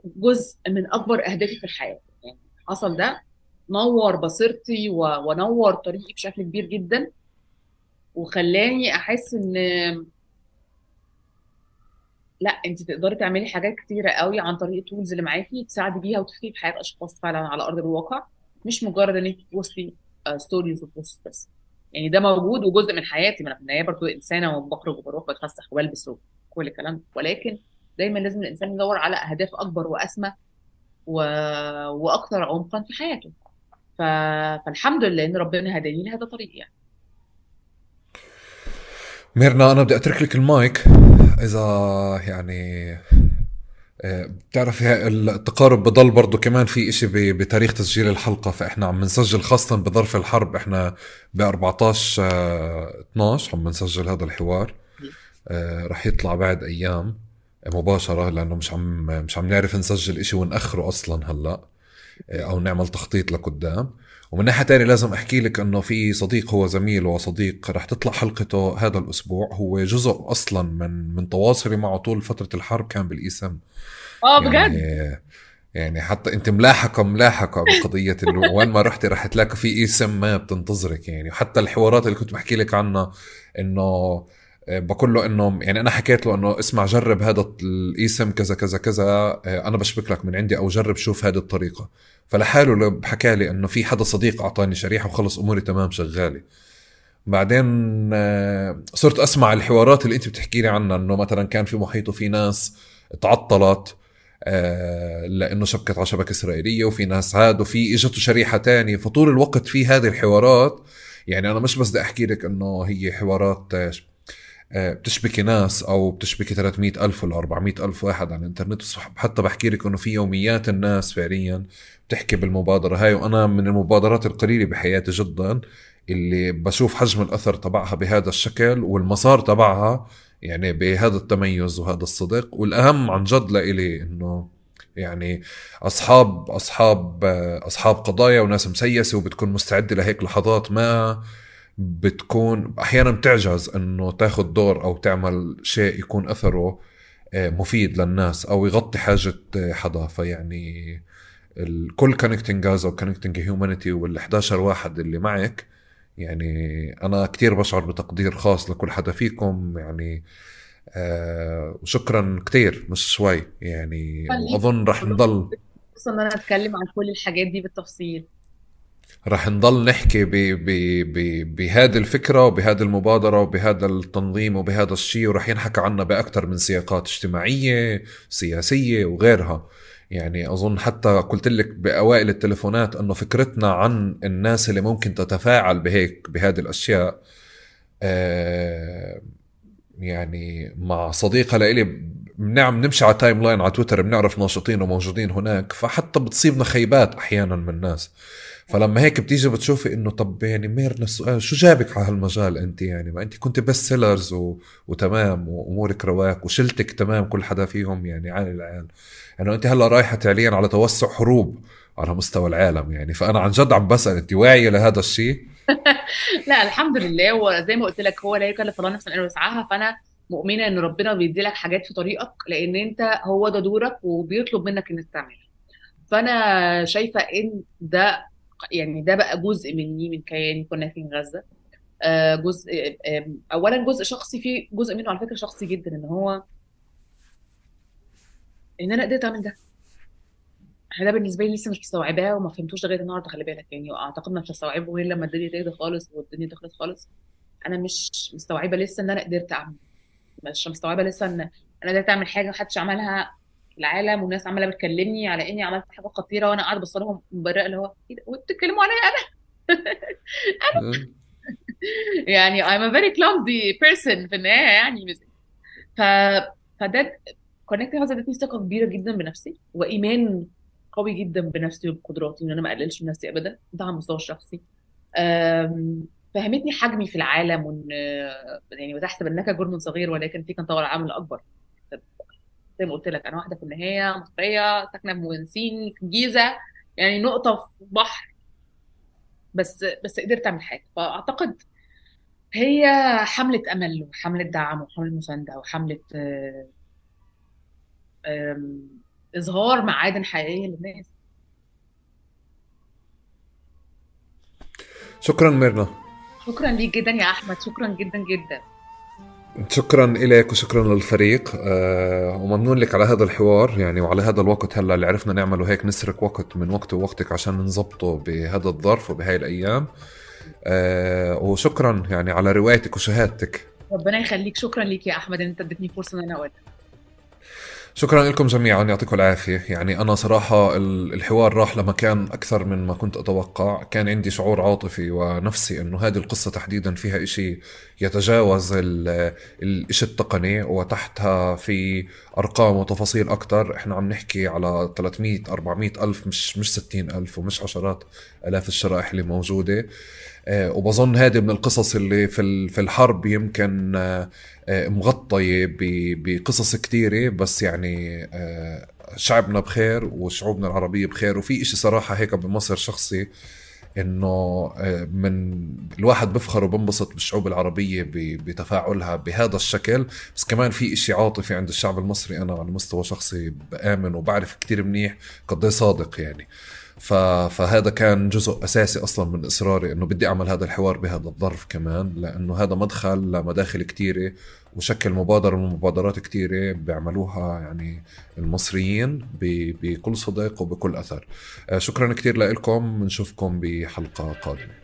جزء من أكبر أهدافي في الحياة. يعني حصل ده نور بصيرتي ونور طريقي بشكل كبير جدا وخلاني أحس إن لأ انت تقدري تعملي حاجات كتيرة قوي عن طريق ال tools اللي معاكي تساعدي بيها وتفيدي في حياة أشخاص فعلا على أرض الواقع. مش مجرد إن انت تبوستي stories و post بس. يعني ده موجود وجزء من حياتي ما أنا في النهايه برضه إنسانة وبخرج وبروح بتفسح وبلبس وكل الكلام ولكن دايما لازم الإنسان يدور على أهداف أكبر وأسمى و... وأكثر عمقا في حياته. ف... فالحمد لله إن ربنا هداني لهذا الطريق يعني. ميرنا أنا بدي أترك لك المايك. إذا يعني آه، بتعرفي التقارب بضل برضه كمان في إشي بتاريخ تسجيل الحلقة فإحنا عم نسجل خاصة بظرف الحرب إحنا ب 14 12 عم نسجل هذا الحوار. آه، رح يطلع بعد أيام مباشرة لأنه مش عم مش عم نعرف نسجل إشي ونأخره أصلا هلأ آه، أو نعمل تخطيط لقدام. ومن ناحية تانية لازم أحكي لك إنه في صديق هو زميل وصديق رح تطلع حلقته هذا الأسبوع. هو جزء أصلا من من تواصلي معه طول فترة الحرب كان بالإيسم. آه بجد؟ يعني يعني حتى أنت ملاحقة ملاحقة بقضية انه [laughs] وين ما رحتي رح تلاقي في إيسم ما بتنتظرك يعني. وحتى الحوارات اللي كنت بحكي لك عنها إنه بقول له انه يعني أنا حكيت له إنه اسمع جرب هذا الايسم كذا كذا كذا آه، أنا بشبك لك من عندي أو جرب شوف هذه الطريقة. فلحاله حكى لي إنه في حدا صديق أعطاني شريحة وخلص أموري تمام شغالة. بعدين آه، صرت أسمع الحوارات اللي أنت بتحكي لي عنها إنه مثلا كان في محيطه في ناس تعطلت لأنه شبكت على شبكة إسرائيلية وفي ناس عاد وفي اجته شريحة تانية. فطول الوقت في هذه الحوارات يعني أنا مش بس بدي أحكي لك إنه هي حوارات آه، بتشبكي ناس أو بتشبكي 300 ألف ولا 400 ألف وأحد على الإنترنت. حتى بحكي لك إنه في يوميات الناس فعليا بتحكي بالمبادرة هاي وأنا من المبادرات القليلة بحياتي جدا اللي بشوف حجم الأثر تبعها بهذا الشكل والمسار تبعها يعني بهذا التميز وهذا الصدق. والأهم عن جد لإلي إنه يعني أصحاب أصحاب آه، أصحاب قضايا وناس مسيسة وبتكون مستعدة لهيك لحظات ما بتكون أحيانا بتعجز إنه تاخذ دور أو تعمل شيء يكون أثره آه، مفيد للناس أو يغطي حاجة آه، حدا. فيعني الكل Connecting Gaza و Connecting Humanity وال 11 واحد اللي معك يعني أنا كتير بشعر بتقدير خاص لكل حدا فيكم. يعني آه وشكرا كتير مش شوي. يعني واظن رح نضل ان أنا أتكلم عن كل الحاجات دي بالتفصيل. رح نضل نحكي بهذه الفكرة وبهذه المبادرة وبهذا التنظيم وبهذا الشيء ورح ينحكى عنها بأكثر من سياقات اجتماعية سياسية وغيرها. يعني أظن حتى قلت لك بأوائل التلفونات أنه فكرتنا عن الناس اللي ممكن تتفاعل بهيك بهذه الأشياء آه يعني مع صديقة لإلي نعم نمشي على timeline على تويتر بنعرف ناشطين وموجودين هناك فحتى بتصيبنا خيبات أحيانا من الناس. فلما هيك بتيجي بتشوفي إنه طب يعني ميرنا السؤال شو جابك على هالمجال أنت يعني؟ ما أنت كنت best sellers و... وتمام وأمورك رواق وشلتك تمام كل حدا فيهم يعني عالي العال انه أنت هلأ رايحة فعليا على توسع حروب على مستوى العالم يعني. فأنا عن جد عم بسأل أنت واعية لهذا الشيء؟ [laughs] لا الحمد لله. وزي ما قلت لك هو لا يكلف الله نفسا إلا وسعها. فأنا مؤمنة إن ربنا بيدي لك حاجات في طريقك لأن أنت هو ده دورك وبيطلب منك إنك تعملها. فأنا شايفة إن ده يعني ده بقى جزء مني من كياني كنا في غزة. آه، جزء اولا جزء شخصي فيه جزء منه على فكرة شخصي جدا إن هو إن أنا قدرت أعمل ده. إحنا ده بالنسبة لي لسه مش مستوعباه وما فهمتوش لغاية النهارده خلي بالك. يعني أعتقد مش هستوعبه غير لما الدنيا تهدى خالص والدنيا تخلص خالص. أنا مش مستوعبة لسه إن أنا قدرت أعمل. مش مستوعبة لسه إن أنا قدرت أعمل حاجة محدش عملها العالم والناس عمالة بتكلمني على إني عملت حاجة خطيرة وأنا قاعدة بص لهم مبرئه اللي هو إيه ده؟ وبتتكلموا عليا أنا؟ أنا [laughs] يعني I'm a very clumsy person في النهاية يعني. ف فده كونكت هاوس ادتني ثقة كبيرة جدا بنفسي وإيمان قوي جدا بنفسي وبقدراتي إن أنا ما أقللش من نفسي ابدا. ده على المستوى الشخصي. فهمتني حجمي في العالم وإن يعني بتحسب انك جرم صغير ولكن فيك انت العامل الأكبر. زي ما قلت لك أنا واحدة في النهاية مصرية ساكنة في مهندسين في الجيزة يعني نقطة في بحر بس بس قدرت أعمل حاجة. فأعتقد هي حملة أمل وحملة دعم وحملة مساندة وحملة إظهار معادن حقيقية للناس. شكرا ميرنا. شكرا ليك جدا يا أحمد. شكرا جدا جدا. شكرا لك وشكرا للفريق. أه وممنون لك على هذا الحوار يعني وعلى هذا الوقت هلأ اللي عرفنا نعمله هيك نسرق وقت من وقت ووقتك عشان نظبطه بهذا الظرف وبهاي الأيام. أه وشكرا يعني على روايتك وشهادتك. ربنا يخليك. شكرا لك يا أحمد إن أنت اديتني فرصة إن أنا اقولها شكرا لكم جميعا يعطيكم العافية. يعني أنا صراحة الحوار راح لمكان أكثر من ما كنت أتوقع. كان عندي شعور عاطفي ونفسي أنه هذه القصة تحديدا فيها إشي يتجاوز الإشي التقني وتحتها في أرقام وتفاصيل أكثر. إحنا عم نحكي على 300 400 ألف مش مش 60 ألف ومش عشرات ألاف الشرائح اللي موجودة. وبظن هذه من القصص اللي في في الحرب يمكن آه، آه، مغطية بقصص كثيرة بس يعني شعبنا بخير وشعوبنا العربية بخير. وفي إشي صراحة هيك بمصر شخصي إنه من الواحد بفخر وبنبسط بالشعوب العربية بتفاعلها بهذا الشكل. بس كمان في إشي عاطفي عند الشعب المصري أنا على مستوى شخصي بآمن وبعرف كتير منيح قد صادق يعني. فهذا كان جزء أساسي أصلا من إصراري إنه بدي أعمل هذا الحوار بهذا الظرف كمان لأنه هذا مدخل لمداخل كثيره وشكل مبادرة من مبادرات كثيره بيعملوها يعني المصريين بكل صدق وبكل أثر. آه، شكرا كثير لكم بنشوفكم بحلقة قادمة.